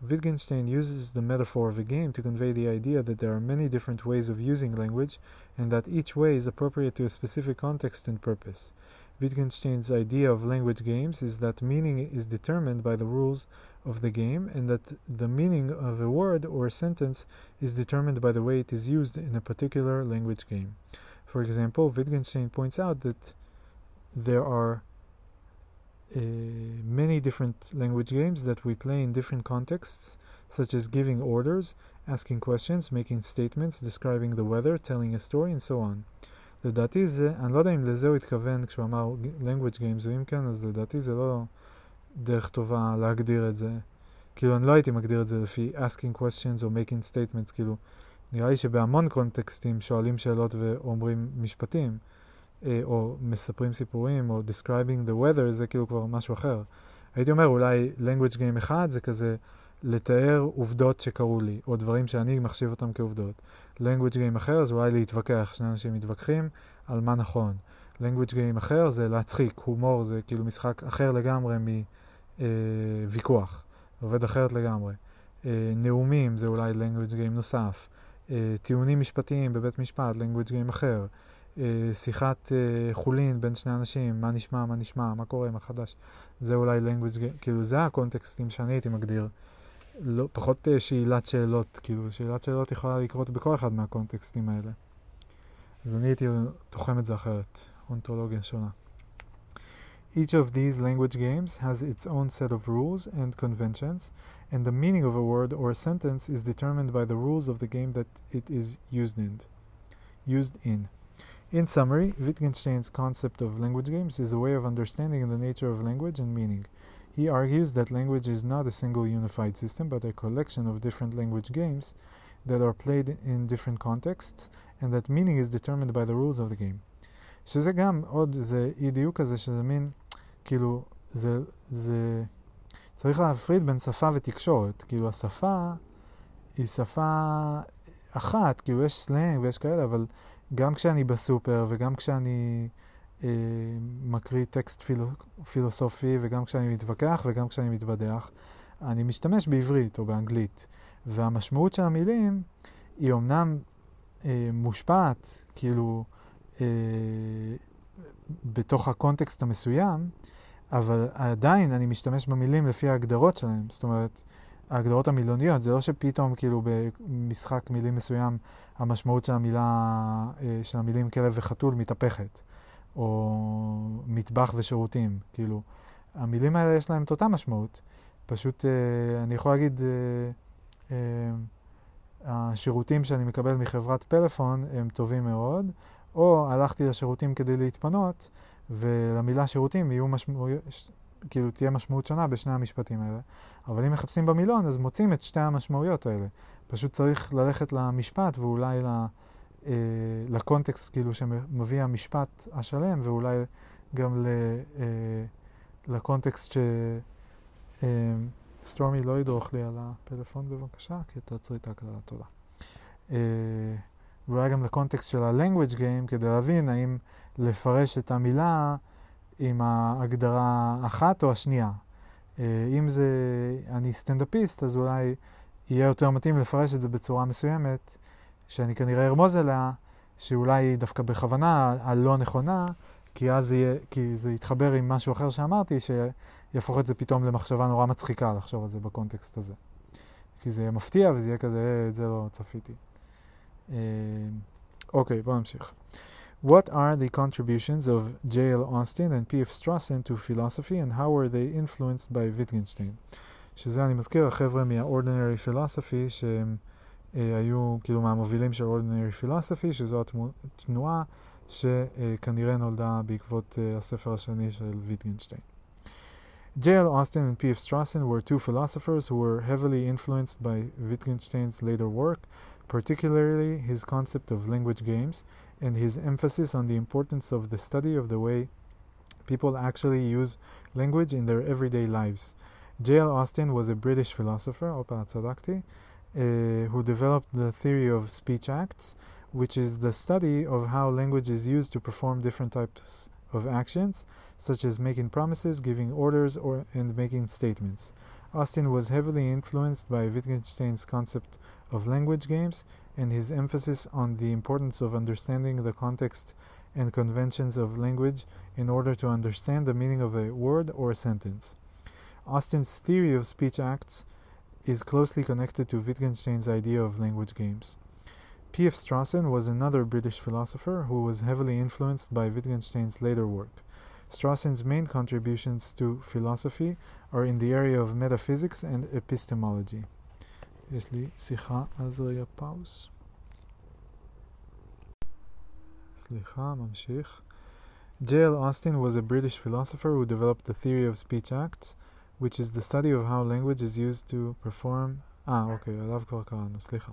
Wittgenstein uses the metaphor of a game to convey the idea that there are many different ways of using language and that each way is appropriate to a specific context and purpose. Wittgenstein's idea of language games is that meaning is determined by the rules of the game and that the meaning of a word or a sentence is determined by the way it is used in a particular language game. For example, Wittgenstein points out that there are uh, many different language games that we play in different contexts, such as giving orders, asking questions, making statements, describing the weather, telling a story, and so on. לדעתי זה, אני לא יודע אם לזה הוא התכוון כשהוא אמר language games, ואם כן, אז לדעתי זה לא דרך טובה להגדיר את זה. כאילו, אני לא הייתי מגדיר את זה לפי asking questions או making statements, כאילו, נראה לי שבהמון קונטקסטים שואלים שאלות ואומרים משפטים. או מספרים סיפורים, או describing the weather, זה כאילו כבר משהו אחר. הייתי אומר, אולי language game אחד זה כזה לתאר עובדות שקרו לי, או דברים שאני מחשיב אותם כעובדות. language game אחר זה אולי להתווכח, שני אנשים מתווכחים על מה נכון. language game אחר זה להצחיק, הומור זה כאילו משחק אחר לגמרי מוויכוח, עובד אחרת לגמרי. נאומים זה אולי language game נוסף. טיעונים משפטיים בבית משפט, language game אחר. שיחת חולין בין שני אנשים, מה נשמע, מה נשמע, מה קורה, מה חדש. זה אולי language, כאילו זה הקונטקסטים שאני הייתי מגדיר. לא, פחות שאלת שאלות, כאילו שאלת שאלות יכולה לקרות בכל אחד מהקונטקסטים האלה. אז אני הייתי תוחם את זה אחרת, אונתולוגיה שונה. Each of these language games has its own set of rules and conventions, and the meaning of a word or a sentence is determined by the rules of the game that it is used in. Used in. In summary, Wittgenstein's concept of language games is a way of understanding the nature of language and meaning. He argues that language is not a single unified system, but a collection of different language games that are played in different contexts, and that meaning is determined by the rules of the game. שזה גם עוד, זה אי דיוק כזה, שזה מין, כאילו, זה, זה, צריך להפריד בין שפה ותקשורת. כאילו, השפה היא שפה אחת, כאילו, יש סלנג ויש כאלה, אבל גם כשאני בסופר וגם כשאני אה, מקריא טקסט פיל, פילוסופי וגם כשאני מתווכח וגם כשאני מתבדח, אני משתמש בעברית או באנגלית. והמשמעות של המילים היא אומנם אה, מושפעת, כאילו, אה, בתוך הקונטקסט המסוים, אבל עדיין אני משתמש במילים לפי ההגדרות שלהם. זאת אומרת, ההגדרות המילוניות, זה לא שפתאום כאילו במשחק מילים מסוים המשמעות של המילה, אה, של המילים כלב וחתול מתהפכת, או מטבח ושירותים, כאילו, המילים האלה יש להם את אותה משמעות, פשוט אה, אני יכול להגיד, אה, השירותים שאני מקבל מחברת פלאפון הם טובים מאוד, או הלכתי לשירותים כדי להתפנות, ולמילה שירותים יהיו משמעויות, כאילו תהיה משמעות שונה בשני המשפטים האלה. אבל אם מחפשים במילון, אז מוצאים את שתי המשמעויות האלה. פשוט צריך ללכת למשפט ואולי ל, אה, לקונטקסט כאילו שמביא המשפט השלם, ואולי גם ל, אה, לקונטקסט ש... אה, סטורמי לא ידרוך לי על הפלאפון בבקשה, כי תעצרי את ההקלטה, תודה. אה, ואולי גם לקונטקסט של ה-language game, כדי להבין האם לפרש את המילה עם ההגדרה אחת או השנייה. אה, אם זה, אני סטנדאפיסט, אז אולי יהיה יותר מתאים לפרש את זה בצורה מסוימת, שאני כנראה ארמוז אליה, שאולי דווקא בכוונה הלא נכונה, כי אז יהיה, כי זה יתחבר עם משהו אחר שאמרתי, שיהפוך את זה פתאום למחשבה נורא מצחיקה לחשוב על זה בקונטקסט הזה. כי זה יהיה מפתיע וזה יהיה כזה, אה, את זה לא צפיתי. אה, אוקיי, בואו נמשיך. What are the contributions of J.L. Austin and P.F. Strassen to philosophy and how were they influenced by Wittgenstein? שזה אני מזכיר, החבר'ה מה-Ordinary Philosophy שהם אה, היו כאילו מהמובילים של Ordinary Philosophy, שזו התנועה שכנראה נולדה בעקבות אה, הספר השני של ויטגנשטיין. J.L. Austin and P.F. Strassen were two philosophers who were heavily influenced by Wittgenstein's later work, particularly his concept of language games, and his emphasis on the importance of the study of the way people actually use language in their everyday lives. J.L. Austin was a British philosopher, uh, who developed the theory of speech acts, which is the study of how language is used to perform different types of actions, such as making promises, giving orders, or and making statements. Austin was heavily influenced by Wittgenstein's concept of language games and his emphasis on the importance of understanding the context and conventions of language in order to understand the meaning of a word or a sentence. Austin's theory of speech acts is closely connected to Wittgenstein's idea of language games. P.F. Strawson was another British philosopher who was heavily influenced by Wittgenstein's later work. Strawson's main contributions to philosophy are in the area of metaphysics and epistemology. יש לי שיחה, אז רגע פאוס. סליחה, ממשיך. J.L. Austin was a British philosopher who developed the theory of speech acts, which is the study of how language is used to perform... אה, אוקיי, עליו כבר קראנו, סליחה.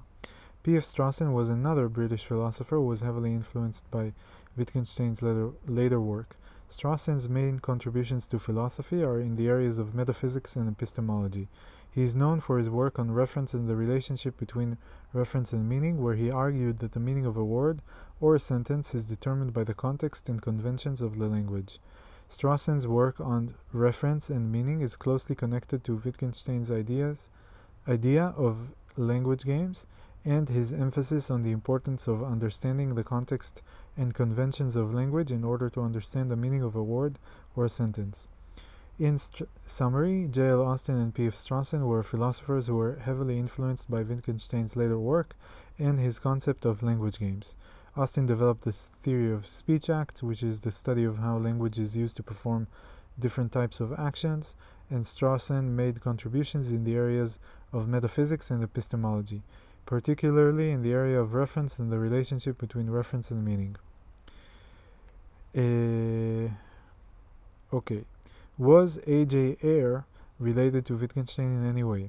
P.F. Strawson was another British philosopher who was heavily influenced by Wittgenstein's later, later work. Strawson's main contributions to philosophy are in the areas of metaphysics and epistemology. He is known for his work on reference and the relationship between reference and meaning, where he argued that the meaning of a word or a sentence is determined by the context and conventions of the language. Strawson's work on reference and meaning is closely connected to Wittgenstein's ideas, idea of language games and his emphasis on the importance of understanding the context and conventions of language in order to understand the meaning of a word or a sentence. In st- summary, J.L. Austin and P.F. Strawson were philosophers who were heavily influenced by Wittgenstein's later work and his concept of language games. Austin developed this theory of speech acts, which is the study of how language is used to perform different types of actions, and Strawson made contributions in the areas of metaphysics and epistemology, particularly in the area of reference and the relationship between reference and meaning. Uh, okay. Was A.J. Ayer related to Wittgenstein in any way?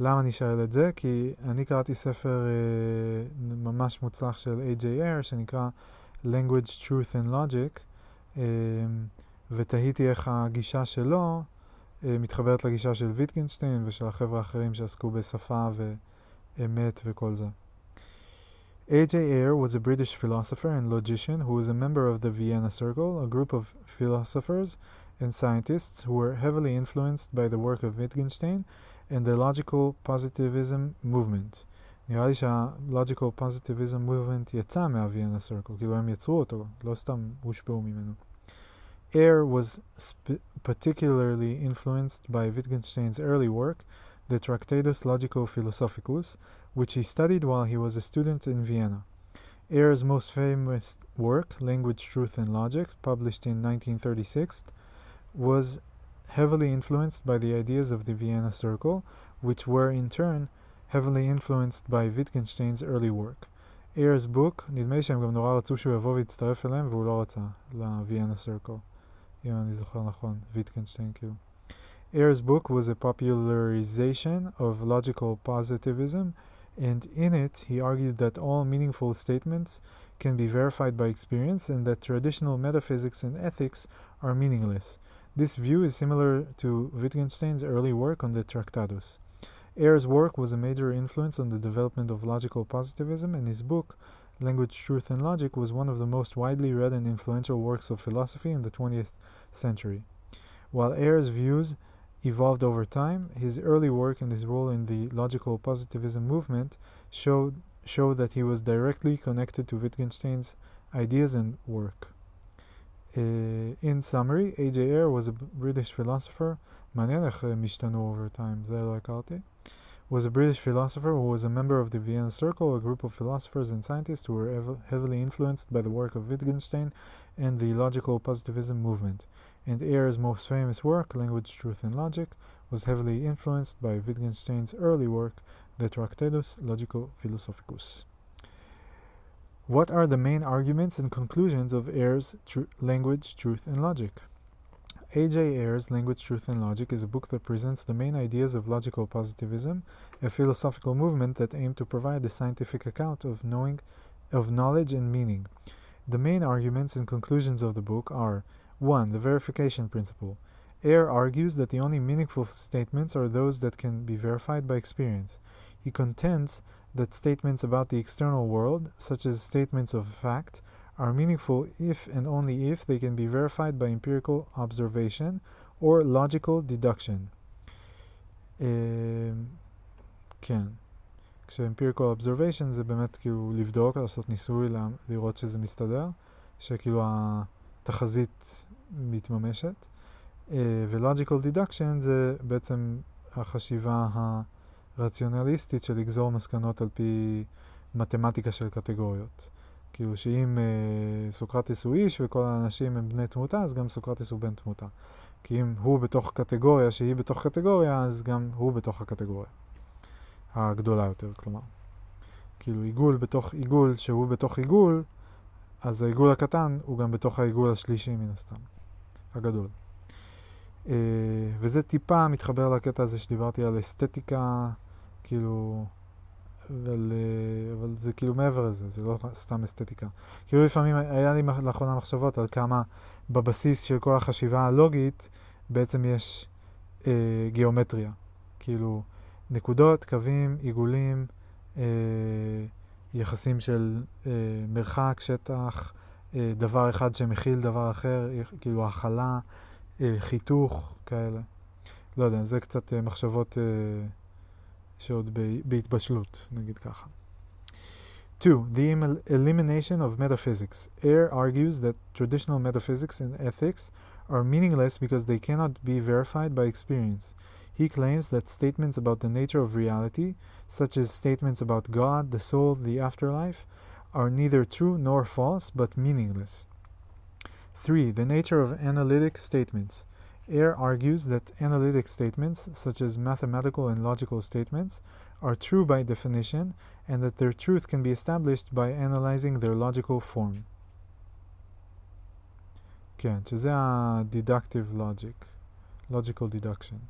למה אני שואל את זה? כי אני קראתי ספר uh, ממש מוצלח של A.J. Ayer שנקרא Language, Truth and Logic, uh, ותהיתי איך הגישה שלו uh, מתחברת לגישה של ויטגנשטיין ושל החבר'ה האחרים שעסקו בשפה ואמת וכל זה. A.J. Ayer was a British philosopher and logician who was a member of the Vienna Circle, a group of philosophers and scientists who were heavily influenced by the work of Wittgenstein and the logical positivism movement. נראה לי שה-logical positivism movement יצא מה-Vienna Circle, כאילו הם יצרו אותו, לא סתם הושפעו ממנו. Ayer was particularly influenced by Wittgenstein's early work, the Tractatus Logico Philosophicus, which he studied while he was a student in Vienna. Ayer's most famous work, Language, Truth, and Logic, published in 1936, was heavily influenced by the ideas of the Vienna Circle, which were in turn heavily influenced by Wittgenstein's early work. Ayer's book, נדמה לי שהם גם נורא רצו שהוא יבוא ויצטרף אליהם והוא לא רצה, ל-Vienna Circle, אם אני זוכר נכון, ויטקנשטיין כאילו. Ayer's book was a popularization of logical positivism and in it he argued that all meaningful statements can be verified by experience and that traditional metaphysics and ethics are meaningless. This view is similar to Wittgenstein's early work on the Tractatus. Ayer's work was a major influence on the development of logical positivism, and his book, Language, Truth, and Logic, was one of the most widely read and influential works of philosophy in the 20th century. While Ayer's views evolved over time, his early work and his role in the logical positivism movement showed, show that he was directly connected to Wittgenstein's ideas and work. Uh, in summary, A.J. Ayer was a British philosopher, מעניין איך משתנו over time, זה לא הכרתי. was a British philosopher who was a member of the Vienna Circle, a group of philosophers and scientists who were heavily influenced by the work of Wittgenstein and the logical positivism movement and Ayer's most famous work, Language, Truth, and Logic, was heavily influenced by Wittgenstein's early work, the Tractatus Logico Philosophicus. What are the main arguments and conclusions of Ayer's tr- Language, Truth, and Logic? A.J. Ayer's Language, Truth, and Logic is a book that presents the main ideas of logical positivism, a philosophical movement that aimed to provide a scientific account of knowing, of knowledge and meaning. The main arguments and conclusions of the book are 1. The verification principle. Ayer argues that the only meaningful statements are those that can be verified by experience. He contends that statements about the external world, such as statements of fact, are meaningful if and only if they can be verified by empirical observation or logical deduction. כן. כש-empirical observation זה באמת כאילו לבדוק, לעשות ניסוי, לראות שזה מסתדר, שכאילו התחזית מתממשת. ו-logical deduction זה בעצם החשיבה הרציונליסטית של לגזור מסקנות על פי מתמטיקה של קטגוריות. כאילו שאם אה, סוקרטס הוא איש וכל האנשים הם בני תמותה, אז גם סוקרטס הוא בן תמותה. כי אם הוא בתוך קטגוריה שהיא בתוך קטגוריה, אז גם הוא בתוך הקטגוריה. הגדולה יותר, כלומר. כאילו עיגול בתוך עיגול שהוא בתוך עיגול, אז העיגול הקטן הוא גם בתוך העיגול השלישי מן הסתם, הגדול. Uh, וזה טיפה מתחבר לקטע הזה שדיברתי על אסתטיקה, כאילו, אבל, uh, אבל זה כאילו מעבר לזה, זה לא סתם אסתטיקה. כאילו לפעמים היה לי לאחרונה מחשבות על כמה בבסיס של כל החשיבה הלוגית בעצם יש uh, גיאומטריה. כאילו, נקודות, קווים, עיגולים, uh, יחסים של אה, מרחק, שטח, אה, דבר אחד שמכיל דבר אחר, כאילו הכלה, אה, חיתוך, כאלה. לא יודע, זה קצת אה, מחשבות אה, שעוד בהתבשלות, נגיד ככה. 2. The elimination of metaphysics. Ayer argues that traditional metaphysics and ethics are meaningless because they cannot be verified by experience. He claims that statements about the nature of reality, such as statements about God, the soul, the afterlife, are neither true nor false, but meaningless. 3. The nature of analytic statements. Ayer argues that analytic statements, such as mathematical and logical statements, are true by definition, and that their truth can be established by analyzing their logical form. כן, שזה ה-deductive logic. logical deduction.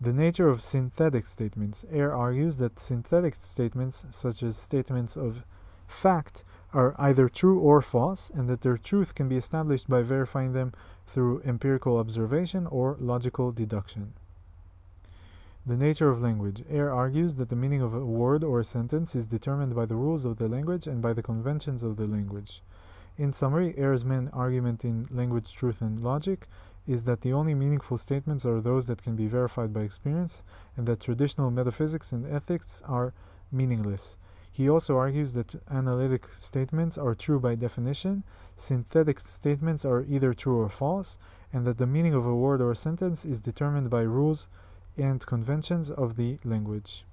The nature of synthetic statements. Ayer argues that synthetic statements, such as statements of fact, are either true or false, and that their truth can be established by verifying them through empirical observation or logical deduction. The nature of language. Ayer argues that the meaning of a word or a sentence is determined by the rules of the language and by the conventions of the language. In summary, Ayer's main argument in language truth and logic is that the only meaningful statements are those that can be verified by experience, and that traditional metaphysics and ethics are meaningless. He also argues that analytic statements are true by definition, synthetic statements are either true or false, and that the meaning of a word or a sentence is determined by rules and conventions of the language.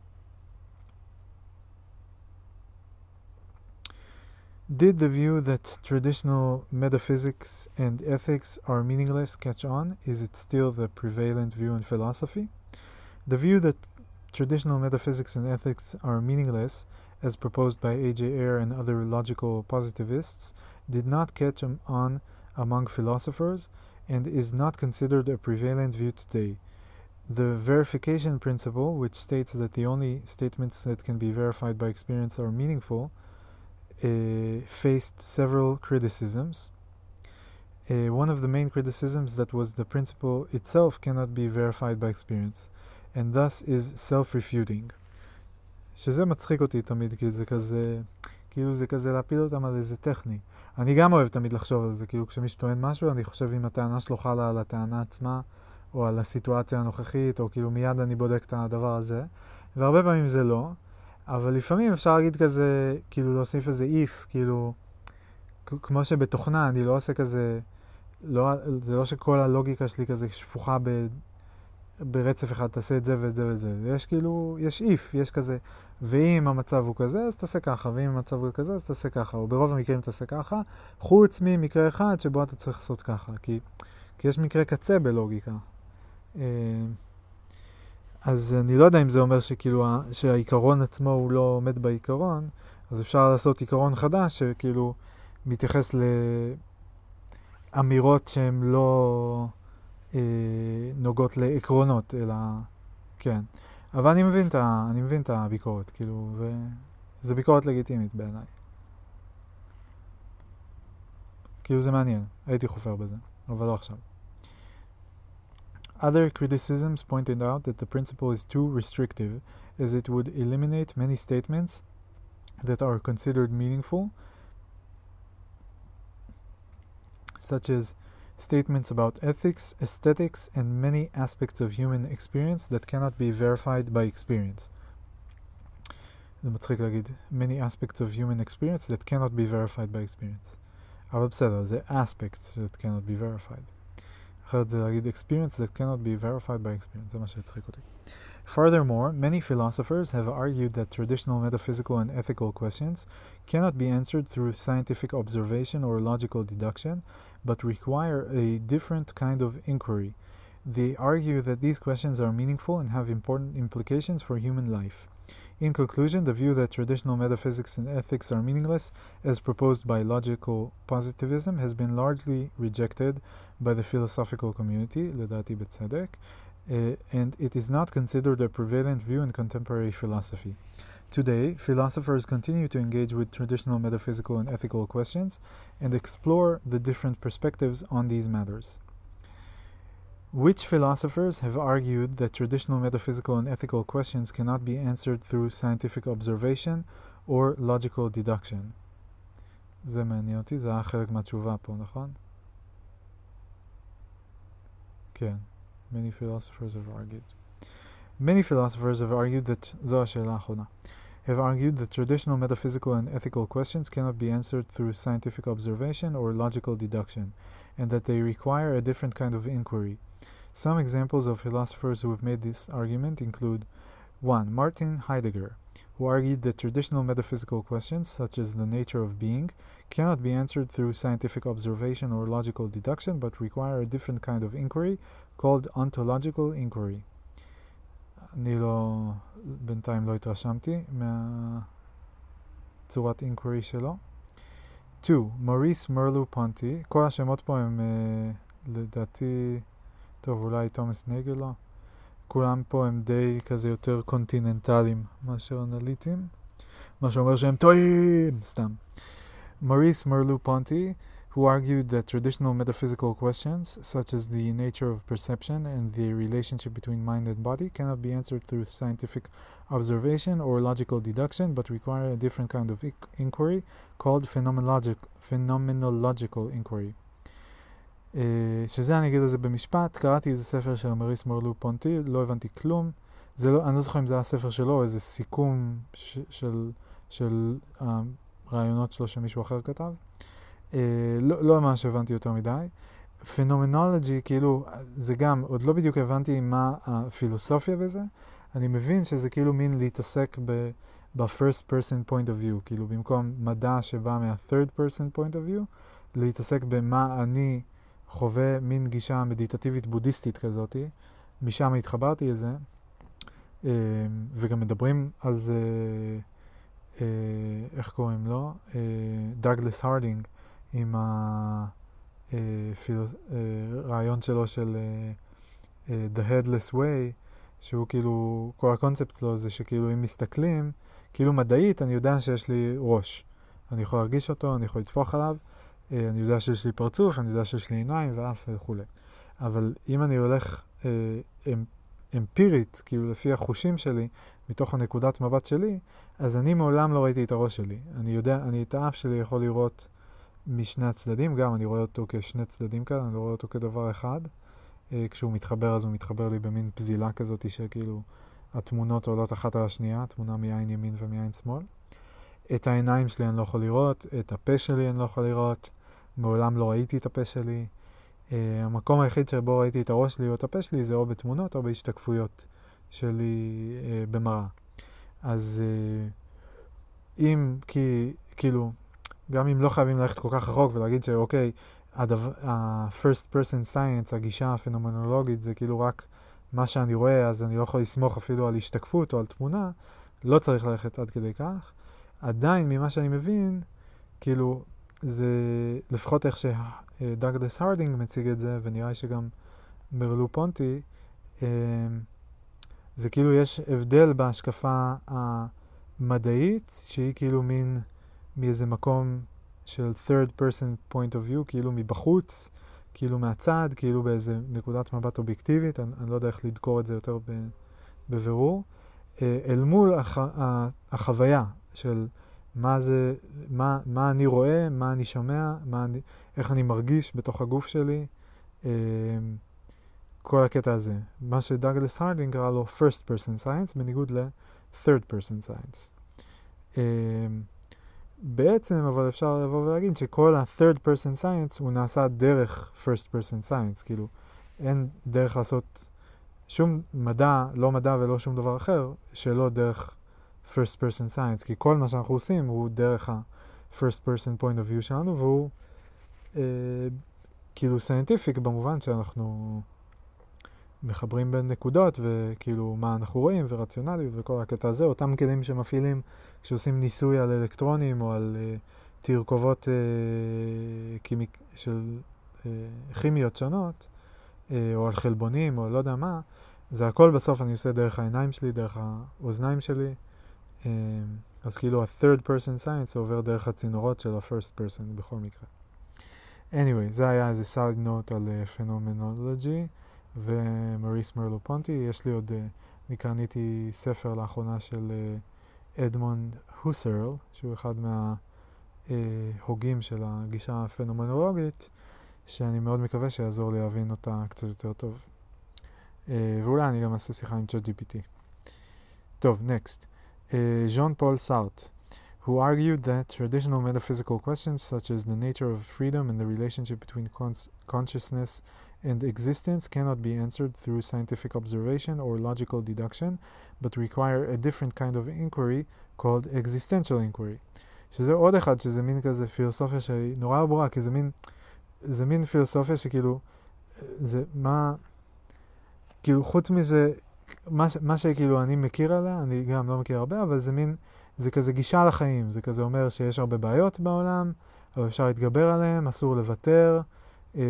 Did the view that traditional metaphysics and ethics are meaningless catch on? Is it still the prevalent view in philosophy? The view that traditional metaphysics and ethics are meaningless as proposed by A.J. Ayer and other logical positivists, did not catch on among philosophers and is not considered a prevalent view today. The verification principle, which states that the only statements that can be verified by experience are meaningful, uh, faced several criticisms. Uh, one of the main criticisms that was the principle itself cannot be verified by experience, and thus is self-refuting. שזה מצחיק אותי תמיד, כי זה כזה, כאילו זה כזה להפיל אותם על איזה טכני. אני גם אוהב תמיד לחשוב על זה, כאילו כשמישהו טוען משהו, אני חושב אם הטענה שלו חלה על הטענה עצמה, או על הסיטואציה הנוכחית, או כאילו מיד אני בודק את הדבר הזה, והרבה פעמים זה לא, אבל לפעמים אפשר להגיד כזה, כאילו להוסיף איזה if, כאילו, כמו שבתוכנה אני לא עושה כזה, לא, זה לא שכל הלוגיקה שלי כזה שפוכה ב... ברצף אחד תעשה את זה ואת זה ואת זה. יש כאילו, יש if, יש כזה, ואם המצב הוא כזה, אז תעשה ככה, ואם המצב הוא כזה, אז תעשה ככה, או ברוב המקרים תעשה ככה, חוץ ממקרה אחד שבו אתה צריך לעשות ככה, כי, כי יש מקרה קצה בלוגיקה. אה, אז אני לא יודע אם זה אומר שכאילו, שהעיקרון עצמו הוא לא עומד בעיקרון, אז אפשר לעשות עיקרון חדש שכאילו מתייחס לאמירות שהן לא... אה, נוגעות לעקרונות, אלא... כן. אבל אני מבין את, ה, אני מבין את הביקורת, כאילו, וזו ביקורת לגיטימית בעיניי. כאילו זה מעניין, הייתי חופר בזה, אבל לא עכשיו. Other criticisms pointed out that the principle is too restrictive, as it would eliminate many statements that are considered meaningful, such as statements about ethics, aesthetics, and many aspects of human experience that cannot be verified by experience. זה מצחיק להגיד many aspects of human experience that cannot be verified by experience. אבל בסדר, זה aspects that cannot be verified. אחרת זה להגיד experience that cannot be verified by experience, זה מה שהצחיק אותי. Furthermore, many philosophers have argued that traditional metaphysical and ethical questions cannot be answered through scientific observation or logical deduction, but require a different kind of inquiry. They argue that these questions are meaningful and have important implications for human life. In conclusion, the view that traditional metaphysics and ethics are meaningless, as proposed by logical positivism, has been largely rejected by the philosophical community, Ledati Betzadek, uh, eh, and it is not considered a prevalent view in contemporary philosophy. Today, philosophers continue to engage with traditional metaphysical and ethical questions and explore the different perspectives on these matters. Which philosophers have argued that traditional metaphysical and ethical questions cannot be answered through scientific observation or logical deduction? זה מעניין אותי, זה היה חלק מהתשובה פה, נכון? כן. Many philosophers have argued. Many philosophers have argued that have argued that traditional metaphysical and ethical questions cannot be answered through scientific observation or logical deduction, and that they require a different kind of inquiry. Some examples of philosophers who have made this argument include 1. Martin Heidegger, who argued that traditional metaphysical questions, such as the nature of being, cannot be answered through scientific observation or logical deduction, but require a different kind of inquiry called ontological inquiry. אני לא, בינתיים לא התרשמתי מהצורת inquiry שלו. 2. מוריס מרלו פונטי, כל השמות פה הם לדעתי טוב, אולי תומאס נגל לא. כולם פה הם די כזה יותר קונטיננטליים מאשר אנליטיים. מה שאומר שהם טועים, סתם. מריס מרלו פונטי, who argued that traditional metaphysical questions, such as the nature of perception and the relationship between mind and body, cannot be answered through scientific observation or logical deduction, but require a different kind of inquiry called phenomenologic, phenomenological inquiry. Uh, שזה אני אגיד על זה במשפט, קראתי איזה ספר של מריס מרלו פונטי, לא הבנתי כלום. זה לא, אני לא זוכר אם זה היה ספר שלו או איזה סיכום ש, של, של הרעיונות שלו שמישהו אחר כתב. Uh, לא, לא ממש הבנתי יותר מדי. פנומנולוגי, כאילו, זה גם, עוד לא בדיוק הבנתי מה הפילוסופיה בזה. אני מבין שזה כאילו מין להתעסק ב-first person point of view, כאילו במקום מדע שבא מה-third person point of view, להתעסק במה אני חווה מין גישה מדיטטיבית בודהיסטית כזאתי, משם התחברתי לזה, אה, וגם מדברים על זה, אה, איך קוראים לו? דאגלס הרדינג, עם הרעיון שלו של The Headless Way, שהוא כאילו, כל הקונספט שלו זה שכאילו אם מסתכלים, כאילו מדעית אני יודע שיש לי ראש. אני יכול להרגיש אותו, אני יכול לטפוח עליו, אה, אני יודע שיש לי פרצוף, אני יודע שיש לי עיניים ואף וכולי. אבל אם אני הולך אה, אמ, אמפירית, כאילו לפי החושים שלי, מתוך הנקודת מבט שלי, אז אני מעולם לא ראיתי את הראש שלי. אני יודע, אני את האף שלי יכול לראות משני הצדדים, גם אני רואה אותו כשני צדדים כאלה, אני לא רואה אותו כדבר אחד. אה, כשהוא מתחבר אז הוא מתחבר לי במין פזילה כזאת שכאילו התמונות עולות אחת על השנייה, תמונה מעין ימין ומעין שמאל. את העיניים שלי אני לא יכול לראות, את הפה שלי אני לא יכול לראות, מעולם לא ראיתי את הפה שלי. Uh, המקום היחיד שבו ראיתי את הראש שלי או את הפה שלי זה או בתמונות או בהשתקפויות שלי uh, במראה. אז uh, אם, כי, כאילו, גם אם לא חייבים ללכת כל כך רחוק ולהגיד שאוקיי, ה-first person science, הגישה הפנומנולוגית, זה כאילו רק מה שאני רואה, אז אני לא יכול לסמוך אפילו על השתקפות או על תמונה, לא צריך ללכת עד כדי כך. עדיין, ממה שאני מבין, כאילו, זה לפחות איך שדאגלס הרדינג מציג את זה, ונראה שגם מרלו פונטי, אמ, זה כאילו יש הבדל בהשקפה המדעית, שהיא כאילו מין מאיזה מקום של third person point of view, כאילו מבחוץ, כאילו מהצד, כאילו באיזה נקודת מבט אובייקטיבית, אני, אני לא יודע איך לדקור את זה יותר בבירור, אה, אל מול הח, החוויה של מה זה, מה, מה אני רואה, מה אני שומע, מה אני, איך אני מרגיש בתוך הגוף שלי, אה, כל הקטע הזה. מה שדאגלס הרדינג קרא לו first person science, בניגוד ל-third person science. בעצם, אבל אפשר לבוא ולהגיד שכל ה-third person science הוא נעשה דרך first person science, כאילו אין דרך לעשות שום מדע, לא מדע ולא שום דבר אחר, שלא דרך first person science, כי כל מה שאנחנו עושים הוא דרך ה-first person point of view שלנו, והוא אה, כאילו scientific במובן שאנחנו מחברים בין נקודות, וכאילו מה אנחנו רואים, ורציונליות וכל הקטע הזה, אותם כלים שמפעילים כשעושים ניסוי על אלקטרונים או על uh, תרכובות uh, קימיק, של uh, כימיות שונות, uh, או על חלבונים, או לא יודע מה, זה הכל בסוף אני עושה דרך העיניים שלי, דרך האוזניים שלי. Uh, אז כאילו ה-third person science עובר דרך הצינורות של ה-first person בכל מקרה. anyway, זה היה איזה סייד נוט על פנומנולוגי. Uh, ומריס מרלו פונטי. יש לי עוד, uh, אני קניתי ספר לאחרונה של uh, אדמונד הוסרל, שהוא אחד מההוגים uh, של הגישה הפנומנולוגית, שאני מאוד מקווה שיעזור לי להבין אותה קצת יותר טוב. ואולי אני גם אעשה שיחה עם ChatGPT. טוב, next. ז'אן פול סארט. who argued that traditional metaphysical questions such as the nature of freedom and the relationship between cons- consciousness and existence cannot be answered through scientific observation or logical deduction, but require a different kind of inquiry called existential inquiry. שזה עוד אחד שזה מין כזה פילוסופיה שהיא נורא ברורה, כי זה מין, זה מין פילוסופיה שכאילו, זה מה, כאילו חוץ מזה, מה, מה שכאילו אני מכיר עליה, אני גם לא מכיר הרבה, אבל זה מין, זה כזה גישה לחיים, זה כזה אומר שיש הרבה בעיות בעולם, אבל אפשר להתגבר עליהן, אסור לוותר,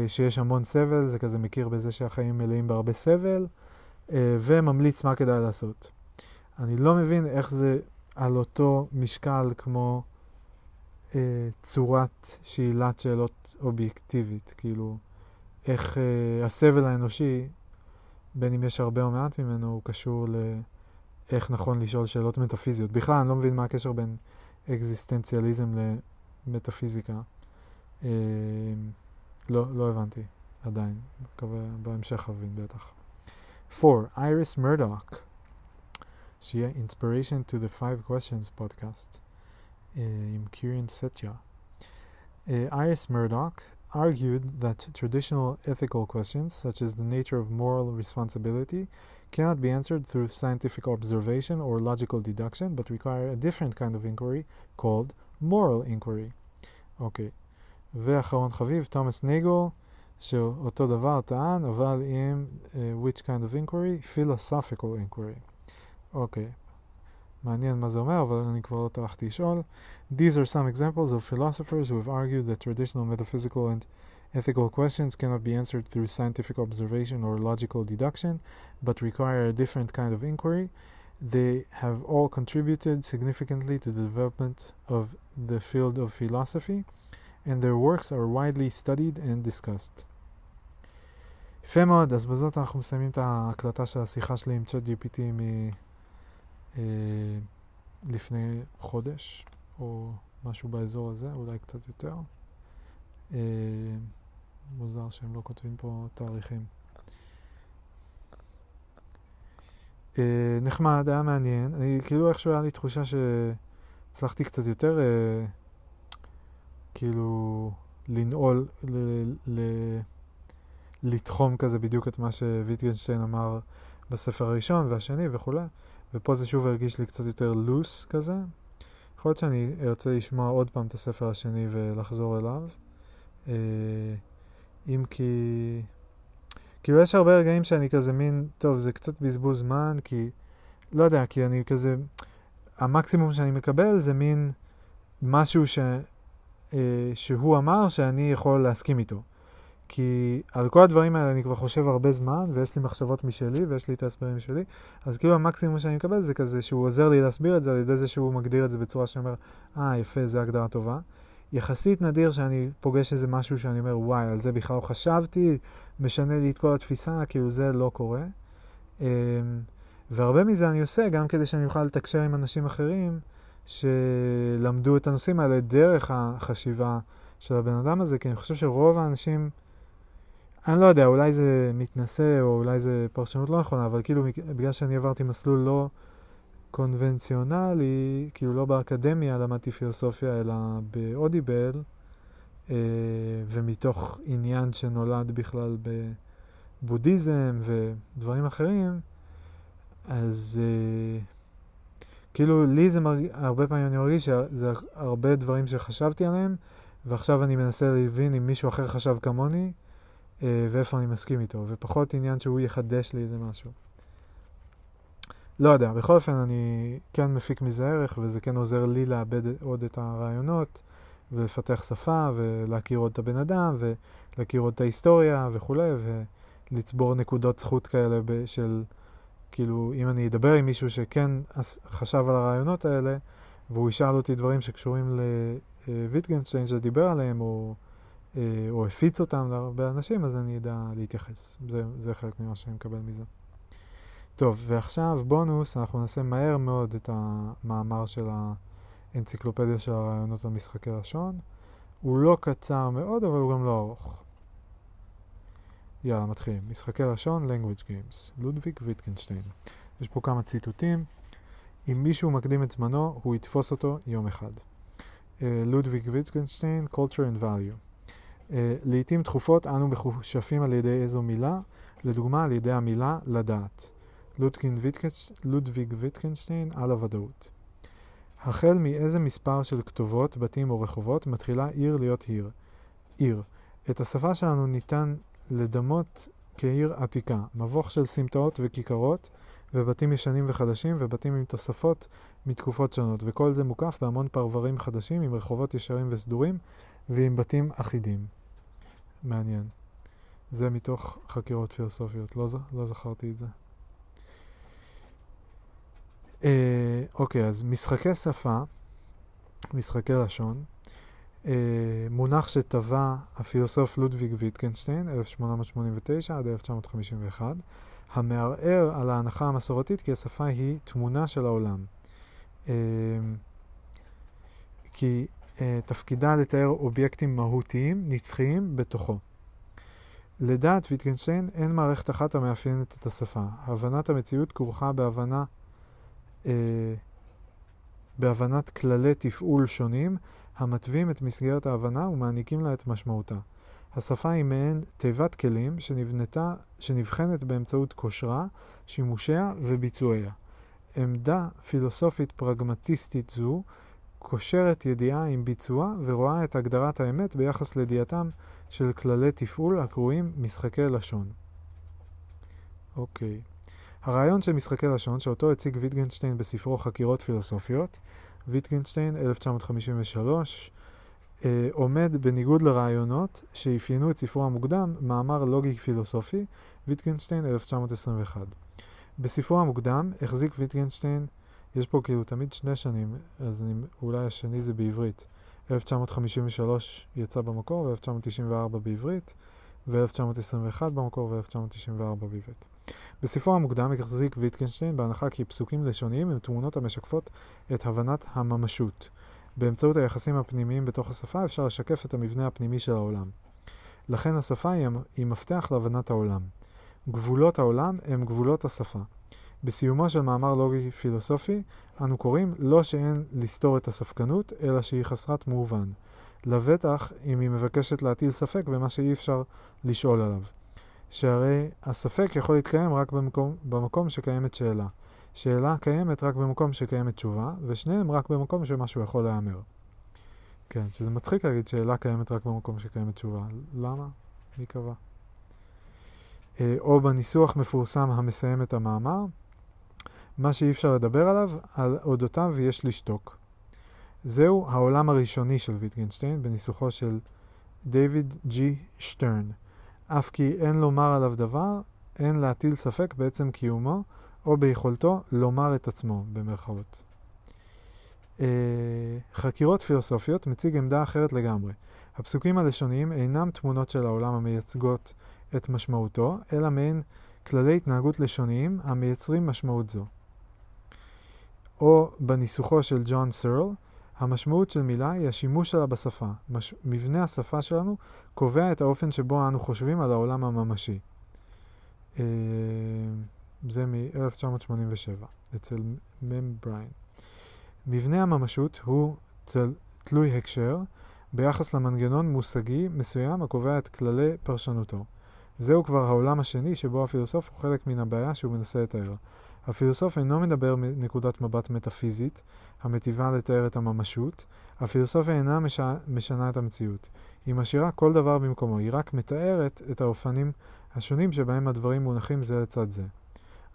שיש המון סבל, זה כזה מכיר בזה שהחיים מלאים בהרבה סבל, אה, וממליץ מה כדאי לעשות. אני לא מבין איך זה על אותו משקל כמו אה, צורת שאלת שאלות אובייקטיבית, כאילו, איך אה, הסבל האנושי, בין אם יש הרבה או מעט ממנו, הוא קשור לאיך נכון לשאול שאלות מטאפיזיות. בכלל, אני לא מבין מה הקשר בין אקזיסטנציאליזם למטאפיזיקה. אה, לא, לא הבנתי עדיין, מקווה בהמשך אבין בטח. 4. Iris Murdoch. שהיא inspiration to the five questions podcast uh, עם קירין סטיה. Uh, Iris Murdoch argued that traditional ethical questions, such as the nature of moral responsibility, cannot be answered through scientific observation or logical deduction, but require a different kind of inquiry called moral inquiry. אוקיי. Okay. ואחרון חביב, תומאס נייגל, שאותו דבר טען, אבל עם uh, which kind of inquiry? philosophical inquiry. אוקיי. מעניין מה זה אומר, אבל אני כבר לא טרחתי לשאול. These are some examples of philosophers who have argued that traditional metaphysical and ethical questions cannot be answered through scientific observation or logical deduction, but require a different kind of inquiry. They have all contributed significantly to the development of the field of philosophy, And their works are widely studied and discussed. יפה מאוד, אז בזאת אנחנו מסיימים את ההקלטה של השיחה שלי עם צ'אט GPT מ... אה, לפני חודש, או משהו באזור הזה, אולי קצת יותר. אה, מוזר שהם לא כותבים פה תאריכים. אה, נחמד, היה מעניין. אני, כאילו איכשהו היה לי תחושה שהצלחתי קצת יותר, אה, כאילו, לנעול, ל, ל, לתחום כזה בדיוק את מה שוויטגנשטיין אמר בספר הראשון והשני וכולי. ופה זה שוב הרגיש לי קצת יותר לוס כזה. יכול להיות שאני ארצה לשמוע עוד פעם את הספר השני ולחזור אליו. אה, אם כי... כאילו יש הרבה רגעים שאני כזה מין, טוב, זה קצת בזבוז זמן, כי... לא יודע, כי אני כזה... המקסימום שאני מקבל זה מין משהו ש... אה, שהוא אמר שאני יכול להסכים איתו. כי על כל הדברים האלה אני כבר חושב הרבה זמן, ויש לי מחשבות משלי, ויש לי את ההסברים שלי, אז כאילו המקסימום שאני מקבל זה כזה שהוא עוזר לי להסביר את זה על ידי זה שהוא מגדיר את זה בצורה שאומר, אה, יפה, זו הגדרה טובה. יחסית נדיר שאני פוגש איזה משהו שאני אומר, וואי, על זה בכלל לא חשבתי, משנה לי את כל התפיסה, כאילו זה לא קורה. אמ, והרבה מזה אני עושה גם כדי שאני אוכל לתקשר עם אנשים אחרים שלמדו את הנושאים האלה דרך החשיבה של הבן אדם הזה, כי אני חושב שרוב האנשים... אני לא יודע, אולי זה מתנשא, או אולי זה פרשנות לא נכונה, אבל כאילו, בגלל שאני עברתי מסלול לא קונבנציונלי, כאילו לא באקדמיה למדתי פילוסופיה, אלא באודיבל, אה, ומתוך עניין שנולד בכלל בבודהיזם ודברים אחרים, אז אה, כאילו, לי זה מרגיש, הרבה פעמים אני מרגיש שזה הרבה דברים שחשבתי עליהם, ועכשיו אני מנסה להבין אם מישהו אחר חשב כמוני. אה, ואיפה אני מסכים איתו, ופחות עניין שהוא יחדש לי איזה משהו. לא יודע, בכל אופן אני כן מפיק מזה ערך, וזה כן עוזר לי לאבד עוד את הרעיונות, ולפתח שפה, ולהכיר עוד את הבן אדם, ולהכיר עוד את ההיסטוריה וכולי, ולצבור נקודות זכות כאלה של, כאילו, אם אני אדבר עם מישהו שכן חשב על הרעיונות האלה, והוא ישאל אותי דברים שקשורים לוויטגנשטיין שדיבר עליהם, או אה, או הפיץ אותם להרבה אנשים, אז אני אדע להתייחס. זה, זה חלק ממה שאני מקבל מזה. טוב, ועכשיו בונוס, אנחנו נעשה מהר מאוד את המאמר של האנציקלופדיה של הרעיונות במשחקי לשון. הוא לא קצר מאוד, אבל הוא גם לא ארוך. יאללה, מתחילים. משחקי לשון, language games. לודוויג ויטקנשטיין. יש פה כמה ציטוטים. אם מישהו מקדים את זמנו, הוא יתפוס אותו יום אחד. לודוויג ויטקנשטיין, culture and value. Uh, לעתים תכופות אנו מחושפים על ידי איזו מילה, לדוגמה על ידי המילה לדעת. לודוויג ויטקנשטיין על הוודאות. החל מאיזה מספר של כתובות, בתים או רחובות, מתחילה עיר להיות עיר. עיר. את השפה שלנו ניתן לדמות כעיר עתיקה, מבוך של סמטאות וכיכרות, ובתים ישנים וחדשים, ובתים עם תוספות מתקופות שונות, וכל זה מוקף בהמון פרברים חדשים עם רחובות ישרים וסדורים, ועם בתים אחידים. מעניין. זה מתוך חקירות פילוסופיות, לא, לא זכרתי את זה. אה, אוקיי, אז משחקי שפה, משחקי לשון, מונח שטבע הפילוסוף לודוויג ויטקנשטיין, 1889 עד 1951, המערער על ההנחה המסורתית כי השפה היא תמונה של העולם. אה, כי אה, תפקידה לתאר אובייקטים מהותיים, נצחיים, בתוכו. לדעת ויטקנשטיין אין מערכת אחת המאפיינת את השפה. הבנת המציאות כרוכה בהבנה, אה, בהבנת כללי תפעול שונים המתווים את מסגרת ההבנה ומעניקים לה את משמעותה. השפה היא מעין תיבת כלים שנבנתה, שנבחנת באמצעות כושרה, שימושיה וביצועיה. עמדה פילוסופית פרגמטיסטית זו קושרת ידיעה עם ביצוע ורואה את הגדרת האמת ביחס לידיעתם של כללי תפעול הקרויים משחקי לשון. אוקיי. הרעיון של משחקי לשון, שאותו הציג ויטגנשטיין בספרו חקירות פילוסופיות, ויטגנשטיין, 1953, אה, עומד בניגוד לרעיונות שאפיינו את ספרו המוקדם, מאמר לוגי פילוסופי, ויטגנשטיין, 1921. בספרו המוקדם החזיק ויטגנשטיין יש פה כאילו תמיד שני שנים, אז אני, אולי השני זה בעברית. 1953 יצא במקור, ו-1994 בעברית, ו-1921 במקור, ו-1994 בעברית. בספרו המוקדם החזיק ויטקנשטיין בהנחה כי פסוקים לשוניים הם תמונות המשקפות את הבנת הממשות. באמצעות היחסים הפנימיים בתוך השפה אפשר לשקף את המבנה הפנימי של העולם. לכן השפה היא, מפתח להבנת העולם. גבולות העולם הם גבולות השפה. בסיומו של מאמר לוגי פילוסופי, אנו קוראים לא שאין לסתור את הספקנות, אלא שהיא חסרת מובן. לבטח אם היא מבקשת להטיל ספק במה שאי אפשר לשאול עליו. שהרי הספק יכול להתקיים רק במקום, במקום שקיימת שאלה. שאלה קיימת רק במקום שקיימת תשובה, ושניהם רק במקום שמשהו יכול להיאמר. כן, שזה מצחיק להגיד שאלה קיימת רק במקום שקיימת תשובה. למה? מי קבע? אה, או בניסוח מפורסם המסיים את המאמר, מה שאי אפשר לדבר עליו, על אודותיו יש לשתוק. זהו העולם הראשוני של ויטגנשטיין בניסוחו של דייוויד ג'י שטרן. אף כי אין לומר עליו דבר, אין להטיל ספק בעצם קיומו, או ביכולתו לומר את עצמו, במרכאות. אה, חקירות פילוסופיות מציג עמדה אחרת לגמרי. הפסוקים הלשוניים אינם תמונות של העולם המייצגות את משמעותו, אלא מעין כללי התנהגות לשוניים המייצרים משמעות זו. או בניסוחו של ג'ון סרל, המשמעות של מילה היא השימוש שלה בשפה. מש... מבנה השפה שלנו קובע את האופן שבו אנו חושבים על העולם הממשי. אה, זה מ-1987, אצל מם בריין. מבנה הממשות הוא תל... תלוי הקשר ביחס למנגנון מושגי מסוים הקובע את כללי פרשנותו. זהו כבר העולם השני שבו הפילוסוף הוא חלק מן הבעיה שהוא מנסה לתאר. הפילוסוף אינו מדבר מנקודת מבט מטאפיזית, המטיבה לתאר את הממשות. הפילוסופיה אינה מש... משנה את המציאות. היא משאירה כל דבר במקומו, היא רק מתארת את האופנים השונים שבהם הדברים מונחים זה לצד זה.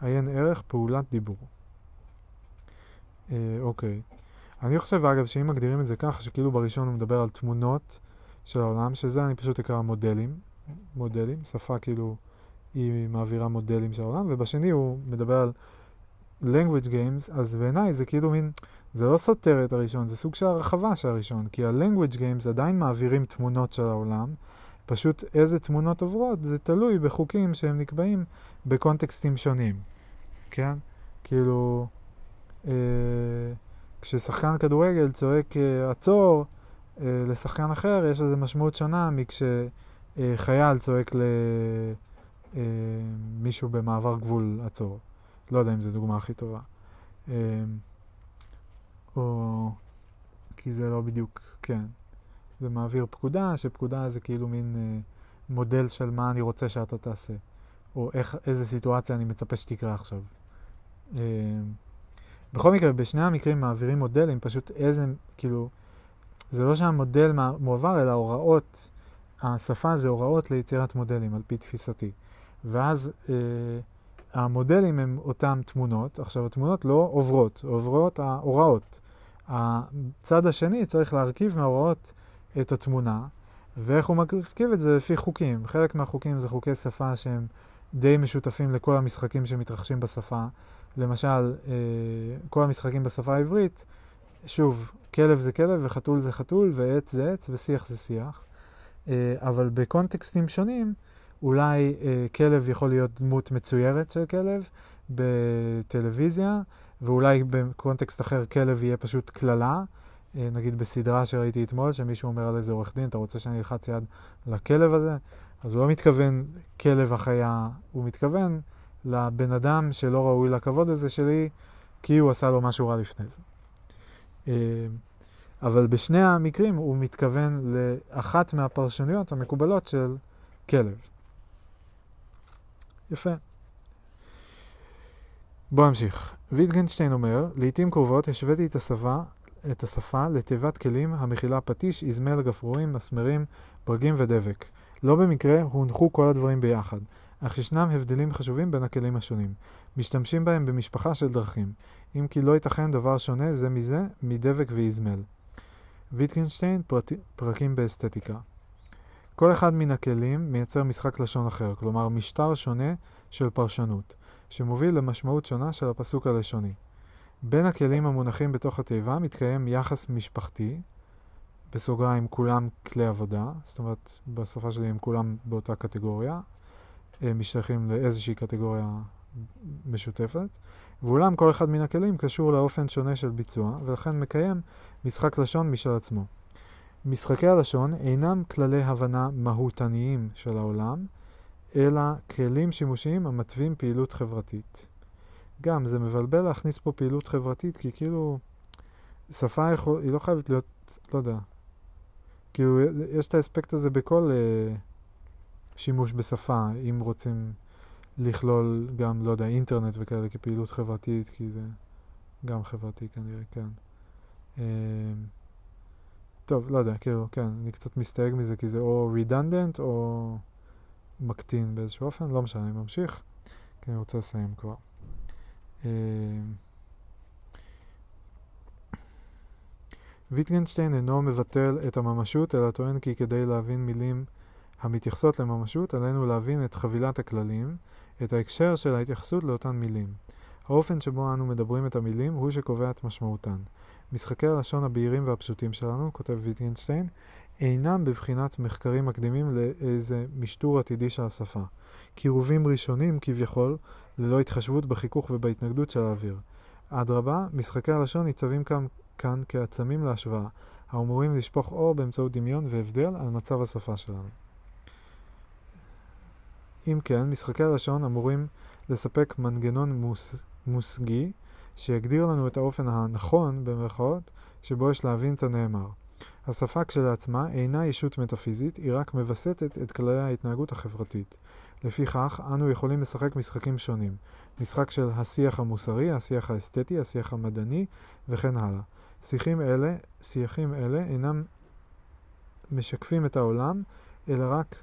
עיין ערך פעולת דיבור. אה, אוקיי. אני חושב, אגב, שאם מגדירים את זה ככה, שכאילו בראשון הוא מדבר על תמונות של העולם, שזה אני פשוט אקרא מודלים. מודלים, שפה כאילו היא מעבירה מודלים של העולם, ובשני הוא מדבר על language games, אז בעיניי זה כאילו מין, זה לא סותר את הראשון, זה סוג של הרחבה של הראשון, כי ה-language games עדיין מעבירים תמונות של העולם, פשוט איזה תמונות עוברות זה תלוי בחוקים שהם נקבעים בקונטקסטים שונים, כן? כאילו, אה, כששחקן כדורגל צועק אה, עצור, אה, לשחקן אחר יש לזה משמעות שונה מכשחייל אה, צועק למישהו אה, במעבר גבול עצור. לא יודע אם זו דוגמה הכי טובה. אמ, או... כי זה לא בדיוק, כן. זה מעביר פקודה, שפקודה זה כאילו מין אה, מודל של מה אני רוצה שאתה תעשה. או איך, איזה סיטואציה אני מצפה שתקרה עכשיו. אה, בכל מקרה, בשני המקרים מעבירים מודלים, פשוט איזה, כאילו, זה לא שהמודל מועבר, אלא הוראות, השפה זה הוראות ליצירת מודלים, על פי תפיסתי. ואז אה, המודלים הם אותן תמונות, עכשיו התמונות לא עוברות, עוברות ההוראות. הצד השני צריך להרכיב מההוראות את התמונה, ואיך הוא מרכיב את זה לפי חוקים. חלק מהחוקים זה חוקי שפה שהם די משותפים לכל המשחקים שמתרחשים בשפה. למשל, אה, כל המשחקים בשפה העברית, שוב, כלב זה כלב וחתול זה חתול ועץ זה עץ ושיח זה שיח. אה, אבל בקונטקסטים שונים, אולי אה, כלב יכול להיות דמות מצוירת של כלב בטלוויזיה, ואולי בקונטקסט אחר כלב יהיה פשוט קללה. אה, נגיד בסדרה שראיתי אתמול, שמישהו אומר על איזה עורך דין, אתה רוצה שאני אלחץ יד לכלב הזה? אז הוא לא מתכוון כלב החיה, הוא מתכוון לבן אדם שלא ראוי לכבוד הזה שלי, כי הוא עשה לו משהו רע לפני זה. אה, אבל בשני המקרים הוא מתכוון לאחת מהפרשנויות המקובלות של כלב. יפה. בואו נמשיך. ויטגנשטיין אומר, לעתים קרובות השוויתי את השפה, את השפה לתיבת כלים המכילה פטיש, איזמל, גפרורים, מסמרים, ברגים ודבק. לא במקרה הונחו כל הדברים ביחד, אך ישנם הבדלים חשובים בין הכלים השונים. משתמשים בהם במשפחה של דרכים, אם כי לא ייתכן דבר שונה זה מזה מדבק ואיזמל. ויטגנשטיין, פרט... פרקים באסתטיקה. כל אחד מן הכלים מייצר משחק לשון אחר, כלומר משטר שונה של פרשנות, שמוביל למשמעות שונה של הפסוק הלשוני. בין הכלים המונחים בתוך התיבה מתקיים יחס משפחתי, בסוגריים כולם כלי עבודה, זאת אומרת בשפה שלי הם כולם באותה קטגוריה, הם משתייכים לאיזושהי קטגוריה משותפת, ואולם כל אחד מן הכלים קשור לאופן שונה של ביצוע, ולכן מקיים משחק לשון משל עצמו. משחקי הלשון אינם כללי הבנה מהותניים של העולם, אלא כלים שימושיים המתווים פעילות חברתית. גם, זה מבלבל להכניס פה פעילות חברתית, כי כאילו, שפה יכול, היא לא חייבת להיות, לא יודע, כאילו, יש את האספקט הזה בכל uh, שימוש בשפה, אם רוצים לכלול גם, לא יודע, אינטרנט וכאלה כפעילות חברתית, כי זה גם חברתי כנראה, כן. Uh, טוב, לא יודע, כאילו, כן, אני קצת מסתייג מזה, כי זה או redundant או מקטין באיזשהו אופן, לא משנה, אני ממשיך, כי אני רוצה לסיים כבר. אה, ויטגנשטיין אינו מבטל את הממשות, אלא טוען כי כדי להבין מילים המתייחסות לממשות, עלינו להבין את חבילת הכללים, את ההקשר של ההתייחסות לאותן מילים. האופן שבו אנו מדברים את המילים הוא שקובע את משמעותן. משחקי הלשון הבהירים והפשוטים שלנו, כותב ויטגנשטיין, אינם בבחינת מחקרים מקדימים לאיזה משטור עתידי של השפה. קירובים ראשונים כביכול, ללא התחשבות בחיכוך ובהתנגדות של האוויר. אדרבה, משחקי הלשון ניצבים כאן, כאן כעצמים להשוואה, האמורים לשפוך אור באמצעות דמיון והבדל על מצב השפה שלנו. אם כן, משחקי הלשון אמורים לספק מנגנון מוס, מושגי שיגדיר לנו את האופן הנכון, במרכאות, שבו יש להבין את הנאמר. השפה כשלעצמה אינה ישות מטאפיזית, היא רק מווסתת את כללי ההתנהגות החברתית. לפיכך, אנו יכולים לשחק משחקים שונים. משחק של השיח המוסרי, השיח האסתטי, השיח המדעני, וכן הלאה. שיחים אלה, שיחים אלה אינם משקפים את העולם, אלא רק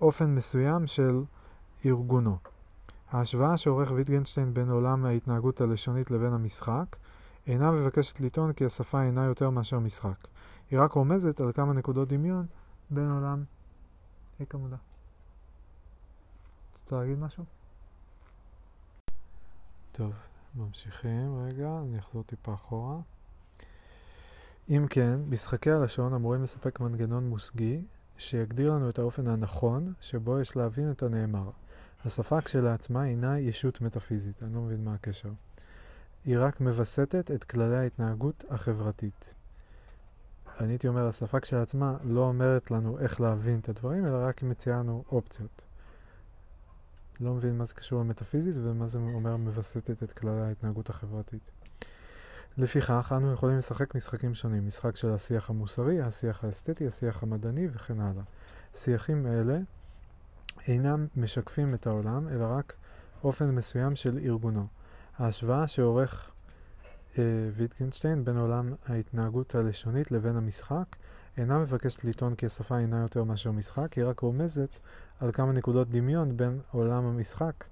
אופן מסוים של ארגונו. ההשוואה שעורך ויטגנשטיין בין עולם ההתנהגות הלשונית לבין המשחק אינה מבקשת לטעון כי השפה אינה יותר מאשר משחק. היא רק רומזת על כמה נקודות דמיון בין עולם... היי כמודה. רוצה להגיד משהו? טוב, ממשיכים רגע, אני אחזור טיפה אחורה. אם כן, משחקי הלשון אמורים לספק מנגנון מושגי שיגדיר לנו את האופן הנכון שבו יש להבין את הנאמר. השפה כשלעצמה אינה ישות מטאפיזית, אני לא מבין מה הקשר. היא רק מווסתת את כללי ההתנהגות החברתית. אני הייתי אומר, השפה כשלעצמה לא אומרת לנו איך להבין את הדברים, אלא רק מציעה לנו אופציות. לא מבין מה זה קשור למטאפיזית ומה זה אומר מווסתת את כללי ההתנהגות החברתית. לפיכך, אנו יכולים לשחק משחקים שונים, משחק של השיח המוסרי, השיח האסתטי, השיח המדעני וכן הלאה. שיחים אלה אינם משקפים את העולם, אלא רק אופן מסוים של ארגונו. ההשוואה שעורך אה, ויטגנשטיין בין עולם ההתנהגות הלשונית לבין המשחק אינה מבקשת לטעון כי השפה אינה יותר מאשר משחק, היא רק רומזת על כמה נקודות דמיון בין עולם המשחק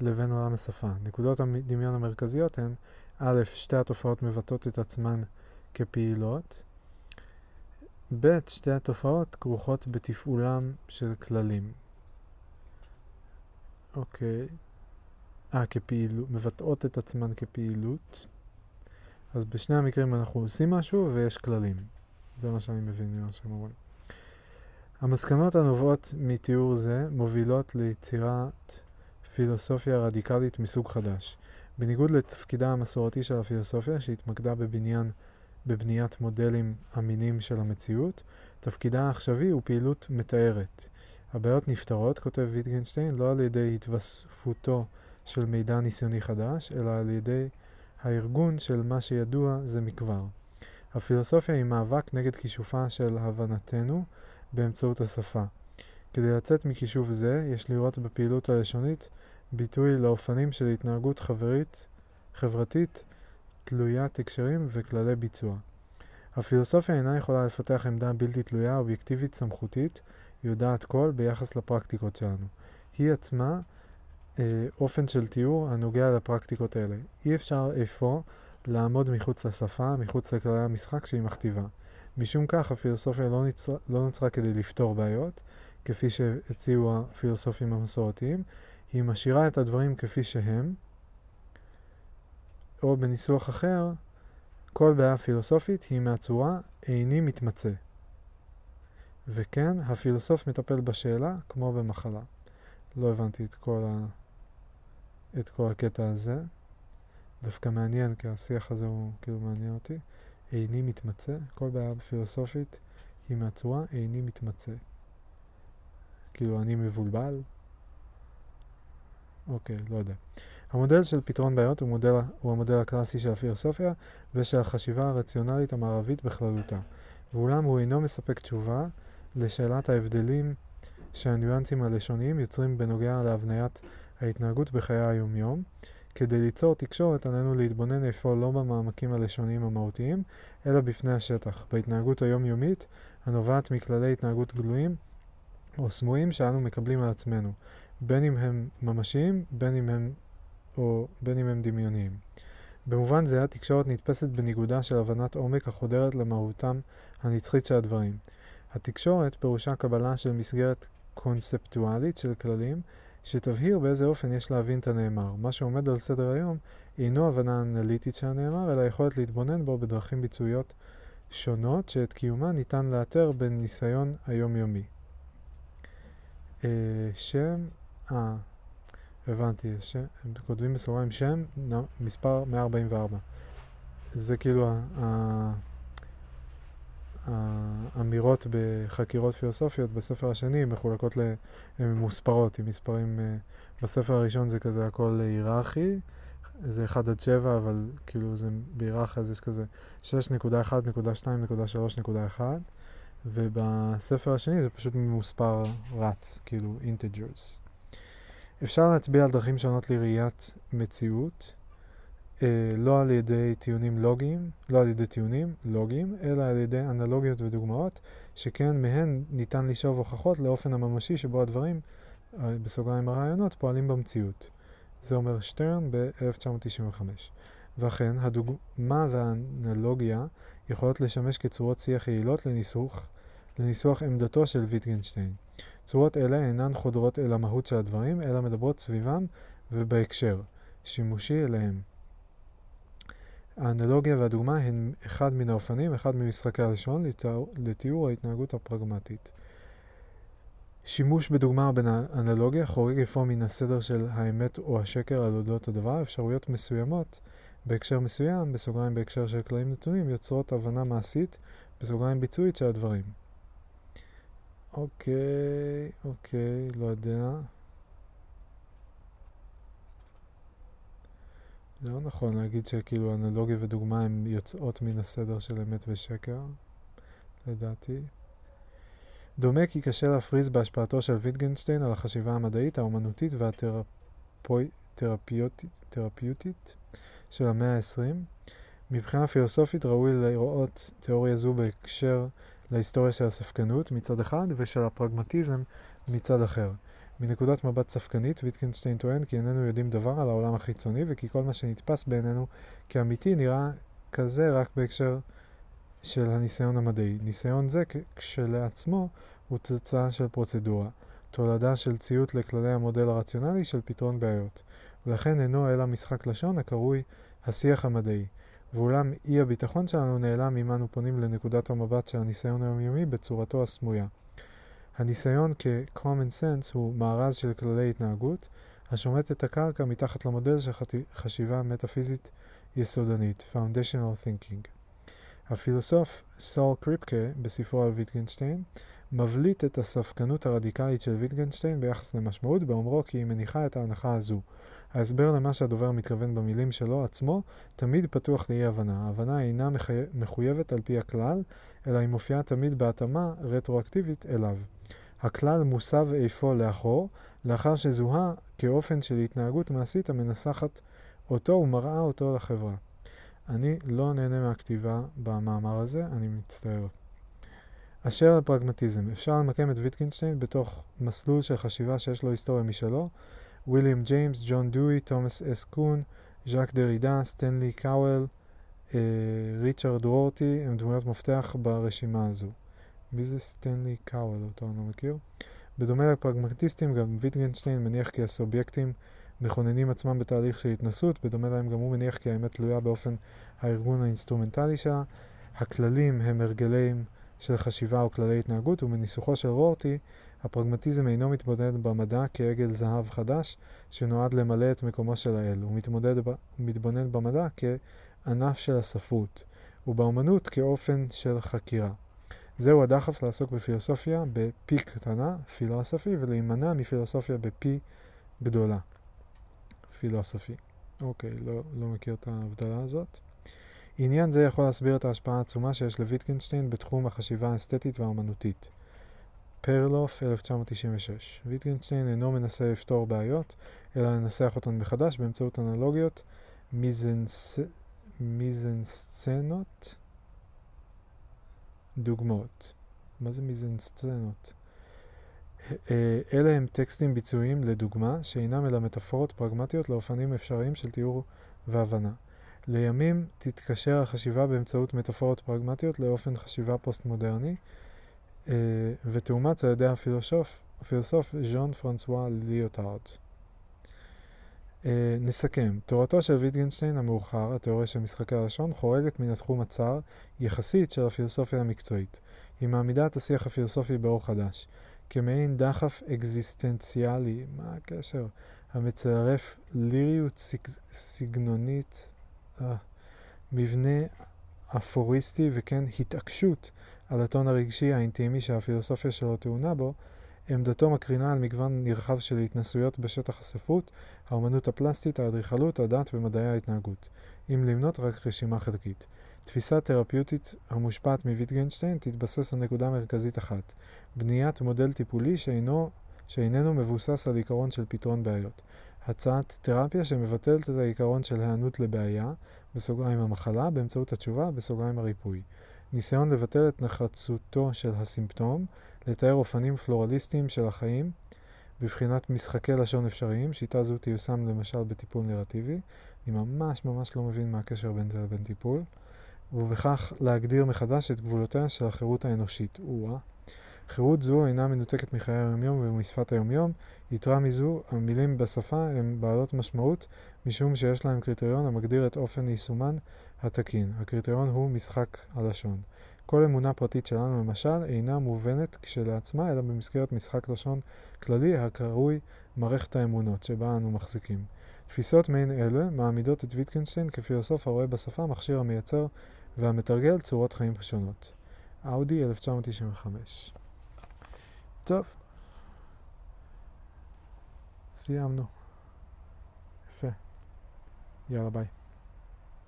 לבין עולם השפה. נקודות הדמיון המרכזיות הן א', שתי התופעות מבטאות את עצמן כפעילות, ב', שתי התופעות כרוכות בתפעולם של כללים. אוקיי. אה, כפעילות, מבטאות את עצמן כפעילות. אז בשני המקרים אנחנו עושים משהו ויש כללים. זה מה שאני מבין ממה שהם אומרים. המסקנות הנובעות מתיאור זה מובילות ליצירת פילוסופיה רדיקלית מסוג חדש. בניגוד לתפקידה המסורתי של הפילוסופיה, שהתמקדה בבניין, בבניית מודלים אמינים של המציאות, תפקידה העכשווי הוא פעילות מתארת. הבעיות נפתרות, כותב ויטגנשטיין, לא על ידי התווספותו של מידע ניסיוני חדש, אלא על ידי הארגון של מה שידוע זה מכבר. הפילוסופיה היא מאבק נגד כישופה של הבנתנו באמצעות השפה. כדי לצאת מכישוף זה, יש לראות בפעילות הלשונית ביטוי לאופנים של התנהגות חברית, חברתית, תלוית הקשרים וכללי ביצוע. הפילוסופיה אינה יכולה לפתח עמדה בלתי תלויה, אובייקטיבית, סמכותית, יודעת כל ביחס לפרקטיקות שלנו. היא עצמה אה, אופן של תיאור הנוגע לפרקטיקות האלה. אי אפשר אפוא לעמוד מחוץ לשפה, מחוץ לכללי המשחק שהיא מכתיבה. משום כך הפילוסופיה לא, נצר, לא נוצרה כדי לפתור בעיות, כפי שהציעו הפילוסופים המסורתיים, היא משאירה את הדברים כפי שהם, או בניסוח אחר, כל בעיה פילוסופית היא מהצורה איני מתמצא. וכן, הפילוסוף מטפל בשאלה כמו במחלה. לא הבנתי את כל, ה... את כל הקטע הזה. דווקא מעניין, כי השיח הזה הוא כאילו מעניין אותי. איני מתמצא, כל בעיה פילוסופית היא מהצורה איני מתמצא. כאילו אני מבולבל? אוקיי, לא יודע. המודל של פתרון בעיות הוא, מודל, הוא המודל הקלאסי של הפילוסופיה ושל החשיבה הרציונלית המערבית בכללותה. ואולם הוא אינו מספק תשובה לשאלת ההבדלים שהניואנסים הלשוניים יוצרים בנוגע להבניית ההתנהגות בחיי היומיום. כדי ליצור תקשורת עלינו להתבונן איפה לא במעמקים הלשוניים המהותיים, אלא בפני השטח, בהתנהגות היומיומית הנובעת מכללי התנהגות גלויים או סמויים שאנו מקבלים על עצמנו, בין אם הם ממשיים, בין אם הם, או בין אם הם דמיוניים. במובן זה התקשורת נתפסת בניגודה של הבנת עומק החודרת למהותם הנצחית של הדברים. התקשורת פירושה קבלה של מסגרת קונספטואלית של כללים שתבהיר באיזה אופן יש להבין את הנאמר. מה שעומד על סדר היום אינו הבנה אנליטית של הנאמר, אלא יכולת להתבונן בו בדרכים ביצועיות שונות, שאת קיומן ניתן לאתר בניסיון היומיומי. אה, שם, אה, הבנתי, שם, כותבים בסוגריים שם, מספר 144. זה כאילו ה... האמירות בחקירות פילוסופיות בספר השני מחולקות, ל... הן מוספרות עם מספרים, אה, בספר הראשון זה כזה הכל היררכי, זה 1 עד 7, אבל כאילו זה בהיררכיה אז יש כזה 6.1.2.3.1, ובספר השני זה פשוט מספר רץ, כאילו integers. אפשר להצביע על דרכים שונות לראיית מציאות. אה, לא על ידי טיעונים לוגיים, לא על ידי טיעונים לוגיים, אלא על ידי אנלוגיות ודוגמאות, שכן מהן ניתן לשאוב הוכחות לאופן הממשי שבו הדברים, אה, בסוגריים הרעיונות, פועלים במציאות. זה אומר שטרן ב-1995. ואכן, הדוגמה והאנלוגיה יכולות לשמש כצורות שיח יעילות לניסוח, לניסוח עמדתו של ויטגנשטיין. צורות אלה אינן חודרות אל המהות של הדברים, אלא מדברות סביבם ובהקשר, שימושי אליהם. האנלוגיה והדוגמה הן אחד מן האופנים, אחד ממשחקי הלשון לתיאור, ההתנהגות הפרגמטית. שימוש בדוגמה או באנלוגיה חורג אפוא מן הסדר של האמת או השקר על אודות הדבר, אפשרויות מסוימות בהקשר מסוים, בסוגריים בהקשר של כללים נתונים, יוצרות הבנה מעשית, בסוגריים ביצועית של הדברים. אוקיי, אוקיי, לא יודע. זה לא נכון להגיד שכאילו אנלוגיה ודוגמה הן יוצאות מן הסדר של אמת ושקר, לדעתי. דומה כי קשה להפריז בהשפעתו של ויטגנשטיין על החשיבה המדעית, האומנותית והתרפיוטית של המאה ה-20. מבחינה פילוסופית ראוי לראות תיאוריה זו בהקשר להיסטוריה של הספקנות מצד אחד ושל הפרגמטיזם מצד אחר. מנקודת מבט ספקנית, ויטקנשטיין טוען כי איננו יודעים דבר על העולם החיצוני וכי כל מה שנתפס בעינינו כאמיתי נראה כזה רק בהקשר של הניסיון המדעי. ניסיון זה כשלעצמו הוא תוצאה של פרוצדורה, תולדה של ציות לכללי המודל הרציונלי של פתרון בעיות, ולכן אינו אלא משחק לשון הקרוי השיח המדעי. ואולם אי הביטחון שלנו נעלם אם אנו פונים לנקודת המבט של הניסיון היומיומי בצורתו הסמויה. הניסיון כ-common sense הוא מארז של כללי התנהגות, השומט את הקרקע מתחת למודל של חשיבה מטאפיזית יסודנית, Foundational Thinking. הפילוסוף סול קריפקה, בספרו על ויטגנשטיין, מבליט את הספקנות הרדיקלית של ויטגנשטיין ביחס למשמעות, באומרו כי היא מניחה את ההנחה הזו. ההסבר למה שהדובר מתכוון במילים שלו עצמו תמיד פתוח לאי הבנה. ההבנה אינה מחי... מחויבת על פי הכלל, אלא היא מופיעה תמיד בהתאמה רטרואקטיבית אליו. הכלל מוסב איפה לאחור, לאחר שזוהה כאופן של התנהגות מעשית המנסחת אותו ומראה אותו לחברה. אני לא נהנה מהכתיבה במאמר הזה, אני מצטער. אשר לפרגמטיזם, אפשר למקם את ויטקינשטיין בתוך מסלול של חשיבה שיש לו היסטוריה משלו. ויליאם ג'יימס, ג'ון דואי, תומאס אס קון, ז'אק דרידה, סטנלי קאוול, ריצ'רד רורטי, הם דמויות מפתח ברשימה הזו. מי זה סטנלי קאוול? אותו אני לא מכיר. בדומה לפרגמטיסטים, גם ויטגנשטיין מניח כי הסובייקטים מכוננים עצמם בתהליך של התנסות, בדומה להם גם הוא מניח כי האמת תלויה באופן הארגון האינסטרומנטלי שלה. הכללים הם הרגלים של חשיבה או כללי התנהגות, ובניסוחו של רורטי, הפרגמטיזם אינו מתבונן במדע כעגל זהב חדש שנועד למלא את מקומו של האל, הוא מתמודד, מתבונן במדע כענף של הספרות, ובאמנות כאופן של חקירה. זהו הדחף לעסוק בפילוסופיה בפי קטנה, פילוסופי, ולהימנע מפילוסופיה בפי גדולה. פילוסופי. אוקיי, לא, לא מכיר את ההבדלה הזאת. עניין זה יכול להסביר את ההשפעה העצומה שיש לויטגנשטיין בתחום החשיבה האסתטית והאמנותית. פרלוף, 1996. ויטגנשטיין אינו מנסה לפתור בעיות, אלא לנסח אותן מחדש באמצעות אנלוגיות מיזנס... מיזנסצנות דוגמאות. מה זה מיזנסצנות? אה, אלה הם טקסטים ביצועיים לדוגמה, שאינם אלא מטאפורות פרגמטיות לאופנים אפשריים של תיאור והבנה. לימים תתקשר החשיבה באמצעות מטאפורות פרגמטיות לאופן חשיבה פוסט-מודרני, אה, ותאומץ על ידי הפילוסוף, הפילוסוף ז'ון פרנסואה ליוטארד. אה, נסכם, תורתו של ויטגנשטיין המאוחר, התיאוריה של משחקי הלשון, חורגת מן התחום הצר, יחסית, של הפילוסופיה המקצועית. היא מעמידה את השיח הפילוסופי באור חדש. כמעין דחף אקזיסטנציאלי, מה הקשר? המצרף ליריות סג... סגנונית, אה, מבנה אפוריסטי וכן התעקשות על הטון הרגשי האינטימי שהפילוסופיה שלו טעונה בו, עמדתו מקרינה על מגוון נרחב של התנסויות בשטח הספרות, האומנות הפלסטית, האדריכלות, הדת ומדעי ההתנהגות, אם למנות רק רשימה חלקית. תפיסה תרפיוטית המושפעת מוויטגנשטיין תתבסס על נקודה מרכזית אחת, בניית מודל טיפולי שאינו, שאיננו מבוסס על עיקרון של פתרון בעיות. הצעת תרפיה שמבטלת את העיקרון של היענות לבעיה, בסוגריים המחלה, באמצעות התשובה, בסוגריים הריפוי. ניסיון לבטל את נחרצותו של הסימפטום, לתאר אופנים פלורליסטיים של החיים, בבחינת משחקי לשון אפשריים, שיטה זו תיושם למשל בטיפול נרטיבי. אני ממש ממש לא מבין מה הקשר בין זה לבין טיפול. ובכך להגדיר מחדש את גבולותיה של החירות האנושית. או-אה. חירות זו אינה מנותקת מחיי היומיום ומשפת היומיום, יתרה מזו, המילים בשפה הן בעלות משמעות משום שיש להם קריטריון המגדיר את אופן יישומן התקין. הקריטריון הוא משחק הלשון. כל אמונה פרטית שלנו, למשל, אינה מובנת כשלעצמה, אלא במסגרת משחק לשון כללי הקרוי מערכת האמונות שבה אנו מחזיקים. תפיסות מעין אלה מעמידות את ויטקנשטיין כפילוסוף הרואה בשפה מכשיר המייצר והמתרגל צורות חיים שונות. אאודי 1995. טוב, סיימנו. יפה. יאללה ביי.